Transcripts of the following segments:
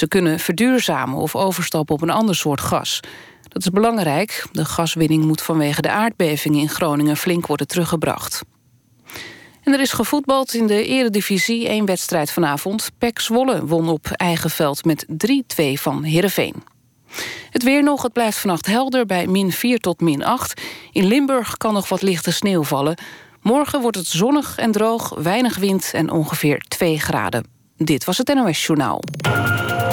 Ze kunnen verduurzamen of overstappen op een ander soort gas. Dat is belangrijk. De gaswinning moet vanwege de aardbevingen in Groningen flink worden teruggebracht. En er is gevoetbald in de eredivisie. één wedstrijd vanavond. PEC Zwolle won op eigen veld met 3-2 van Heerenveen. Het weer nog, het blijft vannacht helder bij min 4 tot min 8. In Limburg kan nog wat lichte sneeuw vallen. Morgen wordt het zonnig en droog, weinig wind en ongeveer 2 graden. Dit was het NOS Journaal.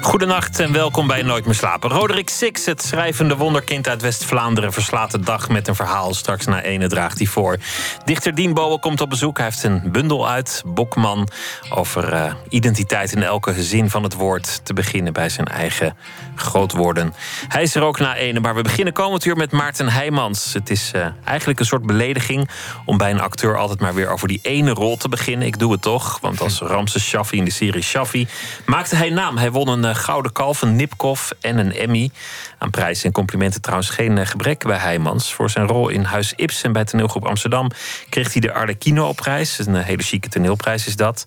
Goedenacht en welkom bij Nooit meer slapen. Roderick Six, het schrijvende wonderkind uit West-Vlaanderen... verslaat de dag met een verhaal. Straks na ene draagt hij voor. Dichter Dien Bowen komt op bezoek. Hij heeft een bundel uit, Bokman... over uh, identiteit in elke zin van het woord... te beginnen bij zijn eigen grootwoorden. Hij is er ook na ene, maar we beginnen komend uur met Maarten Heijmans. Het is uh, eigenlijk een soort belediging... om bij een acteur altijd maar weer over die ene rol te beginnen. Ik doe het toch, want als Ramses Shaffi in de serie Shaffi... maakte hij naam. Hij won een uh, Gouden Kalf, een Nipkoff en een Emmy. Aan prijzen en complimenten trouwens geen gebrek bij Heijmans. Voor zijn rol in Huis Ibsen bij toneelgroep Amsterdam... kreeg hij de Arlecchino-prijs. Een hele chique toneelprijs is dat.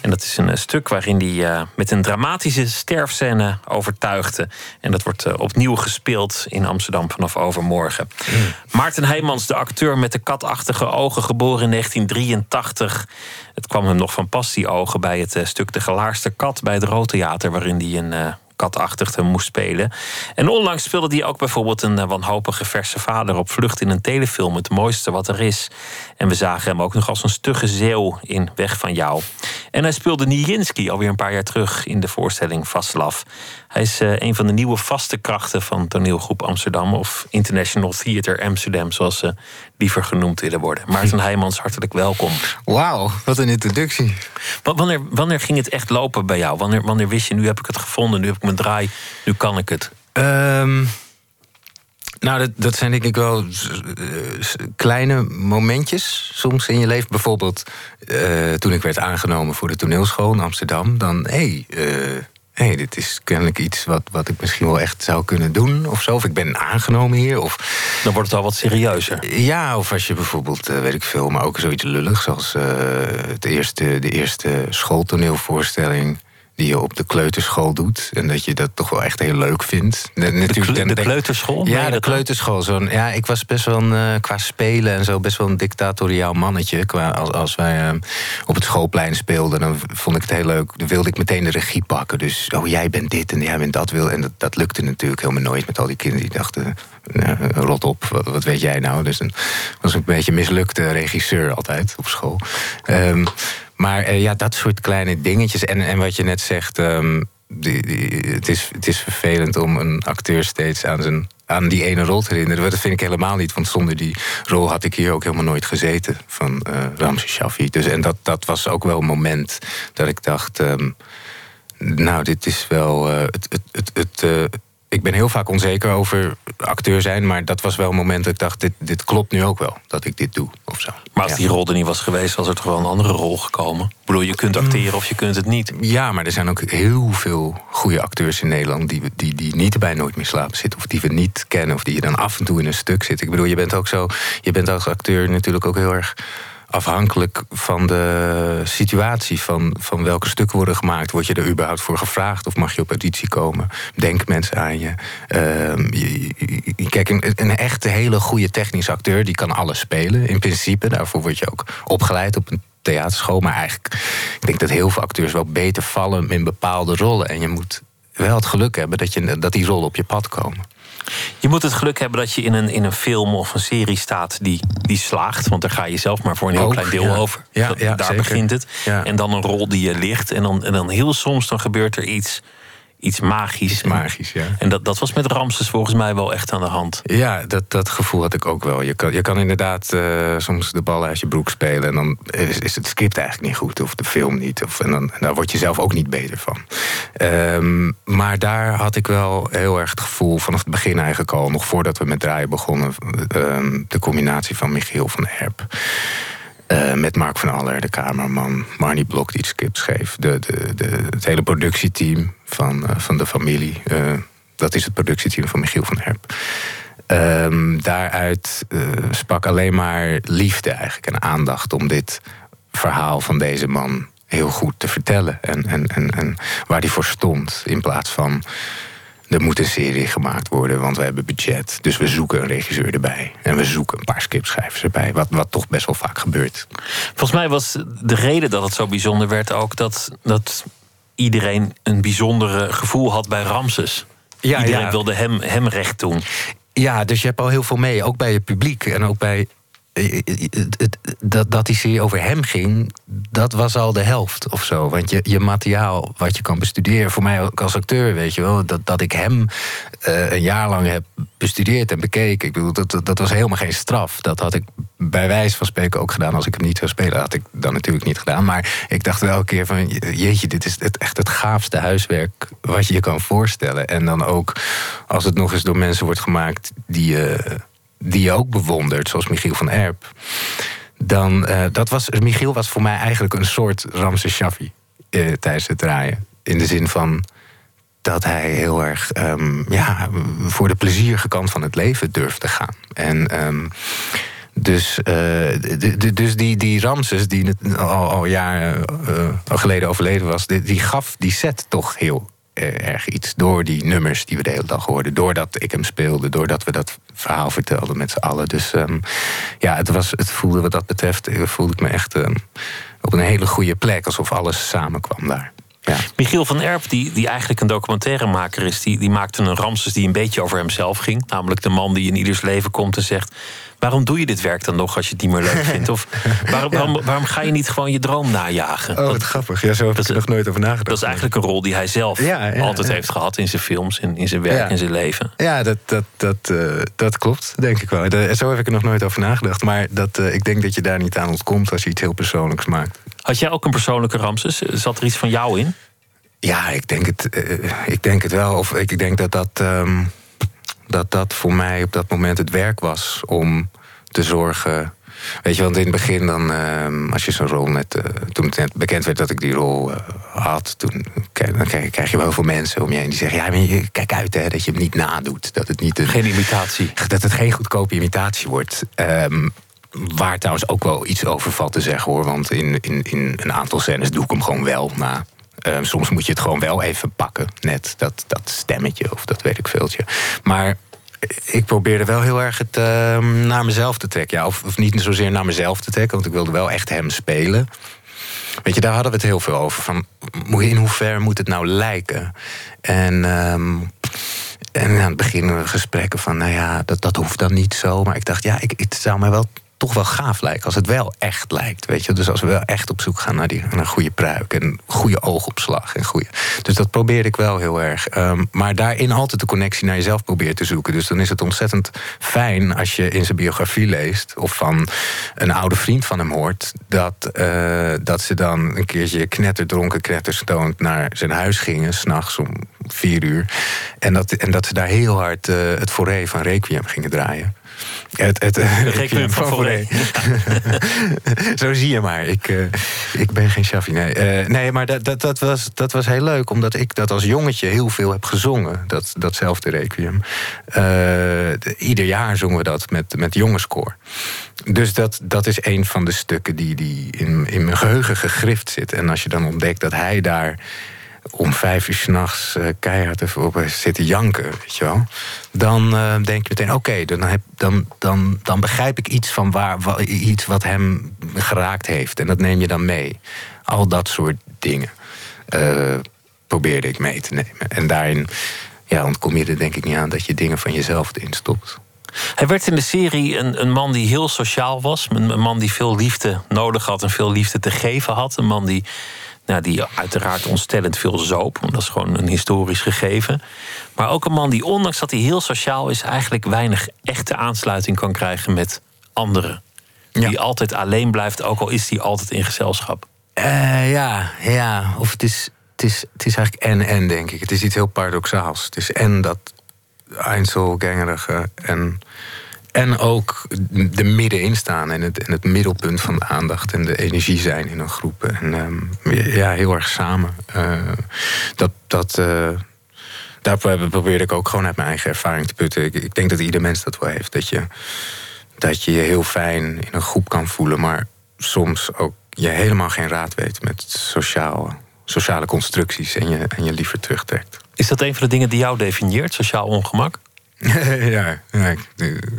En dat is een stuk waarin hij met een dramatische sterfscène overtuigde. En dat wordt opnieuw gespeeld in Amsterdam vanaf overmorgen. Mm. Maarten Heijmans, de acteur met de katachtige ogen, geboren in 1983... Het kwam hem nog van pas, die ogen, bij het stuk De Gelaarste Kat bij het Roodtheater, waarin hij een uh, katachtigde moest spelen. En onlangs speelde hij ook bijvoorbeeld een uh, wanhopige verse vader op vlucht in een telefilm, Het mooiste wat er is. En we zagen hem ook nog als een stugge zeeuw in Weg van jou. En hij speelde Nijinsky alweer een paar jaar terug in de voorstelling Vaslav. Hij is uh, een van de nieuwe vaste krachten van toneelgroep Amsterdam of International Theater Amsterdam, zoals ze liever genoemd willen worden. Maarten Heijmans, hartelijk welkom. Wauw, wat een introductie. Wanneer, wanneer ging het echt lopen bij jou? Wanneer, wanneer wist je, nu heb ik het gevonden, nu heb ik mijn draai, nu kan ik het? Um, nou, dat, dat zijn denk ik wel kleine momentjes soms in je leven. Bijvoorbeeld uh, toen ik werd aangenomen voor de toneelschool in Amsterdam. Dan, hé, hey, uh, hey, dit is kennelijk iets wat, wat ik misschien wel echt zou kunnen doen of zo. Of ik ben aangenomen hier. Of, Dan wordt het al wat serieuzer. Ja, of als je bijvoorbeeld, uh, weet ik veel, maar ook zoiets lullig... zoals uh, het eerste, de eerste schooltoneelvoorstelling die je op de kleuterschool doet. En dat je dat toch wel echt heel leuk vindt. Natuurlijk, de, de, de kleuterschool? Ja, de kleuterschool. Zo'n, ja, ik was best wel een, uh, qua spelen en zo best wel een dictatoriaal mannetje. Qua, als, als wij uh, op het schoolplein speelden, dan vond ik het heel leuk. Dan wilde ik meteen de regie pakken. Dus, oh, jij bent dit en jij bent dat. Wil. En dat, dat lukte natuurlijk helemaal nooit met al die kinderen die dachten... Uh, rot op, wat, wat, weet jij nou? Dus dan was ik een beetje mislukte regisseur altijd op school. Um, maar uh, ja, dat soort kleine dingetjes. En, en wat je net zegt, um, die, die, het, is, het is vervelend om een acteur steeds aan, zijn, aan die ene rol te herinneren. Dat vind ik helemaal niet, want zonder die rol had ik hier ook helemaal nooit gezeten van uh, Ramses. Dus, en dat, dat was ook wel een moment dat ik dacht. Um, nou, dit is wel. Uh, het, het, het, het ik ben heel vaak onzeker over acteur zijn, maar dat was wel een moment dat ik dacht: dit, dit klopt nu ook wel, dat ik dit doe of zo. Maar als die rol er niet was geweest, was er toch wel een andere rol gekomen? Ik bedoel, je kunt acteren of je kunt het niet. Ja, maar er zijn ook heel veel goede acteurs in Nederland die, die, die niet bij Nooit meer slapen zitten, of die we niet kennen, of die je dan af en toe in een stuk zit. Ik bedoel, je bent ook zo, je bent als acteur natuurlijk ook heel erg afhankelijk van de situatie, van, van welke stukken worden gemaakt. Word je er überhaupt voor gevraagd of mag je op auditie komen? Denken mensen aan je? Uh, je, je kijk, een, een echte hele goede technische acteur die kan alles spelen in principe. Daarvoor word je ook opgeleid op een theaterschool. Maar eigenlijk, ik denk dat heel veel acteurs wel beter vallen in bepaalde rollen. En je moet wel het geluk hebben dat, je, dat die rollen op je pad komen. Je moet het geluk hebben dat je in een, in een film of een serie staat die, die slaagt. Want daar ga je zelf maar voor een heel Ook, klein deel ja. over. Ja, Dat- ja, daar zeker. begint het. Ja. En dan een rol die je ligt. En dan, en dan heel soms dan gebeurt er iets, iets magisch. Iets magisch, ja. En dat, dat was met Ramses volgens mij wel echt aan de hand. Ja, dat, dat gevoel had ik ook wel. Je kan, je kan inderdaad eh, soms de bal uit je broek spelen... en dan is, is het script eigenlijk niet goed, of de film niet. Of, en, dan, en daar word je zelf ook niet beter van. Ehm, maar daar had ik wel heel erg het gevoel vanaf het begin eigenlijk al... nog voordat we met draaien begonnen... ehm, de combinatie van Michiel van Erp... Uh, met Mark van Aller, de cameraman. Marnie Blok, die het script schreef. De, de, de, het hele productieteam van, uh, van de familie. Uh, dat is het productieteam van Michiel van Herp. Ehm, daaruit sprak alleen maar liefde eigenlijk en aandacht om dit verhaal van deze man heel goed te vertellen. En, en, en, en waar hij voor stond. In plaats van er moet een serie gemaakt worden, want we hebben budget. Dus we zoeken een regisseur erbij. En we zoeken een paar scriptschrijvers erbij. Wat, wat toch best wel vaak gebeurt. Volgens mij was de reden dat het zo bijzonder werd ook dat, dat iedereen een bijzondere gevoel had bij Ramses. Ja, iedereen wilde hem, hem recht doen. Ja, dus je hebt al heel veel mee. Ook bij je publiek en ook bij dat, dat die serie over hem ging, dat was al de helft of zo. Want je, je materiaal wat je kan bestuderen, voor mij ook als acteur, weet je wel, dat, dat ik hem een jaar lang heb bestudeerd en bekeken. Ik bedoel, dat, dat was helemaal geen straf. Dat had ik bij wijze van spreken ook gedaan. Als ik hem niet zou spelen, had ik dan natuurlijk niet gedaan. Maar ik dacht wel een keer van, jeetje, dit is het, echt het gaafste huiswerk wat je je kan voorstellen. En dan ook als het nog eens door mensen wordt gemaakt die je die je ook bewondert, zoals Michiel van Erp. Dan, uh, dat was, Michiel was voor mij eigenlijk een soort Ramses Shaffi uh, tijdens het draaien. In de zin van dat hij heel erg um, ja, voor de plezierige kant van het leven durfde gaan. En um, dus, uh, de, dus die, die Ramses, die al, al jaren geleden overleden was, die, die, gaf die set toch heel eh, erg iets. Door die nummers die we de hele dag hoorden. Doordat ik hem speelde. Doordat we dat verhaal vertelden met z'n allen. Dus um, ja, het, was, het voelde wat dat betreft... Eh, voelde ik me echt um, op een hele goede plek. Alsof alles samenkwam daar. Ja. Michiel van Erp, die, die eigenlijk een documentairemaker is... Die, die maakte een Ramses die een beetje over hemzelf ging. Namelijk de man die in ieders leven komt en zegt... Waarom doe je dit werk dan nog als je het niet meer leuk vindt? Of waarom, waarom, waarom, ga je niet gewoon je droom najagen? Oh, wat grappig. Ja, zo heb ik er nog nooit over nagedacht. Dat is eigenlijk een rol die hij zelf altijd heeft gehad in zijn films, in, in zijn werk, in zijn leven. Ja, dat, dat, dat, uh, dat klopt, denk ik wel. De, zo heb ik er nog nooit over nagedacht. Maar dat, uh, ik denk dat je daar niet aan ontkomt als je iets heel persoonlijks maakt. Had jij ook een persoonlijke Ramses? Zat er iets van jou in? Ja, ik denk het, uh, ik denk het wel. Of ik denk dat dat. Um, dat dat voor mij op dat moment het werk was om te zorgen. Weet je, want in het begin, dan, uh, als je zo'n rol net. Uh, toen het net bekend werd dat ik die rol uh, had, toen dan krijg, krijg, je wel veel mensen om je heen die zeggen: Ja, maar je, kijk uit hè, dat je hem niet nadoet. Dat het niet een, geen imitatie. Dat het geen goedkope imitatie wordt. Um, waar trouwens ook wel iets over valt te zeggen hoor. Want in, in, in een aantal scènes doe ik hem gewoon wel na. Um, soms moet je het gewoon wel even pakken. Net dat, dat stemmetje of dat weet ik veeltje. Maar ik probeerde wel heel erg het uh, naar mezelf te trekken. Of, of, niet zozeer naar mezelf te trekken, want ik wilde wel echt hem spelen. Weet je, daar hadden we het heel veel over. Van, in hoeverre moet het nou lijken? En, um, en aan het begin gesprekken van, nou ja, dat, dat hoeft dan niet zo. Maar ik dacht, ja, ik, het zou mij wel toch wel gaaf lijkt. Als het wel echt lijkt. Weet je? Dus als we wel echt op zoek gaan naar, die, een goede pruik. En goede oogopslag. En goede. Dus dat probeer ik wel heel erg. Um, maar daarin altijd de connectie naar jezelf probeer te zoeken. Dus dan is het ontzettend fijn als je in zijn biografie leest. Of van een oude vriend van hem hoort. Dat, uh, dat ze dan een keertje knetterdronken, knetterstoond naar zijn huis gingen. S'nachts om vier uur. En dat, en dat ze daar heel hard uh, het foré van Requiem gingen draaien. Het, het, Requiem van Fauré. Zo zie je maar. Ik, uh, ik ben geen Shaffi. Nee, uh, nee maar dat, dat, dat, was, dat was heel leuk. Omdat ik dat als jongetje heel veel heb gezongen. Dat, datzelfde Requiem. Uh, ieder jaar zongen we dat met, met jongenskoor. Dus dat, dat is een van de stukken die, die in, in mijn geheugen gegrift zit. En als je dan ontdekt dat hij daar om vijf uur s'nachts uh, keihard even op zitten janken, weet je wel. Dan uh, denk je meteen, oké, dan, dan, dan, dan begrijp ik iets van waar, iets wat hem geraakt heeft. En dat neem je dan mee. Al dat soort dingen probeerde ik mee te nemen. En daarin ja, ontkom je er denk ik niet aan dat je dingen van jezelf erin stopt. Hij werd in de serie een, een man die heel sociaal was. Een man die veel liefde nodig had en veel liefde te geven had. Een man die nou, die uiteraard ontstellend veel zoop. Want dat is gewoon een historisch gegeven. Maar ook een man die, ondanks dat hij heel sociaal is, eigenlijk weinig echte aansluiting kan krijgen met anderen. Die altijd alleen blijft, ook al is hij altijd in gezelschap. Uh, ja, ja. Of het is, het is, het is eigenlijk en-en, denk ik. Het is iets heel paradoxaals. Het is en dat Einzelgangerige en en ook de middenin staan en het, en het middelpunt van de aandacht en de energie zijn in een groep. En ehm, ja, heel erg samen. Uh, dat, dat, uh, daar probeerde ik ook gewoon uit mijn eigen ervaring te putten. Ik, ik, denk dat ieder mens dat wel heeft. Dat je, dat je je heel fijn in een groep kan voelen, maar soms ook je helemaal geen raad weet met sociale, sociale constructies en je, en je liever terugtrekt. Is dat een van de dingen die jou definieert, sociaal ongemak? ja, ja,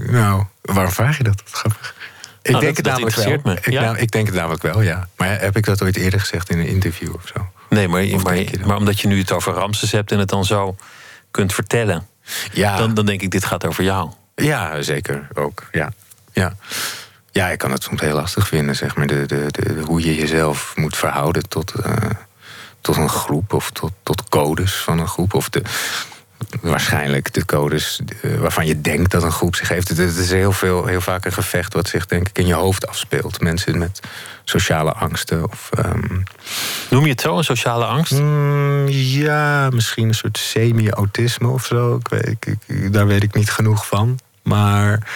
nou, waarom vraag je dat? Grappig. Ik nou, denk dat, het namelijk wel. Me. Ik, ja? nou, ik denk het namelijk wel, ja. Maar heb ik dat ooit eerder gezegd in een interview of zo? Nee, maar, maar, maar, omdat je nu het over Ramses hebt en het dan zo kunt vertellen, ja. dan, dan denk ik, dit gaat over jou. Ja, zeker ook. Ja. Ja. ja, ik kan het soms heel lastig vinden, zeg maar. De, de, de, hoe je jezelf moet verhouden tot, uh, tot een groep of tot, tot codes van een groep. Of de, waarschijnlijk de codes waarvan je denkt dat een groep zich heeft. Het is heel, veel, heel vaak een gevecht wat zich denk ik in je hoofd afspeelt. Mensen met sociale angsten. Of, um... Noem je het zo, een sociale angst? Mm, ja, misschien een soort semi-autisme of zo. Ik weet, ik, ik, daar weet ik niet genoeg van. Maar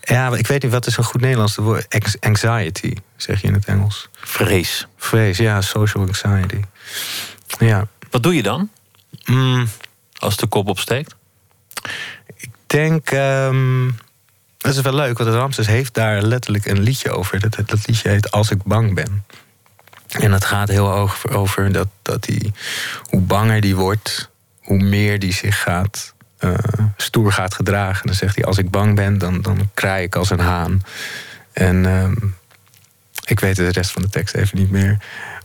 ja, ik weet niet, wat is een goed Nederlands woord? Anxiety, zeg je in het Engels. Vrees. Vrees, ja, social anxiety. Ja. Wat doe je dan? Mm. Als de kop opsteekt? Ik denk. Um, dat is wel leuk, want Ramses heeft daar letterlijk een liedje over. Dat, dat liedje heet Als ik bang ben. En dat gaat heel over, over dat, dat hij, hoe banger die wordt, hoe meer die zich gaat, uh, stoer gaat gedragen. En dan zegt hij: Als ik bang ben, dan, dan kraai ik als een haan. En um, ik weet de rest van de tekst even niet meer.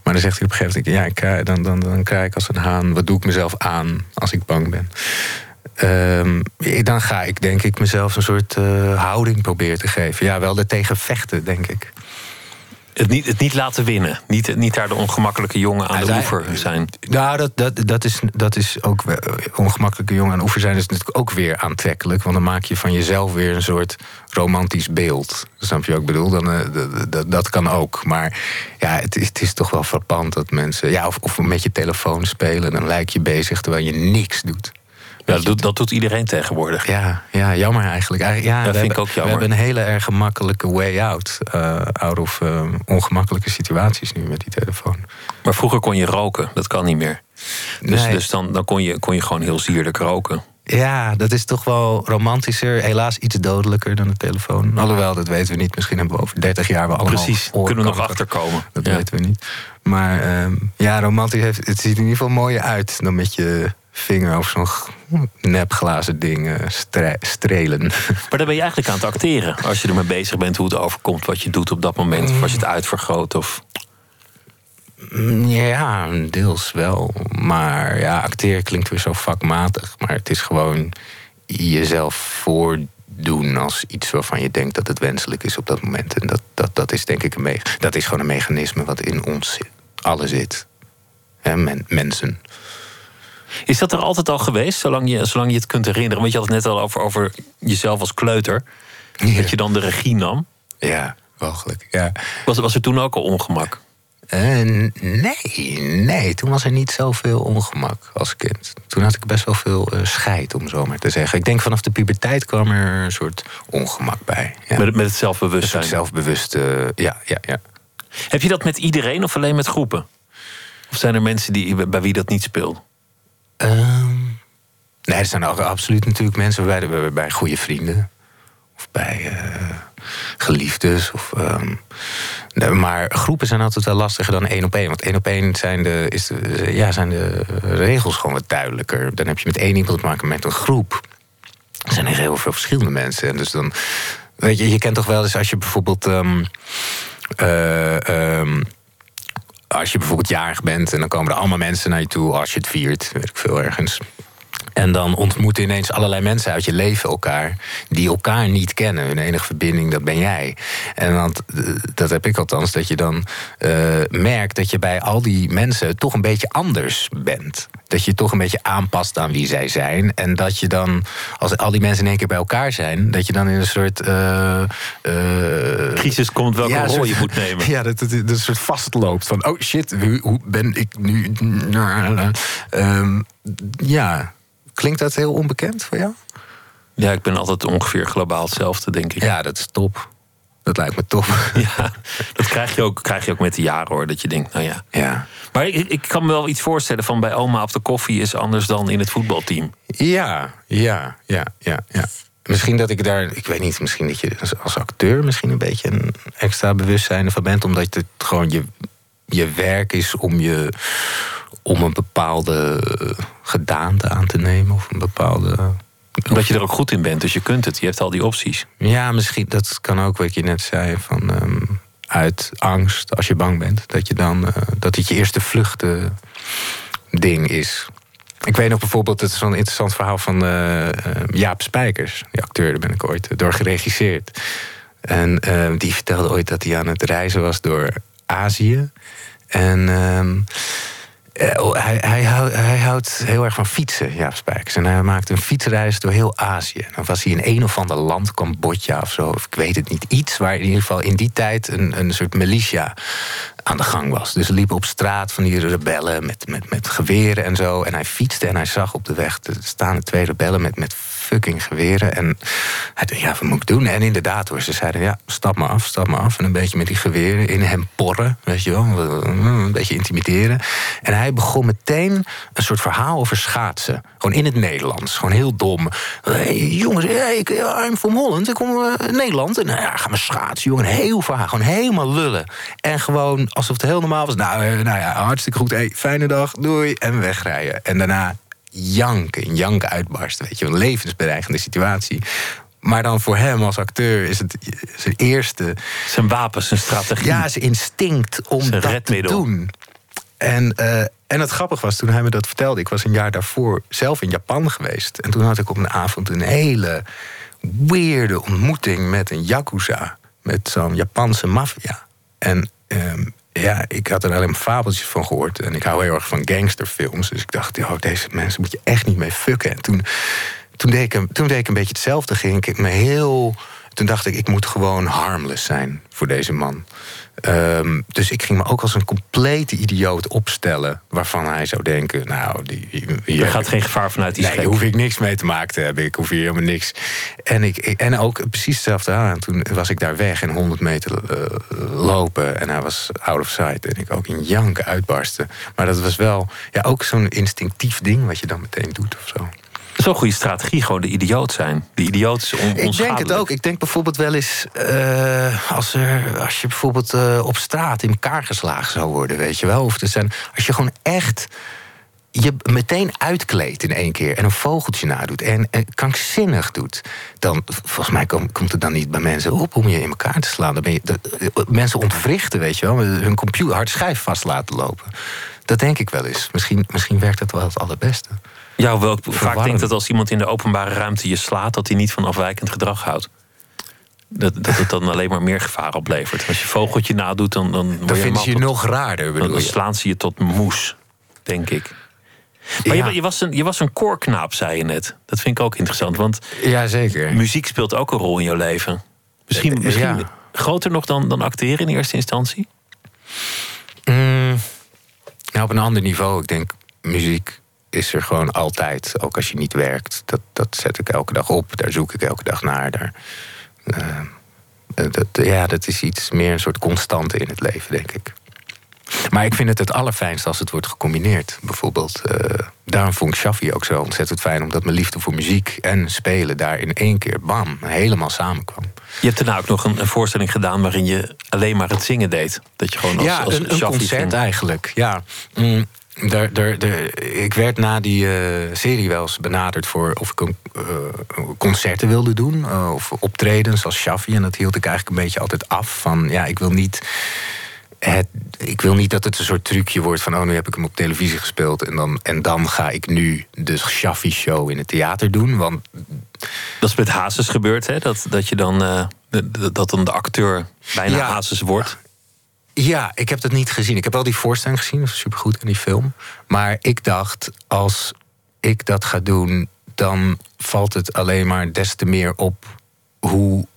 Maar dan zegt hij op een gegeven moment: ja, ik dan, dan, dan kraai ik als een haan. Wat doe ik mezelf aan als ik bang ben? Um, dan ga ik denk ik mezelf een soort uh, houding proberen te geven. Ja, wel er tegen vechten, denk ik. Het niet, het niet laten winnen. Niet, niet daar de ongemakkelijke jongen aan de oever zijn. Nou, dat, dat, dat, is, dat is ook. Ongemakkelijke jongen aan de oever zijn is natuurlijk ook weer aantrekkelijk. Want dan maak je van jezelf weer een soort romantisch beeld. Snap je wat ik bedoel? Dan, uh, dat, dat kan ook. Maar ja, het, het, is toch wel frappant dat mensen. Ja, of, of met je telefoon spelen. Dan lijk je bezig terwijl je niks doet. Ja, dat, doet, dat doet iedereen tegenwoordig. Ja, ja jammer eigenlijk. Ja, dat we vind hebben, ik ook jammer. We hebben een hele erg gemakkelijke way out. Uh, out of uh, ongemakkelijke situaties nu met die telefoon. Maar vroeger kon je roken, dat kan niet meer. Dus, Nee. dus dan, dan kon, je, kon je gewoon heel sierlijk roken. Ja, dat is toch wel romantischer. Helaas iets dodelijker dan de telefoon. Alhoewel, dat weten we niet. Misschien hebben we over 30 jaar wel allemaal... Precies, kunnen we nog achterkomen. Dat Ja. weten we niet. Maar ehm, ja, romantisch heeft, het ziet er in ieder geval mooier uit dan met je vinger over zo'n nepglazen ding eh, stre- strelen. Maar dan ben je eigenlijk aan het acteren. Als je ermee bezig bent hoe het overkomt, wat je doet op dat moment. Of als je het uitvergroot. Of... Mm, Ja, deels wel. Maar ja, acteren klinkt weer zo vakmatig. Maar het is gewoon jezelf voordoen als iets waarvan je denkt dat het wenselijk is op dat moment. En dat, dat, dat is denk ik een, me- dat is gewoon een mechanisme wat in ons zit. Alle zit. Men- mensen. Is dat er altijd al geweest, zolang je, zolang je het kunt herinneren? Want je had het net al over, over jezelf als kleuter. Dat je dan de regie nam. Ja, walgelijk. Ja. Was, was er toen ook al ongemak? Eh, nee, nee, toen was er niet zoveel ongemak als kind. Toen had ik best wel veel eh, scheid, om zo maar te zeggen. Ik denk vanaf de puberteit kwam er een soort ongemak bij. Ja. Met, met het zelfbewustzijn. soort zelfbewust, ja, ja, ja. Heb je dat met iedereen of alleen met groepen? Of zijn er mensen die, bij wie dat niet speelt? Ehm, nee, er zijn ook absoluut natuurlijk mensen bij, bij, bij goede vrienden. Of bij eh, geliefdes. Of, ehm, maar groepen zijn altijd wel lastiger dan één op één. Want één op één zijn de, is ja, zijn de regels gewoon wat duidelijker. Dan heb je met één iemand te maken met een groep. Er zijn heel veel verschillende mensen. En dus dan, weet je, je kent toch wel eens als je bijvoorbeeld. ehm, als je bijvoorbeeld jarig bent en dan komen er allemaal mensen naar je toe als je het viert, weet ik veel ergens. En dan ontmoeten ineens allerlei mensen uit je leven elkaar die elkaar niet kennen. Hun enige verbinding, dat ben jij. En want, eh, dat heb ik althans, dat je dan eh, merkt dat je bij al die mensen toch een beetje anders bent. Dat je je toch een beetje aanpast aan wie zij zijn. En dat je dan, als al die mensen in één keer bij elkaar zijn, dat je dan in een soort. eh, eh, Crisis komt welke ja, rol soort- je moet nemen. Ja, dat het een soort vastloopt. Van, oh shit, hoe, hoe ben ik nu... Ehm, ja, klinkt dat heel onbekend voor jou? Ja, ik ben altijd ongeveer globaal hetzelfde, denk ik. Ja, dat is top. Dat lijkt me top. Ja, dat krijg je ook, krijg je ook met de jaren hoor. Dat je denkt, nou ja. Ja. Maar ik, ik kan me wel iets voorstellen van bij oma op de koffie is anders dan in het voetbalteam. Ja, ja, ja, ja, ja. Misschien dat ik daar, ik weet niet, misschien dat je als acteur misschien een beetje een extra bewustzijn van bent, omdat het gewoon je, je werk is om je om een bepaalde gedaante aan te nemen of een bepaalde. Omdat je er ook goed in bent, dus je kunt het. Je hebt al die opties. Ja, misschien dat kan ook wat je net zei van ehm, uit angst als je bang bent dat je dan uh, dat het je eerste vluchten ding is. Ik weet nog bijvoorbeeld, het is zo'n interessant verhaal van uh, Jaap Spijkers, die acteur, daar ben ik ooit door geregisseerd. En uh, die vertelde ooit dat hij aan het reizen was door Azië. En ehm, hij, hij, houdt, hij, houdt heel erg van fietsen, Jaap Spijkers. En hij maakte een fietsreis door heel Azië. Dan was hij in een of ander land, Cambodja of zo, of ik weet het niet. Iets waar in ieder geval in die tijd een, een soort militia aan de gang was. Dus er liepen op straat van die rebellen met, met, met geweren en zo. En hij fietste en hij zag op de weg te staan twee rebellen met, met fucking geweren. En hij ja, wat moet ik doen? En inderdaad hoor, ze zeiden, ja, stap maar af, stap maar af. En een beetje met die geweren in hem porren, weet je wel. Een beetje intimideren. En hij begon meteen een soort verhaal over schaatsen. Gewoon in het Nederlands, gewoon heel dom. Hey, jongens, hey, ik, I'm from Holland, ik kom uh, Nederland. En ja, ga maar schaatsen, jongen. Heel verhaal, gewoon helemaal lullen. En gewoon alsof het heel normaal was. Nou, nou ja, hartstikke goed. Hey, fijne dag, doei. En wegrijden. En daarna janken, janken uitbarsten. Weet je, een levensbedreigende situatie. Maar dan voor hem als acteur is het zijn eerste. Zijn wapen, zijn strategie. Ja, zijn instinct om zijn dat redmiddel. te doen. En, uh, en het grappig was toen hij me dat vertelde. Ik was een jaar daarvoor zelf in Japan geweest. En toen had ik op een avond een hele weirde ontmoeting met een yakuza. Met zo'n Japanse maffia. En um, ja, ik had er alleen fabeltjes van gehoord. En ik hou heel erg van gangsterfilms. Dus ik dacht, oh, deze mensen moet je echt niet mee fucken. En toen, toen, deed ik, toen deed ik een beetje hetzelfde. Ging ik me heel. Toen dacht ik, ik moet gewoon harmless zijn voor deze man. Um, dus ik ging me ook als een complete idioot opstellen. waarvan hij zou denken: Nou, die, hier er gaat geen gevaar vanuit die Nee, daar hoef ik niks mee te maken te hebben. Ik hoef hier helemaal niks. En, ik, en ook precies hetzelfde aan. Toen was ik daar weg en 100 meter uh, lopen. En hij was out of sight. En ik ook in janken uitbarsten. Maar dat was wel ja, ook zo'n instinctief ding wat je dan meteen doet of zo. Zo'n goede strategie, gewoon de idioot zijn. De idioot is on Ik denk het ook. Ik denk bijvoorbeeld wel eens... Uh, als, er, als je bijvoorbeeld uh, op straat in elkaar geslagen zou worden, weet je wel. Of er zijn, als je gewoon echt je meteen uitkleedt in één keer... en een vogeltje nadoet en, en krankzinnig doet... dan, volgens mij kom, komt het dan niet bij mensen op om je in elkaar te slaan. Dan ben je, mensen ontwrichten, weet je wel. Hun computer, hard schijf vast laten lopen. Dat denk ik wel eens. Misschien, misschien werkt dat wel het allerbeste. Ja, wel, ik vaak denk dat als iemand in de openbare ruimte je slaat, dat hij niet van afwijkend gedrag houdt. Dat, dat het dan alleen maar meer gevaar oplevert. Als je vogeltje nadoet, dan. Dan, dan vinden ze je tot, nog raarder. Dan, dan slaan ze je tot moes, denk ik. Maar ja. je, je, was een, je was een koorknaap, zei je net. Dat vind ik ook interessant. Want ja, zeker. muziek speelt ook een rol in jouw leven. Misschien, misschien ja. groter nog dan, dan acteren in eerste instantie? Mm, nou, op een ander niveau. Ik denk muziek is er gewoon altijd. Ook als je niet werkt. Dat, dat zet ik elke dag op. Daar zoek ik elke dag naar. Daar, uh, dat, ja, dat is iets meer een soort constante in het leven, denk ik. Maar ik vind het het allerfijnst als het wordt gecombineerd. Bijvoorbeeld, uh, daarom vond ik Shaffi ook zo ontzettend fijn... omdat mijn liefde voor muziek en spelen daar in één keer, bam, helemaal samenkwam. Je hebt daarna ook nog een, een voorstelling gedaan... waarin je alleen maar het zingen deed. Dat je gewoon als, ja, als een, een concert eigenlijk, ja. Mm. Daar, daar, daar, ik werd na die uh, serie wel eens benaderd voor of ik een, uh, concerten wilde doen. Uh, of optredens als Shaffi. En dat hield ik eigenlijk een beetje altijd af. Van ja, ik wil niet. Het, ik wil niet dat het een soort trucje wordt van... oh, nu heb ik hem op televisie gespeeld... en dan, en dan ga ik nu de Shaffi-show in het theater doen. Want... Dat is met Hazes gebeurd, hè? Dat, dat, je dan, dat dan de acteur bijna ja, Hazes wordt. Ja, ik heb dat niet gezien. Ik heb wel die voorstelling gezien, supergoed in die film. Maar ik dacht, als ik dat ga doen, dan valt het alleen maar des te meer op hoe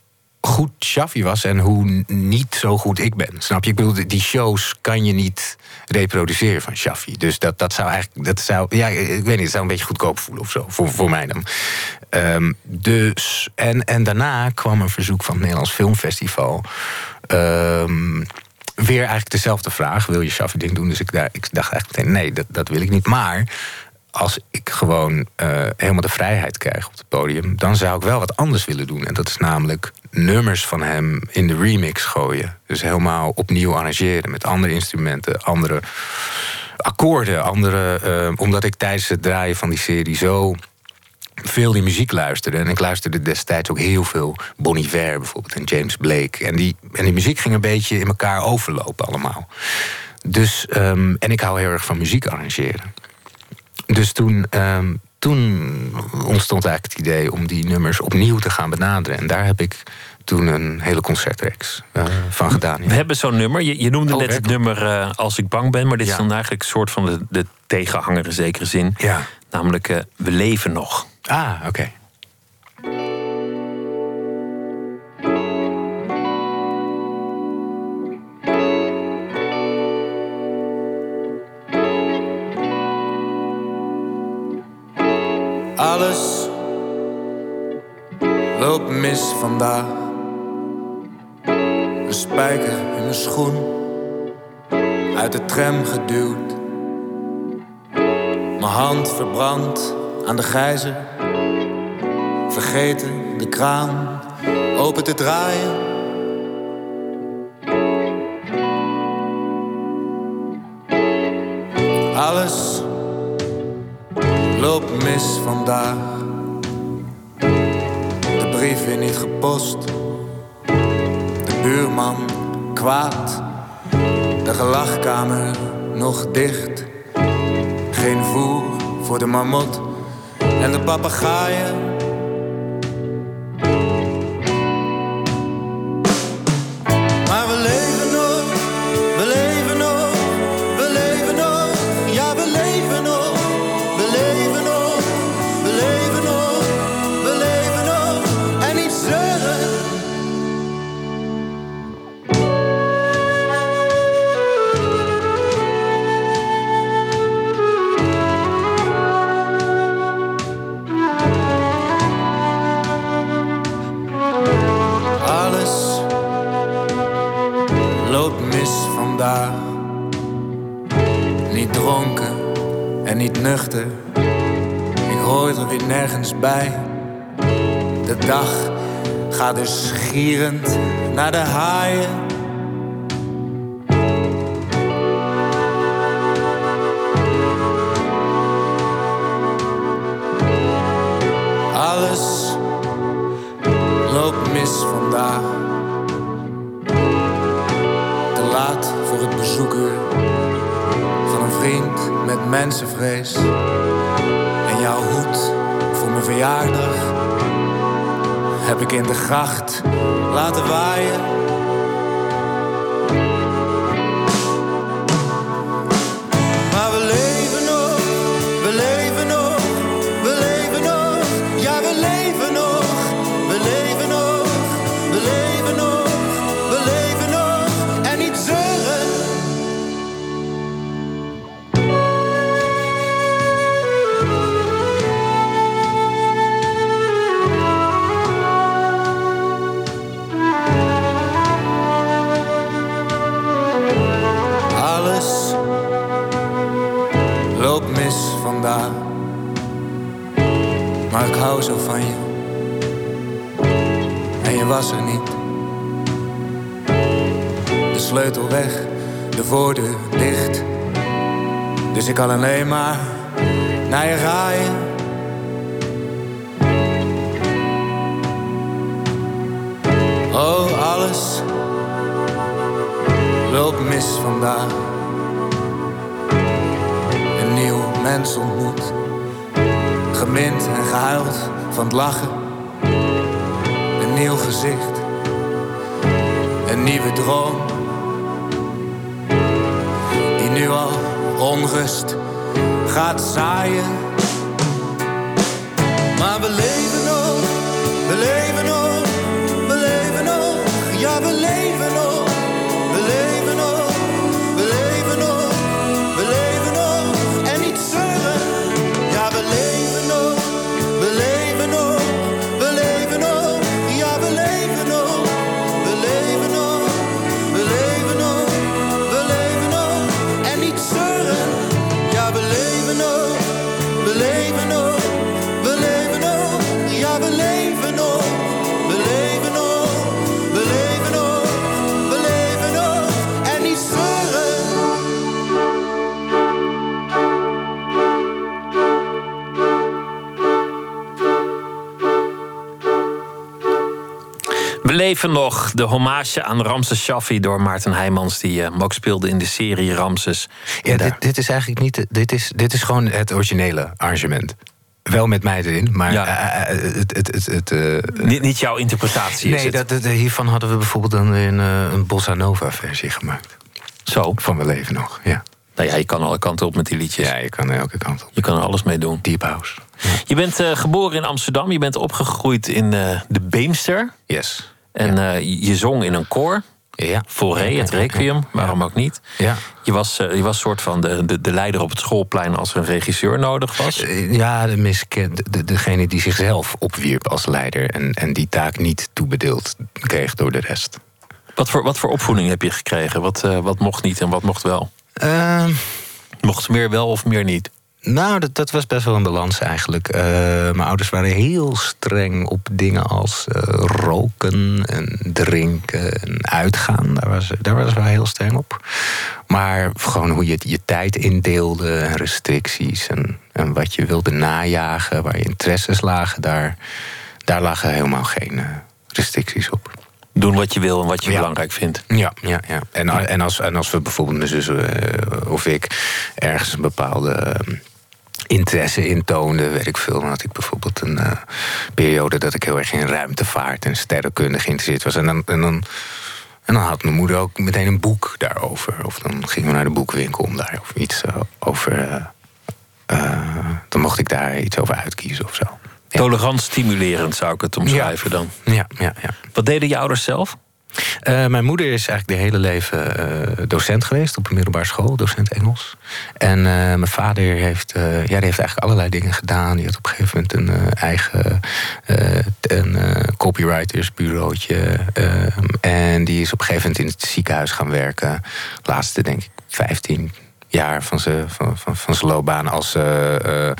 goed Shaffi was en hoe niet zo goed ik ben. Snap je? Ik bedoel, die shows kan je niet reproduceren van Shaffi. Dus dat, dat zou eigenlijk, dat zou, ja, ik weet niet, het zou een beetje goedkoop voelen of zo, voor, voor mij dan. Um, dus, en, en daarna kwam een verzoek van het Nederlands Filmfestival. Um, weer eigenlijk dezelfde vraag: wil je Shaffi ding doen? Dus ik, daar, ik dacht eigenlijk meteen: nee, dat, dat wil ik niet. Maar als ik gewoon uh, helemaal de vrijheid krijg op het podium, dan zou ik wel wat anders willen doen. En dat is namelijk nummers van hem in de remix gooien. Dus helemaal opnieuw arrangeren met andere instrumenten, andere akkoorden, andere. Uh, omdat ik tijdens het draaien van die serie zo veel die muziek luisterde. En ik luisterde destijds ook heel veel Bon Iver bijvoorbeeld en James Blake. En die, en die muziek ging een beetje in elkaar overlopen allemaal. Dus, um, en ik hou heel erg van muziek arrangeren. Dus toen, um, toen ontstond eigenlijk het idee om die nummers opnieuw te gaan benaderen. En daar heb ik toen een hele concertreeks uh, van gedaan. Ja. We hebben zo'n nummer. Je, je noemde oh, net het nummer uh, Als ik bang ben. Maar dit ja. is dan eigenlijk een soort van de, de tegenhanger in zekere zin. Ja. Namelijk uh, We leven nog. Ah, oké. Alles loopt mis vandaag. Een spijker in mijn schoen, uit de tram geduwd. Mijn hand verbrand aan de gijzer. Vergeten de kraan open te draaien. Alles loopt mis vandaag. De brief weer niet gepost. De buurman kwaad. De gelachkamer nog dicht. Geen voer voor de marmot en de papegaaien. Nergens bij. De dag gaat dus gierend naar de haaien. Alles loopt mis vandaag. Te laat voor het bezoeken van een vriend met mensenvrees. Verjaardag heb ik in de gracht laten waaien. Hou zo van je. En je was er niet. De sleutel weg, de voordeur dicht. Dus ik kan alleen maar naar je rijden. Oh, alles loopt mis vandaag. Een nieuw mens ontmoet. En gehuild van het lachen. Een nieuw gezicht. Een nieuwe droom. Die nu al onrust gaat zaaien. Maar we leven nog, we leven nog, we leven nog. Ja, we leven We leven nog. De hommage aan Ramses Shaffi door Maarten Heijmans... die uh, ook speelde in de serie Ramses. Ja, dit, dit is eigenlijk niet. Dit is, dit is gewoon het originele arrangement. Wel met mij erin, maar Ja. eh, eh, het. het, het, het eh, niet, niet jouw interpretatie is nee, het. dat, dat- hiervan hadden we bijvoorbeeld een, een, eh, een bossa nova versie gemaakt. Zo. Van mijn leven nog, ja. Nou ja, je kan alle kanten op met die liedjes. Ja, je kan elke kant op. Je kan er alles mee doen. Deep house. Je bent eh, geboren in Amsterdam. Je bent opgegroeid in eh, de Beemster. Yes. En eh, je zong in een koor. Ja. Foré, het Requiem. Waarom ook niet? Ja. Je was, eh, je was soort van de, de, de leider op het schoolplein als er een regisseur nodig was. Eh, Ja, de miskend, de, degene die zichzelf opwierp als leider en, en die taak niet toebedeeld kreeg door de rest. Wat voor, wat voor opvoeding heb je gekregen? Wat, wat mocht niet en wat mocht wel? Ehm, Mocht meer wel of meer niet? Nou, dat, dat was best wel een balans eigenlijk. Eh, mijn ouders waren heel streng op dingen als eh, roken en drinken en uitgaan. Daar was, daar was wel heel streng op. Maar gewoon hoe je je tijd indeelde en restricties en, en wat je wilde najagen, waar je interesses lagen, daar, daar lagen helemaal geen eh, restricties op. Doen wat je wil en wat je Ja. belangrijk vindt. Ja, ja, ja. En, en, als, en als we bijvoorbeeld mijn zus of ik ergens een bepaalde eh, interesse in toonden, weet ik veel, dan had ik bijvoorbeeld een eh, periode dat ik heel erg in ruimtevaart en sterrenkunde geïnteresseerd was. En dan, en dan, en dan had mijn moeder ook meteen een boek daarover. Of dan gingen we naar de boekwinkel om daar of iets eh, over. eh, dan mocht ik daar iets over uitkiezen of zo. Ja. Tolerant stimulerend zou ik het omschrijven dan. Ja, ja, ja. Wat deden je ouders zelf? Eh, mijn moeder is eigenlijk de hele leven eh, docent geweest op een middelbare school, docent Engels. En eh, mijn vader heeft, ja, die heeft eigenlijk allerlei dingen gedaan. Die had op een gegeven moment een eigen een, copywritersbureautje. eh, en die is op een gegeven moment in het ziekenhuis gaan werken. Laatste, denk ik, 15 jaar van zijn van, van, van loopbaan als. hoe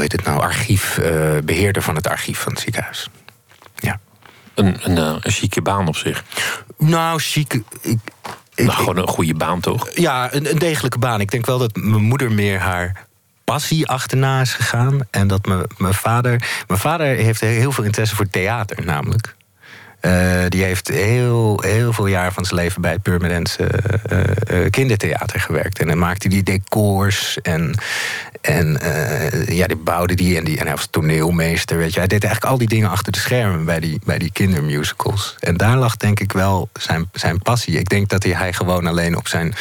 heet het nou? Eh, beheerder van het archief van het ziekenhuis. Ja. Een, een, eh, een chique baan op zich. Nou, chic. Ik, ik, gewoon een goede baan toch? ja, een, een degelijke baan. Ik denk wel dat mijn moeder meer haar passie achterna is gegaan. En dat mijn, mijn vader. Mijn vader heeft heel veel interesse voor theater, namelijk. Eh, die heeft heel, heel veel jaar van zijn leven bij het Purmerendse eh, eh, kindertheater gewerkt. En dan maakte hij decors en, en ja, die bouwde die en, die. en hij was toneelmeester. Weet je. Hij deed eigenlijk al die dingen achter de schermen bij die, bij die kindermusicals. En daar lag denk ik wel zijn, zijn passie. Ik denk dat hij, hij gewoon alleen op zijn,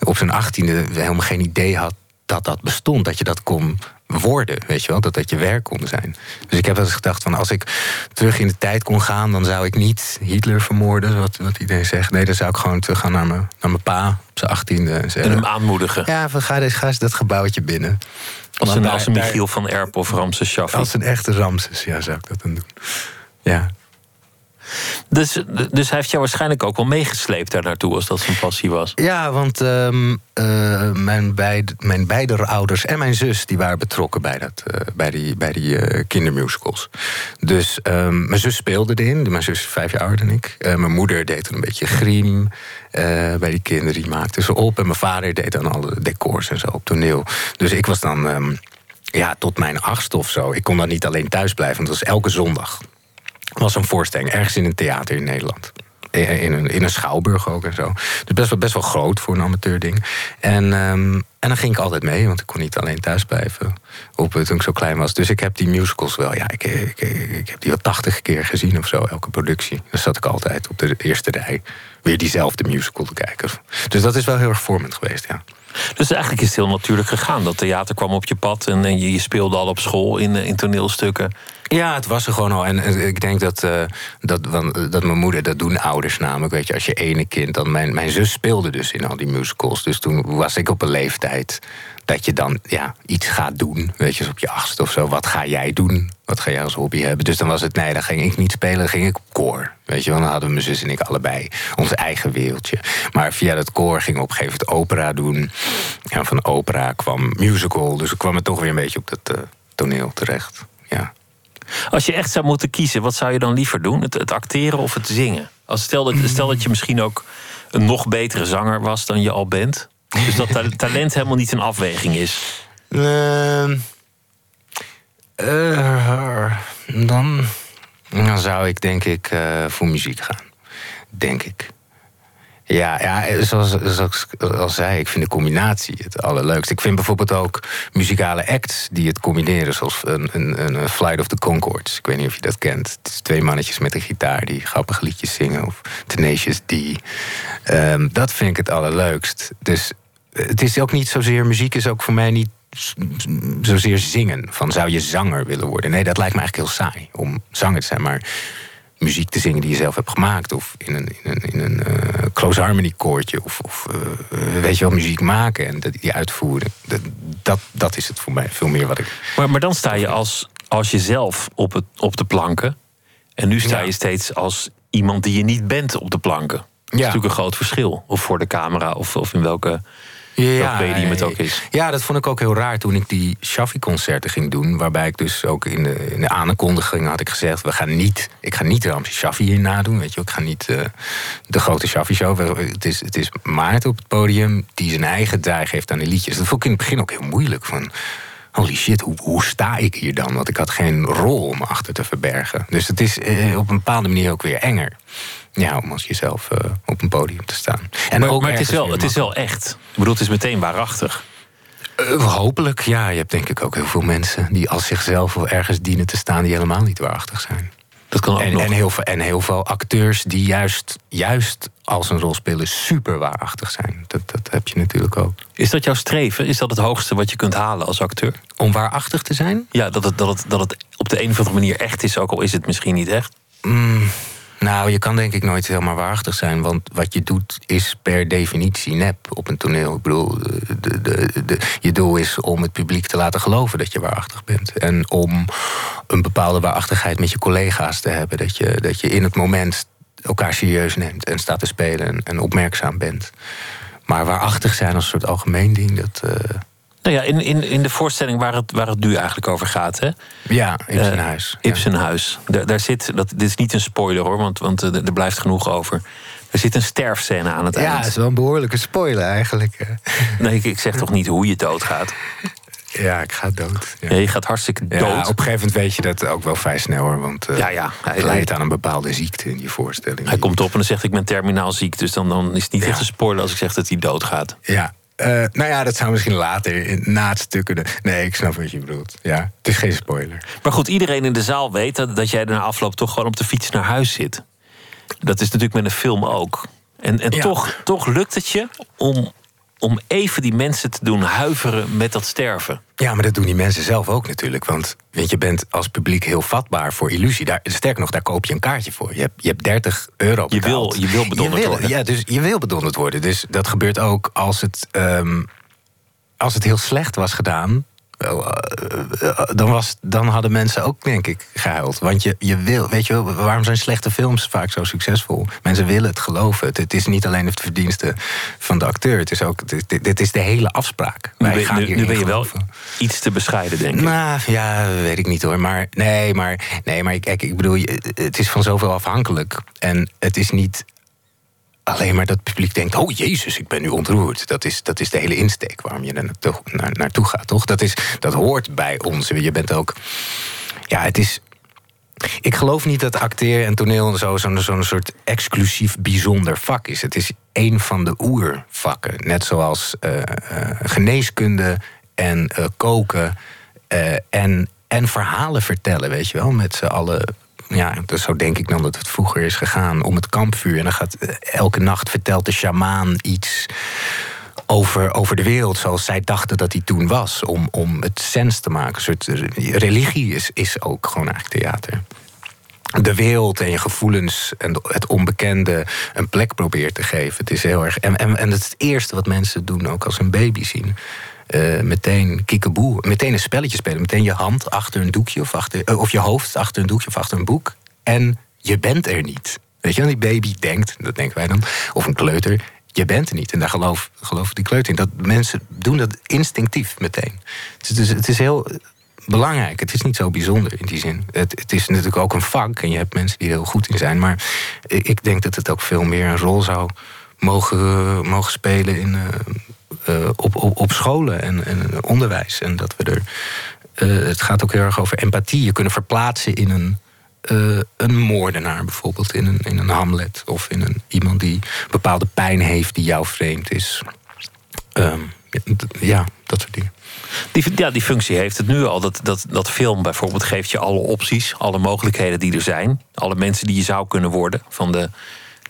op zijn achttiende helemaal geen idee had dat dat bestond. Dat je dat kon worden, weet je wel. Dat dat je werk kon zijn. Dus ik heb wel eens gedacht van als ik terug in de tijd kon gaan... dan zou ik niet Hitler vermoorden, wat, wat iedereen zegt. Nee, dan zou ik gewoon terug gaan naar mijn, naar mijn pa op zijn achttiende. En En zeggen, hem aanmoedigen. ja, van, ga, eens, ga eens dat gebouwtje binnen. Als een, daar- als een daar- Michiel van Erp of Ramses Shaffi. Als een echte Ramses, ja, zou ik dat dan doen. Ja. Dus, dus hij heeft jou waarschijnlijk ook wel meegesleept daar naartoe als dat zijn passie was. Ja, want ehm, eh, mijn, beide, mijn beide ouders en mijn zus die waren betrokken bij, dat, eh, bij die, bij die eh, kindermusicals. Dus ehm, mijn zus speelde erin. Mijn zus is vijf jaar ouder dan ik. Mijn moeder deed toen een beetje griem bij die kinderen. Die maakte ze op. En mijn vader deed dan alle decors en zo op toneel. Dus ik was dan ehm, ja, tot mijn achtste of zo. Ik kon dan niet alleen thuis blijven, want het was elke zondag was een voorstelling ergens in een theater in Nederland. In in een, in een schouwburg ook en zo. Dus best wel, best wel groot voor een amateurding. En, ehm, En dan ging ik altijd mee, want ik kon niet alleen thuis blijven. Op, toen ik zo klein was. Dus ik heb die musicals wel. Ja, ik, ik, ik, heb die wel tachtig keer gezien of zo, elke productie. Dan zat ik altijd op de eerste rij. Weer diezelfde musical te kijken. Dus dat is wel heel erg vormend geweest, ja. Dus eigenlijk is het heel natuurlijk gegaan. Dat theater kwam op je pad en, en je, je speelde al op school in, in toneelstukken. Ja, het was er gewoon al. En eh, ik denk dat, uh, dat, want, dat mijn moeder, dat doen ouders namelijk. Weet je, als je ene kind, dan mijn, mijn zus speelde dus in al die musicals. Dus toen was ik op een leeftijd dat je dan ja, iets gaat doen. Weet je, op je achtste of zo. Wat ga jij doen? Wat ga jij als hobby hebben? Dus dan was het, nee, dan ging ik niet spelen, dan ging ik koor. Weet je wel, dan hadden mijn zus en ik allebei ons eigen wereldje. Maar via dat koor ging op een gegeven moment opera doen. En van opera kwam musical. Dus ik kwam er toch weer een beetje op dat uh, toneel terecht. Ja. Als je echt zou moeten kiezen, wat zou je dan liever doen? Het, acteren of het zingen? Als stel, dat, stel dat je misschien ook een nog betere zanger was dan je al bent. Dus dat talent helemaal niet een afweging is. Uh, uh, dan, dan zou ik denk ik uh, voor muziek gaan. Denk ik. Ja, ja zoals, zoals ik al zei, ik vind de combinatie het allerleukst. Ik vind bijvoorbeeld ook muzikale acts die het combineren, zoals een, een, een Flight of the Concords. Ik weet niet of je dat kent. Het is twee mannetjes met een gitaar die grappige liedjes zingen, of Tenacious D. Um, dat vind ik het allerleukst. Dus het is ook niet zozeer, muziek is ook voor mij niet zozeer zingen. Van zou je zanger willen worden? Nee, dat lijkt me eigenlijk heel saai om zanger te zijn. Maar muziek te zingen die je zelf hebt gemaakt. Of in een, in een, in een uh, close harmony koortje. Of, of uh, weet je wel, muziek maken en die uitvoeren. Dat, dat, dat is het voor mij veel meer wat ik. Maar, maar dan sta je als, als jezelf op, het, op de planken. En nu sta je steeds als iemand die je niet bent op de planken. Dat is natuurlijk een groot verschil. Of voor de camera, of, of in welke ja, medium het ook is. Ja, dat vond ik ook heel raar toen ik die Shaffi-concerten ging doen. Waarbij ik dus ook in de, in de aankondiging had ik gezegd... We gaan niet, ik ga niet Ramse Shaffi hier nadoen. Weet je, ik ga niet uh, de grote Shaffi-show. Het is, het is Maarten op het podium die zijn eigen draai geeft aan de liedjes. Dat vond ik in het begin ook heel moeilijk. Van, holy shit, hoe, hoe sta ik hier dan? Want ik had geen rol om achter te verbergen. Dus het is eh, op een bepaalde manier ook weer enger. Ja, om als jezelf uh, op een podium te staan. En maar, ook maar het, is wel, het is wel echt. Ik bedoel, het is meteen waarachtig. Uh, hopelijk, ja. Je hebt denk ik ook heel veel mensen die als zichzelf ergens dienen te staan... die helemaal niet waarachtig zijn. Dat kan ook en, nog. En heel, veel, en heel veel acteurs die juist, juist als een rol spelen super waarachtig zijn. Dat, dat heb je natuurlijk ook. Is dat jouw streven? Is dat het hoogste wat je kunt halen als acteur? Om waarachtig te zijn? Ja, dat het, dat het, dat het op de een of andere manier echt is, ook al is het misschien niet echt. Mm, nou, je kan denk ik nooit helemaal waarachtig zijn. Want wat je doet is per definitie nep op een toneel. Ik bedoel, de, de, de, je doel is om het publiek te laten geloven dat je waarachtig bent. En om een bepaalde waarachtigheid met je collega's te hebben. Dat je, dat je in het moment elkaar serieus neemt en staat te spelen en, opmerkzaam bent. Maar waarachtig zijn als een soort algemeen ding, dat. Uh, nou ja, in, in, in de voorstelling waar het, waar het nu eigenlijk over gaat, hè? Ja, Ibsenhuis. Uh, Ibsenhuis. Daar, daar zit, dat, dit is niet een spoiler hoor, want, want er, er blijft genoeg over. Er zit een sterfscène aan het ja, eind. Ja, dat is wel een behoorlijke spoiler eigenlijk. Nee, ik, ik zeg toch niet hoe je doodgaat? Ja, ik ga dood. Ja. ja je gaat hartstikke dood. Ja, op een gegeven moment weet je dat ook wel vrij snel hoor. Want uh, ja, ja, hij leidt aan een bepaalde ziekte in die voorstelling. Hij komt op en dan zegt ik ben terminaal ziek. Dus dan, dan is het niet echt een spoiler als ik zeg dat hij doodgaat. Ja, uh, nou ja, dat zou misschien later na het stuk kunnen. Nee, ik snap wat je bedoelt. Ja, het is geen spoiler. Maar goed, iedereen in de zaal weet dat, dat jij na afloop toch gewoon op de fiets naar huis zit. Dat is natuurlijk met een film ook. En, en ja. toch, toch lukt het je om, om even die mensen te doen huiveren met dat sterven. Ja, maar dat doen die mensen zelf ook natuurlijk. Want weet, je bent als publiek heel vatbaar voor illusie. Daar, sterker nog, daar koop je een kaartje voor. Je hebt, je hebt 30 euro betaald. Je wil, je wil bedonderd je wil, worden. Ja, dus je wil bedonderd worden. Dus dat gebeurt ook als het, um, als het heel slecht was gedaan. Dan, was, dan hadden mensen ook, denk ik, gehuild. Want je, je wil, weet je wel, waarom zijn slechte films vaak zo succesvol? Mensen willen het geloven. Het, het is niet alleen het verdienste van de acteur. Het is ook, dit, dit is de hele afspraak. Nu, ben, nu, nu ben je wel iets te bescheiden, denk ik. Nou, ja, weet ik niet hoor. Maar nee, maar, nee, maar kijk, ik bedoel, het is van zoveel afhankelijk. En het is niet alleen maar dat publiek denkt: oh jezus, ik ben nu ontroerd. Dat is, dat is de hele insteek waarom je er naartoe, naar, gaat, toch? Dat, is, dat hoort bij ons. Je bent ook. Ja, het is. Ik geloof niet dat acteren en toneel zo'n zo, zo'n soort exclusief bijzonder vak is. Het is een van de oervakken. Net zoals uh, uh, geneeskunde en uh, koken en, en verhalen vertellen, weet je wel. Met z'n allen ja, dus zo denk ik dan dat het vroeger is gegaan om het kampvuur. En dan gaat elke nacht vertelt de sjamaan iets over, over de wereld zoals zij dachten dat die toen was. Om, om het sens te maken. Een soort religie is, is ook gewoon eigenlijk theater. De wereld en je gevoelens en het onbekende een plek probeert te geven. Het is heel erg. En, en, en het is het eerste wat mensen doen, ook als een baby zien. Uh, meteen kikkeboe, meteen een spelletje spelen. Meteen je hand achter een doekje of, achter, uh, of je hoofd achter een doekje of achter een boek. En je bent er niet. Weet je, die baby denkt, dat denken wij dan, of een kleuter, je bent er niet. En daar geloof, geloof die kleuter in. Dat mensen doen dat instinctief meteen. Het is, het is heel belangrijk. Het is niet zo bijzonder in die zin. Het, het, is natuurlijk ook een vak en je hebt mensen die er heel goed in zijn. Maar ik denk dat het ook veel meer een rol zou mogen, mogen spelen in, op, op, op scholen en, en onderwijs. En dat we er. Uh, het gaat ook heel erg over empathie. Je kunnen verplaatsen in een uh, een moordenaar bijvoorbeeld in een, in een Hamlet. Of in een, iemand die bepaalde pijn heeft die jou vreemd is. Um, ja, dat soort dingen. Die, ja, die functie heeft het nu al. Dat, dat, dat film bijvoorbeeld geeft je alle opties, alle mogelijkheden die er zijn. Alle mensen die je zou kunnen worden. Van de,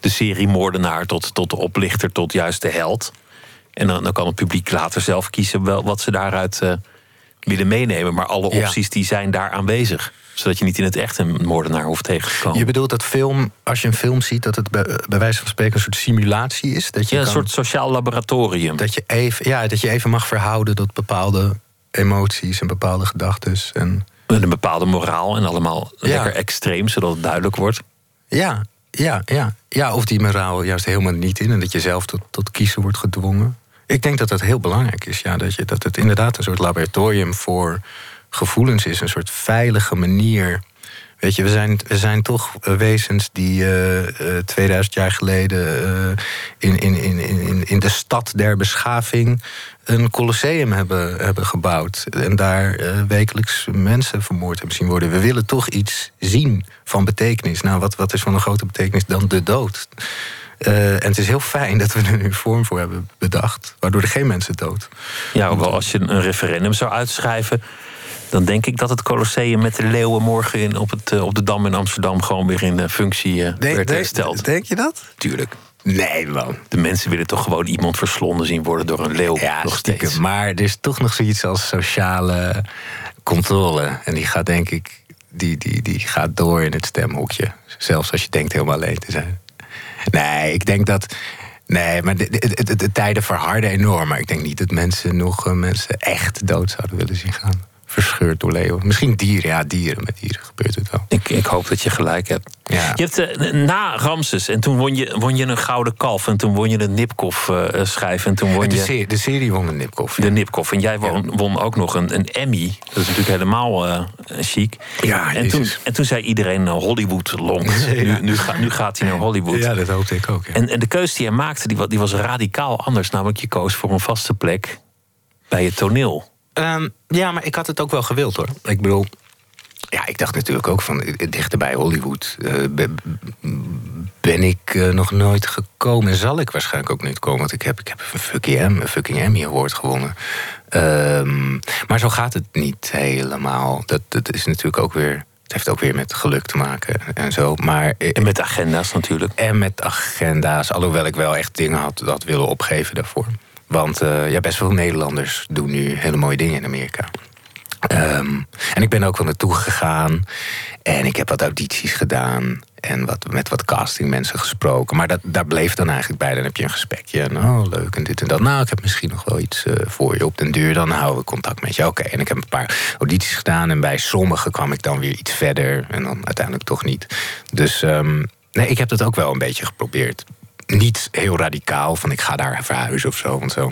de serie moordenaar tot, tot de oplichter tot juist de held. En dan, dan kan het publiek later zelf kiezen wel, wat ze daaruit uh, willen meenemen. Maar alle opties ja. die zijn daar aanwezig zodat je niet in het echt een moordenaar hoeft tegen te komen. Je bedoelt dat film, als je een film ziet, dat het bij, bij wijze van spreken een soort simulatie is? Dat je ja, een kan, soort sociaal laboratorium. Dat je, even, ja, dat je even mag verhouden tot bepaalde emoties en bepaalde gedachten. En... Met een bepaalde moraal en allemaal ja. lekker extreem, zodat het duidelijk wordt. Ja, ja, ja. ja, of die moraal juist helemaal niet in en dat je zelf tot, tot kiezen wordt gedwongen. Ik denk dat dat heel belangrijk is. Ja, dat, je, dat het inderdaad een soort laboratorium voor gevoelens is. Een soort veilige manier. Weet je, we zijn, we zijn toch wezens die uh, uh, 2000 jaar geleden uh, in, in, in, in, in de stad der beschaving een colosseum hebben, hebben gebouwd. En daar wekelijks mensen vermoord hebben zien worden. We willen toch iets zien van betekenis. Nou, wat, wat is van een grote betekenis dan de dood? Uh, en het is heel fijn dat we er nu een vorm voor hebben bedacht, waardoor er geen mensen dood. Ja, wel als je een referendum zou uitschrijven, dan denk ik dat het Colosseum met de leeuwen morgen in, op, het, op de Dam in Amsterdam gewoon weer in de functie uh, denk, werd hersteld. Denk je dat? Tuurlijk. Nee, man. De mensen willen toch gewoon iemand verslonden zien worden door een leeuw. Ja, nog stiekem. steeds. Maar er is toch nog zoiets als sociale controle. En die gaat denk ik die, die, die gaat door in het stemhokje. Zelfs als je denkt helemaal alleen te zijn. Nee, ik denk dat. Nee, maar de, de, de, de tijden verharden enorm. Maar ik denk niet dat mensen nog uh, mensen echt dood zouden willen zien gaan verscheurd door leeuwen. Misschien dieren, ja, dieren. Met dieren gebeurt het wel. Ik, ik hoop dat je gelijk hebt. Ja. Je hebt uh, na Ramses en toen won je, won je een gouden kalf. En toen won je de Nipkoff uh, schijf. En toen won de, je... serie, de serie won de Nipkoff. De Nipkoff. En jij won, won ook nog een, een, Emmy. Dat is natuurlijk helemaal uh, chic. Ja, en, toen, en toen zei iedereen Hollywood longt. Ja. Nu, nu, ga, nu, gaat hij naar Hollywood. Ja, dat hoopte ik ook. En, en, de keuze die hij maakte, die, die was radicaal anders. Namelijk, je koos voor een vaste plek bij het toneel. Um, ja, maar ik had het ook wel gewild hoor. Ik bedoel, ja, ik dacht natuurlijk ook van dichter bij Hollywood uh, ben ik uh, nog nooit gekomen. En zal ik waarschijnlijk ook niet komen. Want ik heb, ik heb een fucking, M, een fucking Emmy Award gewonnen. Um, maar zo gaat het niet helemaal. Dat, dat is natuurlijk ook weer. Het heeft ook weer met geluk te maken en zo. Maar, en met agenda's natuurlijk. En met agenda's. Alhoewel ik wel echt dingen had, had willen opgeven daarvoor. Want uh, ja, best veel Nederlanders doen nu hele mooie dingen in Amerika. Um, en ik ben ook wel naartoe gegaan. En ik heb wat audities gedaan. En wat, met wat castingmensen gesproken. Maar dat, daar bleef dan eigenlijk bij. Dan heb je een gesprekje. En oh, leuk en dit en dat. Nou, ik heb misschien nog wel iets uh, voor je op den duur. Dan houden we contact met je. Oké, en ik heb een paar audities gedaan. En bij sommigen kwam ik dan weer iets verder. En dan uiteindelijk toch niet. Dus um, nee, ik heb dat ook wel een beetje geprobeerd niet heel radicaal van ik ga daar verhuizen of zo. Want zo.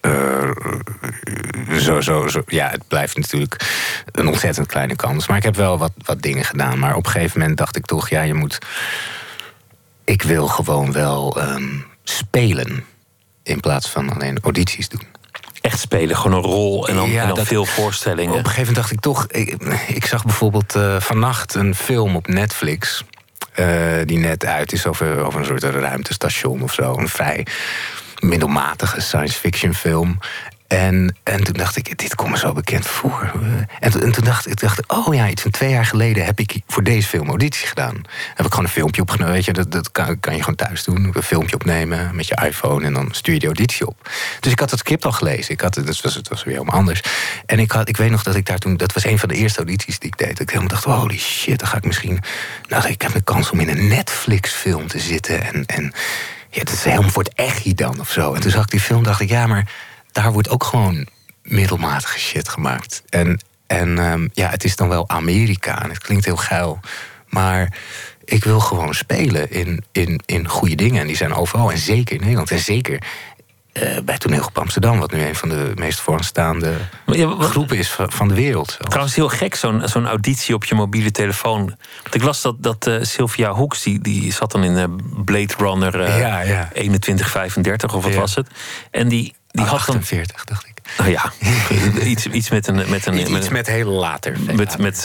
Uh, zo, zo, zo. Ja, het blijft natuurlijk een ontzettend kleine kans. Maar ik heb wel wat, wat dingen gedaan. Maar op een gegeven moment dacht ik toch, ja, je moet. Ik wil gewoon wel um, spelen. In plaats van alleen audities doen. Echt spelen, gewoon een rol en dan, Ja, en dan dat- veel voorstellingen. Op een gegeven moment dacht ik toch... Ik, ik zag bijvoorbeeld eh, vannacht een film op Netflix... eh, die net uit is over, een soort ruimtestation of zo. Een vrij middelmatige science fiction film. En, en toen dacht ik, dit komt me zo bekend voor. En, toen- en toen dacht ik, dacht, oh ja, iets van twee jaar geleden heb ik voor deze film auditie gedaan. Heb ik gewoon een filmpje opgenomen. Weet je, dat, dat kan, je gewoon thuis doen. Een filmpje opnemen met je iPhone en dan stuur je de auditie op. Dus ik had het script al gelezen. Ik had, dus was, het was weer helemaal anders. En ik, had, ik weet nog dat ik daar toen, dat was een van de eerste audities die ik deed. Ik helemaal dacht, holy shit, dan ga ik misschien. Nou, ik heb de kans om in een Netflix-film te zitten. En, en ja, dat is helemaal voor het echt dan of zo. En toen zag ik die film, dacht ik, ja, maar daar wordt ook gewoon middelmatige shit gemaakt. En, en ehm, ja, het is dan wel Amerika en het klinkt heel geil. Maar ik wil gewoon spelen in, in, in goede dingen. En die zijn overal. En zeker in Nederland. En zeker eh, bij Toneelgroep Amsterdam. Wat nu een van de meest vooraanstaande Maar ja, wat- groepen is van, de wereld. zelfs. Trouwens, heel gek, zo'n zo'n auditie op je mobiele telefoon. Want ik las dat, dat eh, Sylvia Hoeks, die, die zat dan in eh, Blade Runner Ja, ja. 2135, of wat was het? En die, die had dan... 48, dacht ik. Nou ja, iets, iets met een... Met een Iets met heel later. met, later. met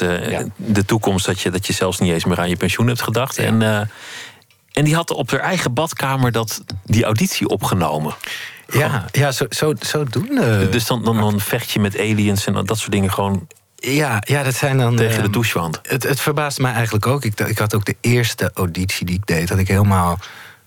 de toekomst dat je, dat je zelfs niet eens meer aan je pensioen hebt gedacht. En, en die had op haar eigen badkamer dat, die auditie opgenomen. Ja, ja zo, zo, zodoende. Dus dan, dan, dan vecht je met aliens en dat soort dingen gewoon ja, ja, dat zijn dan... tegen de ehm, douchewand. Het, het verbaasde mij eigenlijk ook. Ik, ik had ook de eerste auditie die ik deed, dat ik helemaal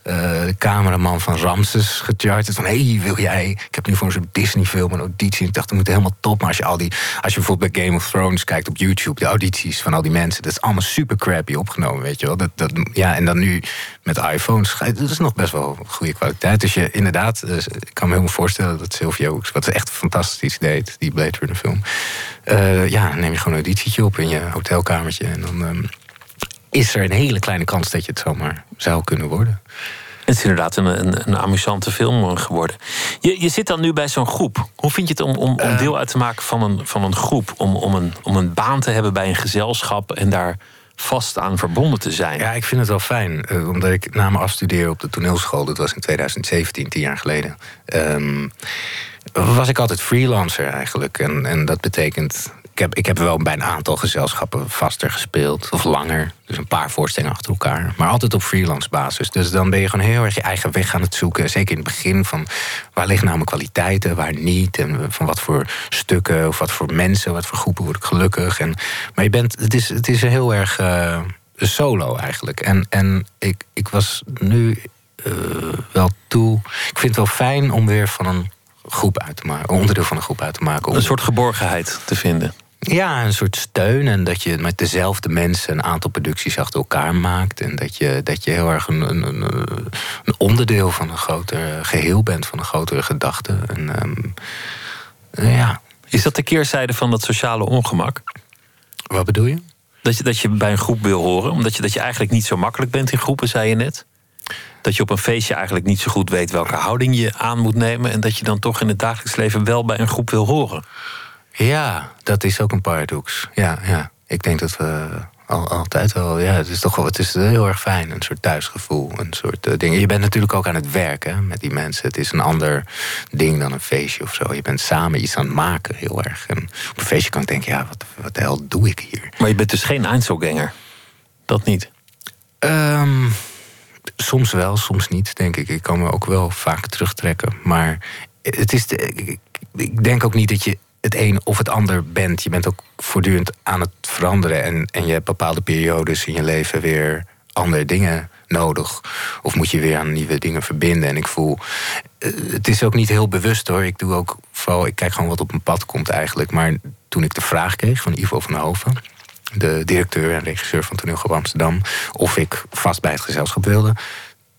eh, de cameraman van Ramses gecharterd. Van hé, hey, wil jij? Ik heb nu voor zo'n Disney-film een auditie. Ik dacht, dat moet helemaal top. Maar als je al die, als je bijvoorbeeld bij Game of Thrones kijkt op YouTube, de audities van al die mensen, dat is allemaal super crappy opgenomen, weet je wel. Dat, dat, ja, en dan nu met iPhones, dat is nog best wel goede kwaliteit. Dus je inderdaad, eh, ik kan me helemaal voorstellen dat Hoeks, wat echt fantastisch deed, die Blade Runner film. eh, ja, neem je gewoon een auditietje op in je hotelkamertje en dan. ehm, is er een hele kleine kans dat je het zomaar zou kunnen worden. Het is inderdaad een, een, een amusante film geworden. Je, je zit dan nu bij zo'n groep. Hoe vind je het om, om, Eh. om deel uit te maken van een, van een groep? Om, om, een, om een baan te hebben bij een gezelschap en daar vast aan verbonden te zijn? Ja, ik vind het wel fijn. eh, omdat ik na mijn afstuderen op de toneelschool, dat was in 2017, tien jaar geleden. ehm, was ik altijd freelancer eigenlijk. En, en dat betekent. Ik heb, ik heb wel bij een aantal gezelschappen vaster gespeeld. Of langer. Dus een paar voorstellingen achter elkaar. Maar altijd op freelance basis. Dus dan ben je gewoon heel erg je eigen weg aan het zoeken. Zeker in het begin van waar liggen nou mijn kwaliteiten, waar niet. En van wat voor stukken of wat voor mensen, wat voor groepen word ik gelukkig. En, maar je bent, het is, het is heel erg eh, solo eigenlijk. En, en ik, ik was nu eh, wel toe. Ik vind het wel fijn om weer van een groep uit te maken, onderdeel van een groep uit te maken. Een soort geborgenheid te vinden. Ja, een soort steun. En dat je met dezelfde mensen een aantal producties achter elkaar maakt. En dat je, dat je heel erg een, een, een, onderdeel van een groter geheel bent, van een grotere gedachte. En, ehm, ja, Is dat de keerzijde van dat sociale ongemak? wat bedoel je? Dat je, dat je bij een groep wil horen, omdat je, dat je eigenlijk niet zo makkelijk bent in groepen, zei je net. Dat je op een feestje eigenlijk niet zo goed weet welke houding je aan moet nemen. En dat je dan toch in het dagelijks leven wel bij een groep wil horen. Ja, dat is ook een paradox. Ja, ja. Ik denk dat we al, altijd wel. Ja, het is toch wel. Het is heel erg fijn. Een soort thuisgevoel. Een soort uh, ding. Je bent natuurlijk ook aan het werken met die mensen. Het is een ander ding dan een feestje of zo. Je bent samen iets aan het maken, heel erg. En op een feestje kan ik denken: ja, wat, wat de hel doe ik hier? Maar je bent dus geen Einzelganger. Dat niet. Um, soms wel, soms niet, denk ik. Ik kan me ook wel vaak terugtrekken. Maar het is. De, ik, ik denk ook niet dat je het een of het ander bent. Je bent ook voortdurend aan het veranderen. En, en je hebt bepaalde periodes in je leven weer andere dingen nodig. Of moet je weer aan nieuwe dingen verbinden. En ik voel. Het is ook niet heel bewust hoor. Ik doe ook vooral. Ik kijk gewoon wat op mijn pad komt eigenlijk. Maar toen ik de vraag kreeg van Ivo van Hoven. De directeur en regisseur van Toneelgroep Amsterdam. Of ik vast bij het gezelschap wilde.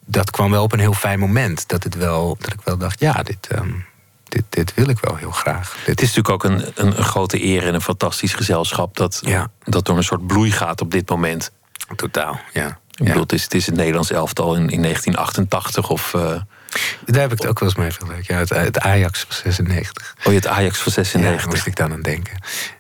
Dat kwam wel op een heel fijn moment. Dat, het wel, dat ik wel dacht, ja, dit, um, dit, dit wil ik wel heel graag. Dit het is natuurlijk ook een, een, een, grote eer en een fantastisch gezelschap dat, ja. dat door een soort bloei gaat op dit moment. Totaal, ja. Ik bedoel, het is, het is het Nederlands elftal in, in 1988 of. Uh, Daar heb ik het ook wel eens mee vergeleken. Ja, het, het, Ajax van 96. Oh, je het Ajax van 96. Ja, moest ik dan aan denken.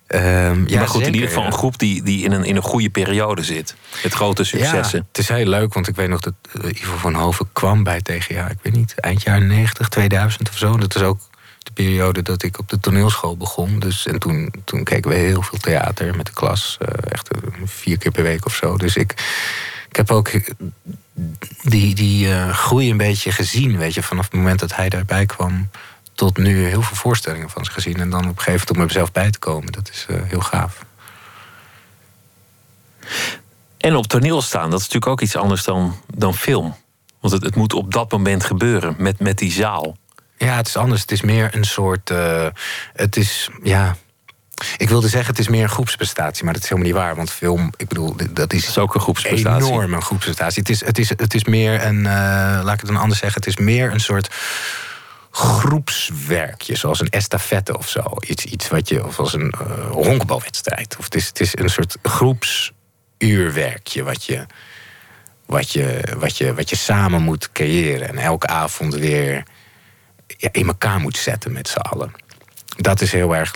Um, ja, maar goed, zeker, in ieder geval een groep die, die in, een, in een goede periode zit. Met grote successen. Ja, het is heel leuk, want ik weet nog dat uh, Ivo van Hoven kwam bij tegen, ja, ik weet niet, eind jaren 90, 2000 of zo. Dat is ook de periode dat ik op de toneelschool begon. Dus, en toen, toen keken we heel veel theater met de klas. eh, echt eh, vier keer per week of zo. Dus ik, ik heb ook die, die eh, groei een beetje gezien. Weet je, vanaf het moment dat hij daarbij kwam tot nu heel veel voorstellingen van ze gezien. En dan op een gegeven moment om er zelf bij te komen. Dat is heel gaaf. En op toneel staan, dat is natuurlijk ook iets anders dan, dan film. Want het, het moet op dat moment gebeuren, met, met die zaal. Ja, het is anders. Het is meer een soort. eh, het is. Ja. Ik wilde zeggen, het is meer een groepsprestatie, maar dat is helemaal niet waar. Want film, ik bedoel, dat is, is ook een groepsprestatie. enorm een groepsprestatie. Het is, het is, het is meer een, eh, laat ik het dan anders zeggen, het is meer een soort groepswerkje, zoals een estafette of zo. Iets, iets wat je, of als een eh honkbalwedstrijd. Of het is, het is een soort groepsuurwerkje wat je, wat, je, wat, je, wat je samen moet creëren. En elke avond weer ja, in elkaar moet zetten met z'n allen. Dat is heel erg,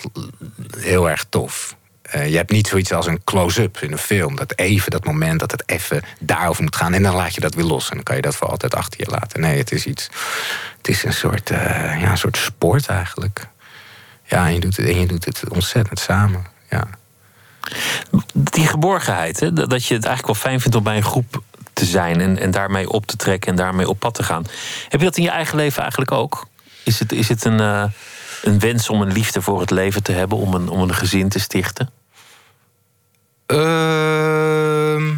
heel erg tof. Eh, je hebt niet zoiets als een close-up in een film. Dat even dat moment dat het even daarover moet gaan. En dan laat je dat weer los. En dan kan je dat voor altijd achter je laten. Nee, het is iets. Het is een soort, eh, ja, een soort sport eigenlijk. Ja, en je doet het, en je doet het ontzettend samen. Ja. Die geborgenheid, hè, dat dat je het eigenlijk wel fijn vindt om bij een groep te zijn en, en daarmee op te trekken en daarmee op pad te gaan. Heb je dat in je eigen leven eigenlijk ook? Is het, is het een, eh, een wens om een liefde voor het leven te hebben, om een, om een gezin te stichten? Ehm,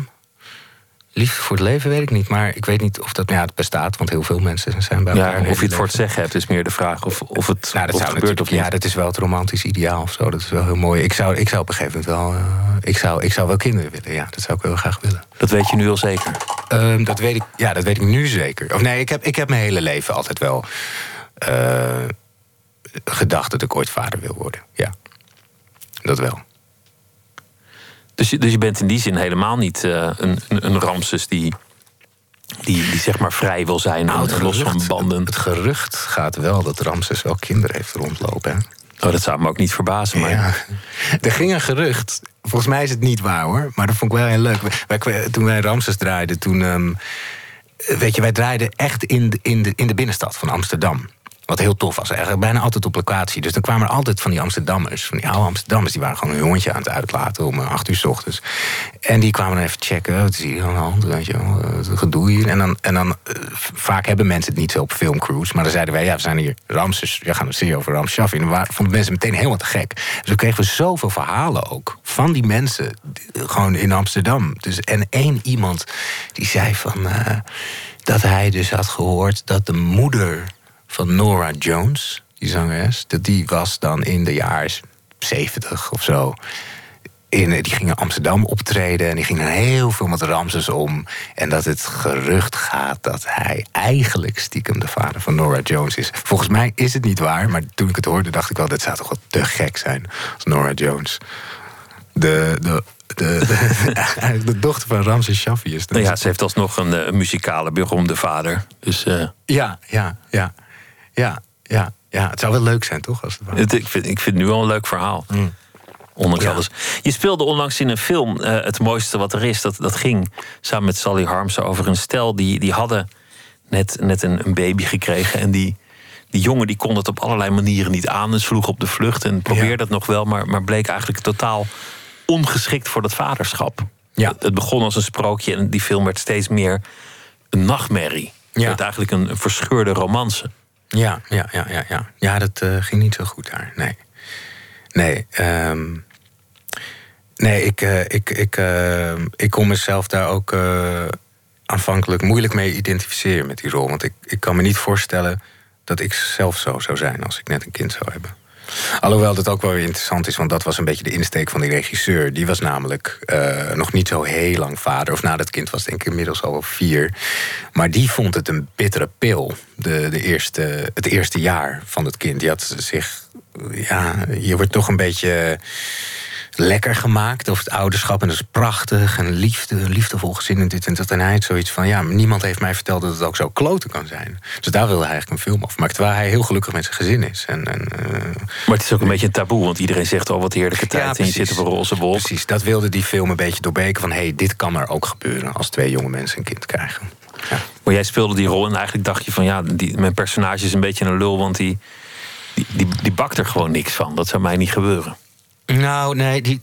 liefde voor het leven weet ik niet. Maar ik weet niet of dat. Ja, het bestaat, want heel veel mensen zijn bij elkaar. Ja, of je het voor het zeggen hebt, is meer de vraag of, of het, Nou, dat of zou het gebeurt of niet. ja, dat is wel het romantisch ideaal of zo. Dat is wel heel mooi. Ik zou, ik zou op een gegeven moment wel. eh, ik, zou, ik zou wel kinderen willen. Ja, dat zou ik wel graag willen. Dat weet je nu al zeker. Ehm, dat, weet ik, ja, dat weet ik nu zeker. Of nee, ik heb, ik heb mijn hele leven altijd wel eh, gedacht dat ik ooit vader wil worden. Ja, dat wel. Dus je, dus je bent in die zin helemaal niet eh, een, een, een Ramses die, die, die zeg maar vrij wil zijn Nou, los van banden. Het gerucht gaat wel dat Ramses wel kinderen heeft rondlopen. Hè? Oh, dat zou me ook niet verbazen. Maar Ja. Er ging een gerucht. Volgens mij is het niet waar hoor. Maar dat vond ik wel heel leuk. Wij, wij- toen wij Ramses draaiden, toen. ehm, weet je, wij draaiden echt in de, in, de, in de binnenstad van Amsterdam. Wat heel tof was. Eigenlijk bijna altijd op locatie. Dus dan kwamen er altijd van die Amsterdammers. Van die oude Amsterdammers. Die waren gewoon hun hondje aan het uitlaten om eh, acht uur s ochtends. En die kwamen dan even checken. Wat is hier aan de hand? Weet je wel, eh, gedoe hier. En dan, en dan eh, vaak hebben mensen het niet zo op filmcrews. Maar dan zeiden wij, ja, we zijn hier Ramses. We gaan een serie over Ramses Shaffi. En vonden mensen meteen helemaal te gek. Dus dan kregen we zoveel verhalen ook. Van die mensen. Gewoon in Amsterdam. Dus, en één iemand die zei van... dat hij dus had gehoord dat de moeder van Nora Jones, die zangeres, dat die was dan in de jaren 70 of zo. In, die ging in Amsterdam optreden en die ging dan heel veel met Ramses om. En dat het gerucht gaat dat hij eigenlijk stiekem de vader van Nora Jones is. Volgens mij is het niet waar, maar toen ik het hoorde dacht ik wel... dat zou toch wel te gek zijn als Nora Jones. De, de, de, de, de dochter van Ramses Shaffi is. nou ja, ze heeft alsnog een, eh, een muzikale beroemde vader. Dus eh, Ja, ja, ja. Ja, ja, ja. Het zou wel leuk zijn, toch? Als het ik, vind, ik vind het nu wel een leuk verhaal. Ondanks Ja. alles. Je speelde onlangs in een film, eh, Het mooiste wat er is. Dat, dat ging samen met Sally Harmsen over een stel die, die hadden net, net een, een baby gekregen. En die, die jongen die kon het op allerlei manieren niet aan. En sloeg op de vlucht en probeerde Ja. het nog wel. Maar, maar bleek eigenlijk totaal ongeschikt voor dat vaderschap. Ja. Het, het begon als een sprookje en die film werd steeds meer een nachtmerrie. Het werd eigenlijk een, een verscheurde romance. Ja, ja, ja, ja. Ja, ja dat eh, ging niet zo goed daar. Nee. Nee, ehm, nee ik, eh, ik, ik, eh, ik kon mezelf daar ook aanvankelijk moeilijk mee identificeren met die rol. Want ik, ik kan me niet voorstellen dat ik zelf zo zou zijn als ik net een kind zou hebben. Alhoewel dat ook wel weer interessant is, want dat was een beetje de insteek van die regisseur. Die was namelijk eh, nog niet zo heel lang vader. Of na dat kind was denk ik inmiddels al vier. Maar die vond het een bittere pil, de, de eerste, het eerste jaar van het kind. Die had zich, ja, je wordt toch een beetje lekker gemaakt over het ouderschap. En dat is prachtig en liefde, liefdevol gezin en dit en dat. En hij had zoiets van, ja, niemand heeft mij verteld dat het ook zo kloten kan zijn. Dus daar wilde hij eigenlijk een film over maken. Terwijl hij heel gelukkig met zijn gezin is. En, en, eh, Maar het is ook een beetje een taboe, want iedereen zegt al wat heerlijke tijd. en je zit op een roze wolk. Precies, dat wilde die film een beetje doorbreken van... hé, hey, dit kan er ook gebeuren als twee jonge mensen een kind krijgen. Ja. Maar jij speelde die rol en eigenlijk dacht je van ja, die, mijn personage is een beetje een lul, want die, Die, die, die bakt er gewoon niks van. Dat zou mij niet gebeuren. Nou, nee, die,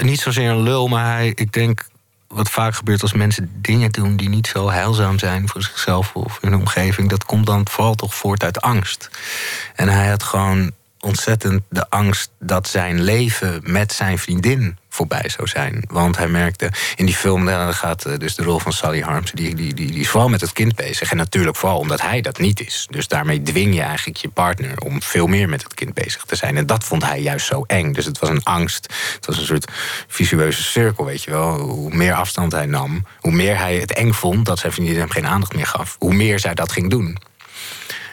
niet zozeer een lul, maar hij, ik denk wat vaak gebeurt als mensen dingen doen die niet zo heilzaam zijn voor zichzelf of hun omgeving, dat komt dan vooral toch voort uit angst. En hij had gewoon ontzettend de angst dat zijn leven met zijn vriendin voorbij zou zijn. Want hij merkte in die film, daar gaat eh, dus de rol van Sally Harms, die, die, die, die is vooral met het kind bezig. En natuurlijk vooral omdat hij dat niet is. Dus daarmee dwing je eigenlijk je partner om veel meer met het kind bezig te zijn. En dat vond hij juist zo eng. Dus het was een angst. Het was een soort visueuze cirkel, weet je wel. Hoe meer afstand hij nam, hoe meer hij het eng vond dat zijn vriendin hem geen aandacht meer gaf, hoe meer zij dat ging doen.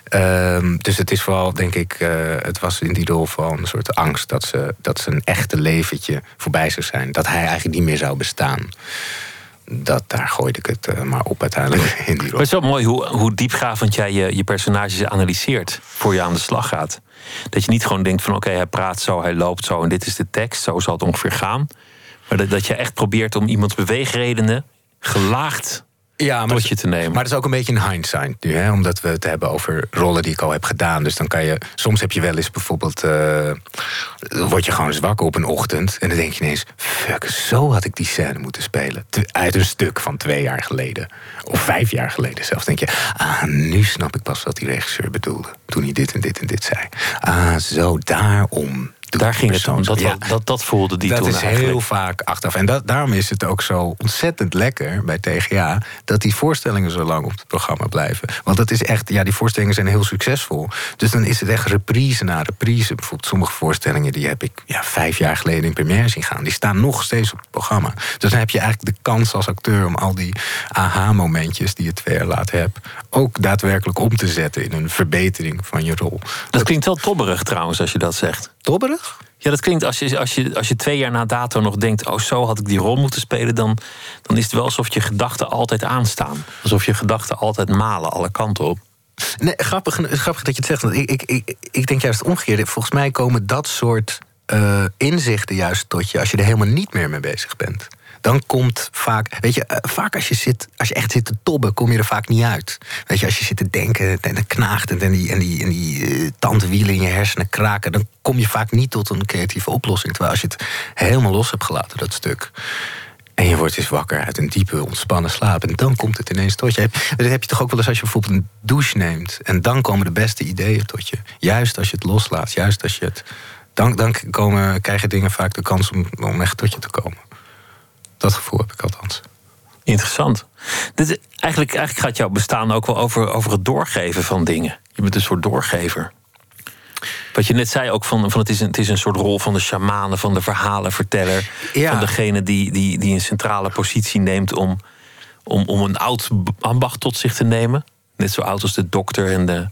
Ehm, dus het is vooral, denk ik, uh, het was in die rol van een soort angst dat ze, dat ze een echte leventje voorbij zou zijn. Dat hij eigenlijk niet meer zou bestaan. Dat, daar gooide ik het uh, maar op uiteindelijk in die rol. het is wel mooi hoe, hoe diepgravend jij je, je personages analyseert voor je aan de slag gaat. Dat je niet gewoon denkt van oké, hij praat zo, hij loopt zo en dit is de tekst, zo zal het ongeveer gaan. Maar dat, dat je echt probeert om iemands beweegredenen gelaagd ja, maar tot je te nemen. Maar dat is ook een beetje een hindsight nu, hè? omdat we het hebben over rollen die ik al heb gedaan. Dus dan kan je, soms heb je wel eens bijvoorbeeld, uh, word je gewoon eens wakker op een ochtend en dan denk je ineens, fuck, zo had ik die scène moeten spelen. Uit een stuk van twee jaar geleden, of vijf jaar geleden zelfs. Denk je, ah, nu snap ik pas wat die regisseur bedoelde toen hij dit en dit en dit zei. Ah, zo daarom daar ging het om. Dat, dat, dat, voelde die dat toen is heel vaak achteraf. En dat, daarom is het ook zo ontzettend lekker bij TGA... dat die voorstellingen zo lang op het programma blijven. Want dat is echt, ja, die voorstellingen zijn heel succesvol. Dus dan is het echt reprise na reprise. Bijvoorbeeld sommige voorstellingen... die heb ik ja, vijf jaar geleden in première zien gaan. Die staan nog steeds op het programma. Dus dan heb je eigenlijk de kans als acteur... om al die aha-momentjes die je twee jaar later hebt... ook daadwerkelijk om te zetten in een verbetering van je rol. Dat, dat klinkt wel tobberig trouwens, als je dat zegt. Tobberig? Ja, dat klinkt als je, als, je, als je twee jaar na dato nog denkt: oh, zo had ik die rol moeten spelen. Dan, dan is het wel alsof je gedachten altijd aanstaan. Alsof je gedachten altijd malen, alle kanten op. Nee, grappig, grappig dat je het zegt. Want ik, ik, ik, ik denk juist het omgekeerde. Volgens mij komen dat soort uh, inzichten juist tot je als je er helemaal niet meer mee bezig bent dan komt vaak, weet je, eh, vaak als je, zit, als je echt zit te tobben, kom je er vaak niet uit. Weet je, als je zit te denken en dan knaagt en die, en die, en die uh, tandwielen in je hersenen kraken, dan kom je vaak niet tot een creatieve oplossing. Terwijl als je het helemaal los hebt gelaten, dat stuk. En je wordt eens wakker uit een diepe, ontspannen slaap. En dan komt het ineens tot je. Dat heb je toch ook wel eens als je bijvoorbeeld een douche neemt. En dan komen de beste ideeën tot je. Juist als je het loslaat. Juist als je het. Dan, dan komen, krijgen dingen vaak de kans om, om echt tot je te komen. Dat gevoel heb ik althans. Interessant. Dit, eigenlijk, eigenlijk gaat jouw bestaan ook wel over, over het doorgeven van dingen. Je bent een soort doorgever. Wat je net zei ook van, van het, is een, het is een soort rol van de shamanen, van de verhalenverteller. Ja. Van degene die, die, die een centrale positie neemt om, om, om een oud ambacht tot zich te nemen. Net zo oud als de dokter en de,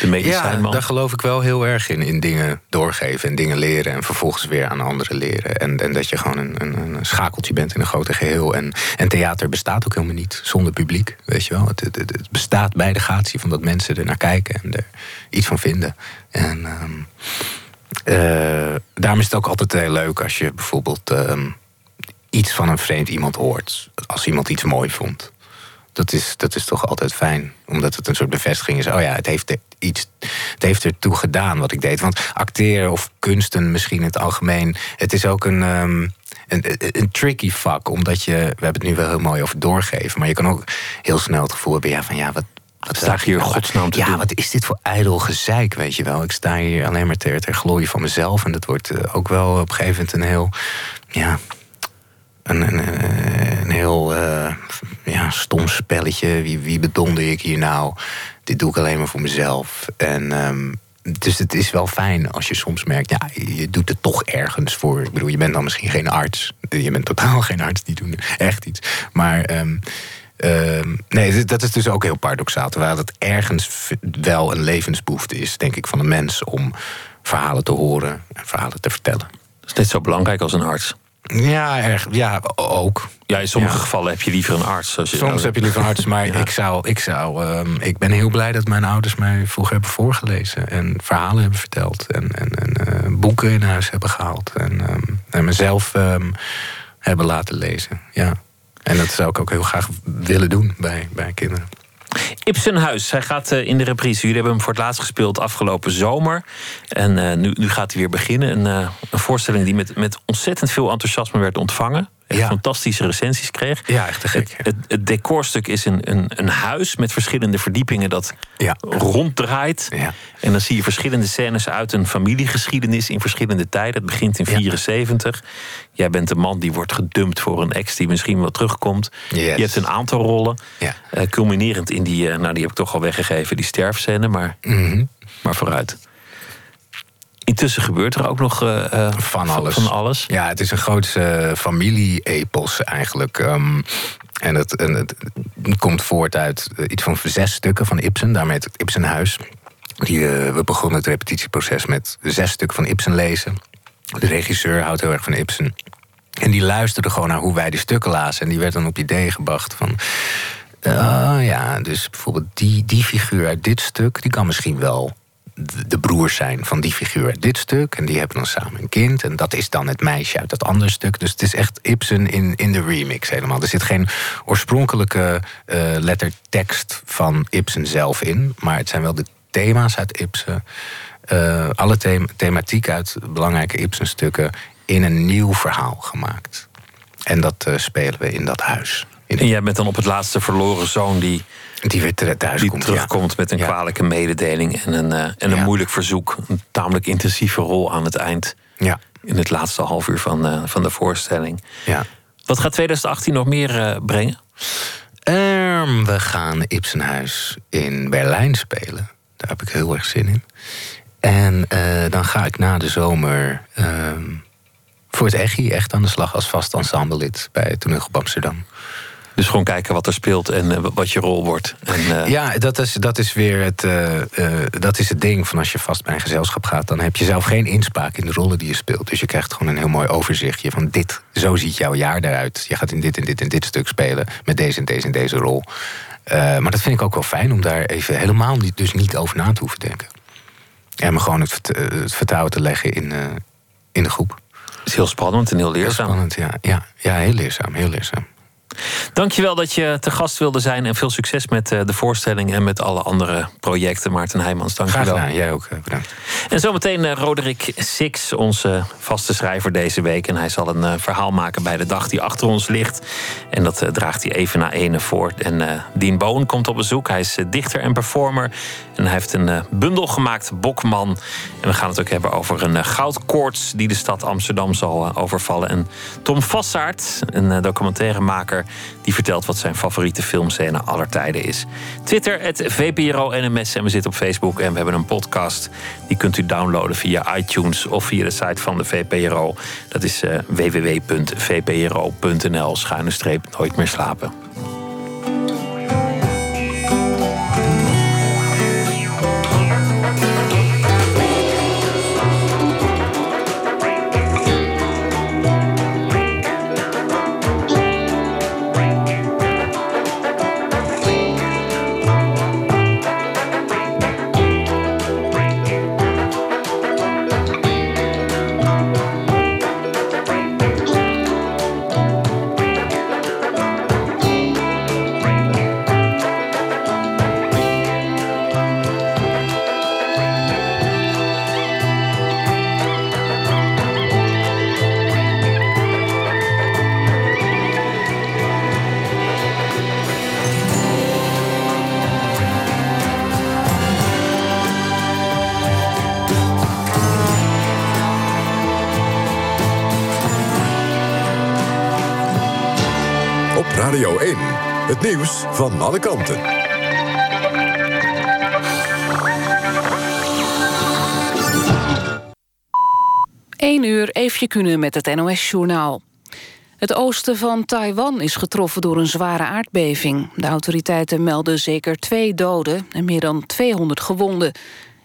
de Ja, daar geloof ik wel heel erg in. In dingen doorgeven en dingen leren en vervolgens weer aan anderen leren. En, en dat je gewoon een, een, een schakeltje bent in een grote geheel. En, en theater bestaat ook helemaal niet zonder publiek. Weet je wel? Het, het, het bestaat bij de gratie van dat mensen er naar kijken en er iets van vinden. En um, uh, daarom is het ook altijd heel leuk als je bijvoorbeeld um, iets van een vreemd iemand hoort. Als iemand iets mooi vond dat is, dat is toch altijd fijn. Omdat het een soort bevestiging is. Oh ja, het heeft iets. Het heeft ertoe gedaan wat ik deed. Want acteren of kunsten misschien in het algemeen. Het is ook een. Um, een, een, tricky vak, omdat je, we hebben het nu wel heel mooi over doorgeven, maar je kan ook heel snel het gevoel hebben ja, van ja, wat, wat sta ik hier nou? godsnaam te ja, doen? wat is dit voor ijdel gezeik, weet je wel? Ik sta hier alleen maar ter, ter glorie van mezelf. En dat wordt uh, ook wel op een gegeven moment een heel, ja, een, een, een heel uh, ja, stom spelletje. Wie, wie bedonder ik hier nou? Dit doe ik alleen maar voor mezelf. En um, dus het is wel fijn als je soms merkt, ja, je doet het toch ergens voor. Ik bedoel, je bent dan misschien geen arts. Je bent totaal geen arts, die doen echt iets. Maar um, um, nee, dat is dus ook heel paradoxaal. Terwijl het ergens wel een levensbehoefte is, denk ik, van een mens om verhalen te horen en verhalen te vertellen. Dat is net zo belangrijk als een arts. Ja, erg, ja, ook. Ja, in sommige gevallen heb je liever een arts. Als je Soms heb je liever een arts, maar ik, zou, ik, zou, um, ik ben heel blij dat mijn ouders mij vroeger hebben voorgelezen. En verhalen hebben verteld. En, en, en uh, boeken in huis hebben gehaald. En, um, en mezelf um, hebben laten lezen. Ja. En dat zou ik ook heel graag willen doen bij, bij kinderen. Ibsenhuis, hij gaat eh, in de reprise. Jullie hebben hem voor het laatst gespeeld afgelopen zomer. En uh, nu, nu gaat hij weer beginnen. Een, uh, een voorstelling die met, met ontzettend veel enthousiasme werd ontvangen. Echt Ja. fantastische recensies kreeg. Ja, echt te gek. Het, het, het decorstuk is een, een, een huis met verschillende verdiepingen dat Ja. ronddraait. Ja. En dan zie je verschillende scènes uit een familiegeschiedenis in verschillende tijden. Het begint in Ja. 74. Jij bent de man die wordt gedumpt voor een ex die misschien wel terugkomt. Yes. Je hebt een aantal rollen. Ja. Eh, culminerend in die, eh, nou die heb ik toch al weggegeven, die sterfscène, maar, Mhm. maar vooruit. Intussen gebeurt er ook nog eh, eh, Van alles. Van alles. Ja, het is een groot eh, familie-epos eigenlijk. Ehm, en het, en het komt voort uit iets van zes stukken van Ibsen. Daarmee het Ibsenhuis. Die, we begonnen het repetitieproces met zes stukken van Ibsen lezen. De regisseur houdt heel erg van Ibsen. En die luisterde gewoon naar hoe wij die stukken lazen. En die werd dan op idee gebracht van... ah ja, dus bijvoorbeeld die, die figuur uit dit stuk... die kan misschien wel de broers zijn van die figuur uit dit stuk. En die hebben dan samen een kind. En dat is dan het meisje uit dat andere stuk. Dus het is echt Ibsen in, in de remix helemaal. Er zit geen oorspronkelijke eh, lettertekst van Ibsen zelf in. Maar het zijn wel de thema's uit Ibsen. eh, alle thema- thematiek uit belangrijke Ibsen-stukken... in een nieuw verhaal gemaakt. En dat eh, spelen we in dat huis. En jij bent dan op het laatste verloren zoon die, die weer thuis die komt. terugkomt met een kwalijke mededeling en een, eh, en een Ja. moeilijk verzoek. Een tamelijk intensieve rol aan het eind. Ja, In het laatste half uur van, eh, van de voorstelling. ja. Wat gaat 2018 nog meer eh, brengen? Ehm, we gaan Ibsenhuis in Berlijn spelen. Daar heb ik heel erg zin in. En dan ga ik na de zomer ehm, voor het EGI echt aan de slag als vast ensemblelid bij het Amsterdam. Dus gewoon kijken wat er speelt en eh, wat je rol wordt. En, eh, Ja, dat is, dat is weer het, eh, dat is het ding van als je vast bij een gezelschap gaat, dan heb je zelf geen inspraak in de rollen die je speelt. Dus je krijgt gewoon een heel mooi overzichtje van dit, zo ziet jouw jaar eruit. Je gaat in dit en dit en dit stuk spelen met deze en deze en deze rol. Maar dat vind ik ook wel fijn om daar even helemaal niet, dus niet over na te hoeven denken. En me gewoon het, vert- het vertrouwen te leggen in, in de groep. Het is heel spannend en heel Heel leerzaam. spannend, ja. ja. Ja, heel leerzaam, heel leerzaam. Dankjewel dat je te gast wilde zijn. En veel succes met eh, de voorstelling en met alle andere projecten. Maarten Heijmans, Graag dankjewel. gedaan, jij ook eh, bedankt. En zometeen eh, Roderick Six, onze vaste schrijver deze week. En hij zal een verhaal maken bij de dag die achter ons ligt. En dat draagt hij even na ene voor. En eh Dien Boon komt op bezoek. Hij is dichter en performer. En hij heeft een bundel gemaakt, Bokman. En we gaan het ook hebben over een goudkoorts... die de stad Amsterdam zal overvallen. En Tom Vassaert, een eh, die vertelt wat zijn favoriete filmscène aller tijden is. Twitter, het VPRO NMS. En we zitten op Facebook en we hebben een podcast. Die kunt u downloaden via iTunes of via de site van de VPRO. Dat is eh, www.vpro.nl. Schuine streep, nooit meer slapen. Van alle kanten. 1 uur Eefje Kunnen met het NOS-journaal. Het oosten van Taiwan is getroffen door een zware aardbeving. De autoriteiten melden zeker twee doden en meer dan 200 gewonden.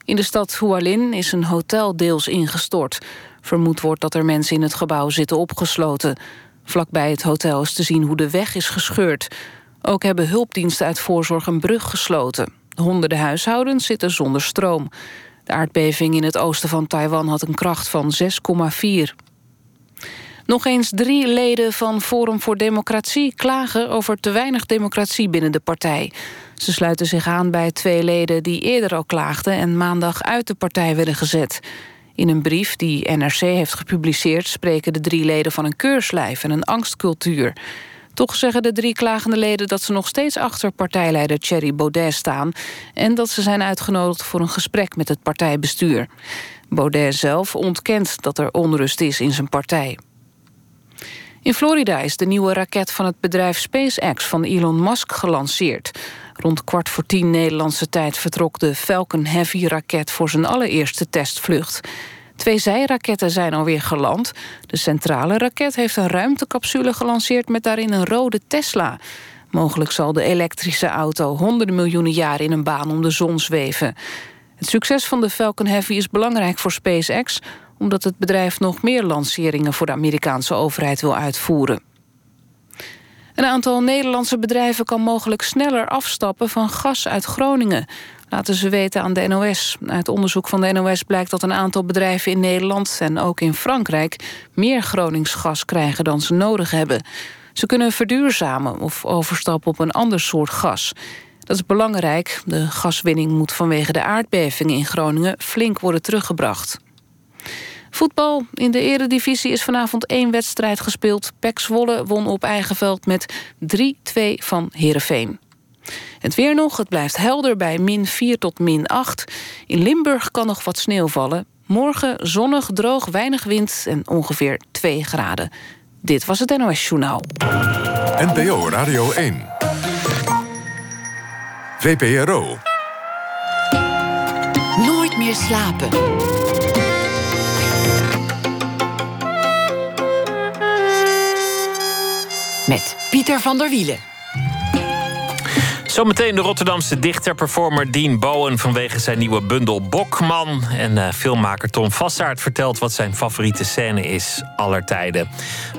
In de stad Hualin is een hotel deels ingestort. Vermoed wordt dat er mensen in het gebouw zitten opgesloten. Vlakbij het hotel is te zien hoe de weg is gescheurd. Ook hebben hulpdiensten uit voorzorg een brug gesloten. Honderden huishoudens zitten zonder stroom. De aardbeving in het oosten van Taiwan had een kracht van 6,4. Nog eens drie leden van Forum voor Democratie klagen over te weinig democratie binnen de partij. Ze sluiten zich aan bij twee leden die eerder al klaagden... en maandag uit de partij werden gezet. In een brief die NRC heeft gepubliceerd... spreken de drie leden van een keurslijf en een angstcultuur. Toch zeggen de drie klagende leden dat ze nog steeds achter partijleider Thierry Baudet staan... en dat ze zijn uitgenodigd voor een gesprek met het partijbestuur. Baudet zelf ontkent dat er onrust is in zijn partij. In Florida is de nieuwe raket van het bedrijf SpaceX van Elon Musk gelanceerd. Rond kwart voor tien Nederlandse tijd vertrok de Falcon Heavy-raket voor zijn allereerste testvlucht. Twee zijraketten zijn alweer geland. De centrale raket heeft een ruimtecapsule gelanceerd met daarin een rode Tesla. Mogelijk zal de elektrische auto honderden miljoenen jaren in een baan om de zon zweven. Het succes van de Falcon Heavy is belangrijk voor SpaceX omdat het bedrijf nog meer lanceringen voor de Amerikaanse overheid wil uitvoeren. Een aantal Nederlandse bedrijven kan mogelijk sneller afstappen van gas uit Groningen. Laten ze weten aan de NOS. Uit onderzoek van de NOS blijkt dat een aantal bedrijven in Nederland en ook in Frankrijk meer Groningsgas krijgen dan ze nodig hebben. Ze kunnen verduurzamen of overstappen op een ander soort gas. Dat is belangrijk. De gaswinning moet vanwege de aardbevingen in Groningen flink worden teruggebracht. Voetbal. In de eredivisie is vanavond één wedstrijd gespeeld. Pek Zwolle won op eigen veld met 3-2 van Heerenveen. Het weer nog, het blijft helder bij min 4 tot min 8. In Limburg kan nog wat sneeuw vallen. Morgen zonnig, droog, weinig wind en ongeveer 2 graden. Dit was het NOS Journaal. NPO Radio 1. VPRO. Nooit meer slapen. Met Pieter van der Wielen. Zometeen de Rotterdamse dichter-performer Dean Bowen vanwege zijn nieuwe bundel Bokman. En uh, filmmaker Tom Vassaert vertelt wat zijn favoriete scène is aller tijden.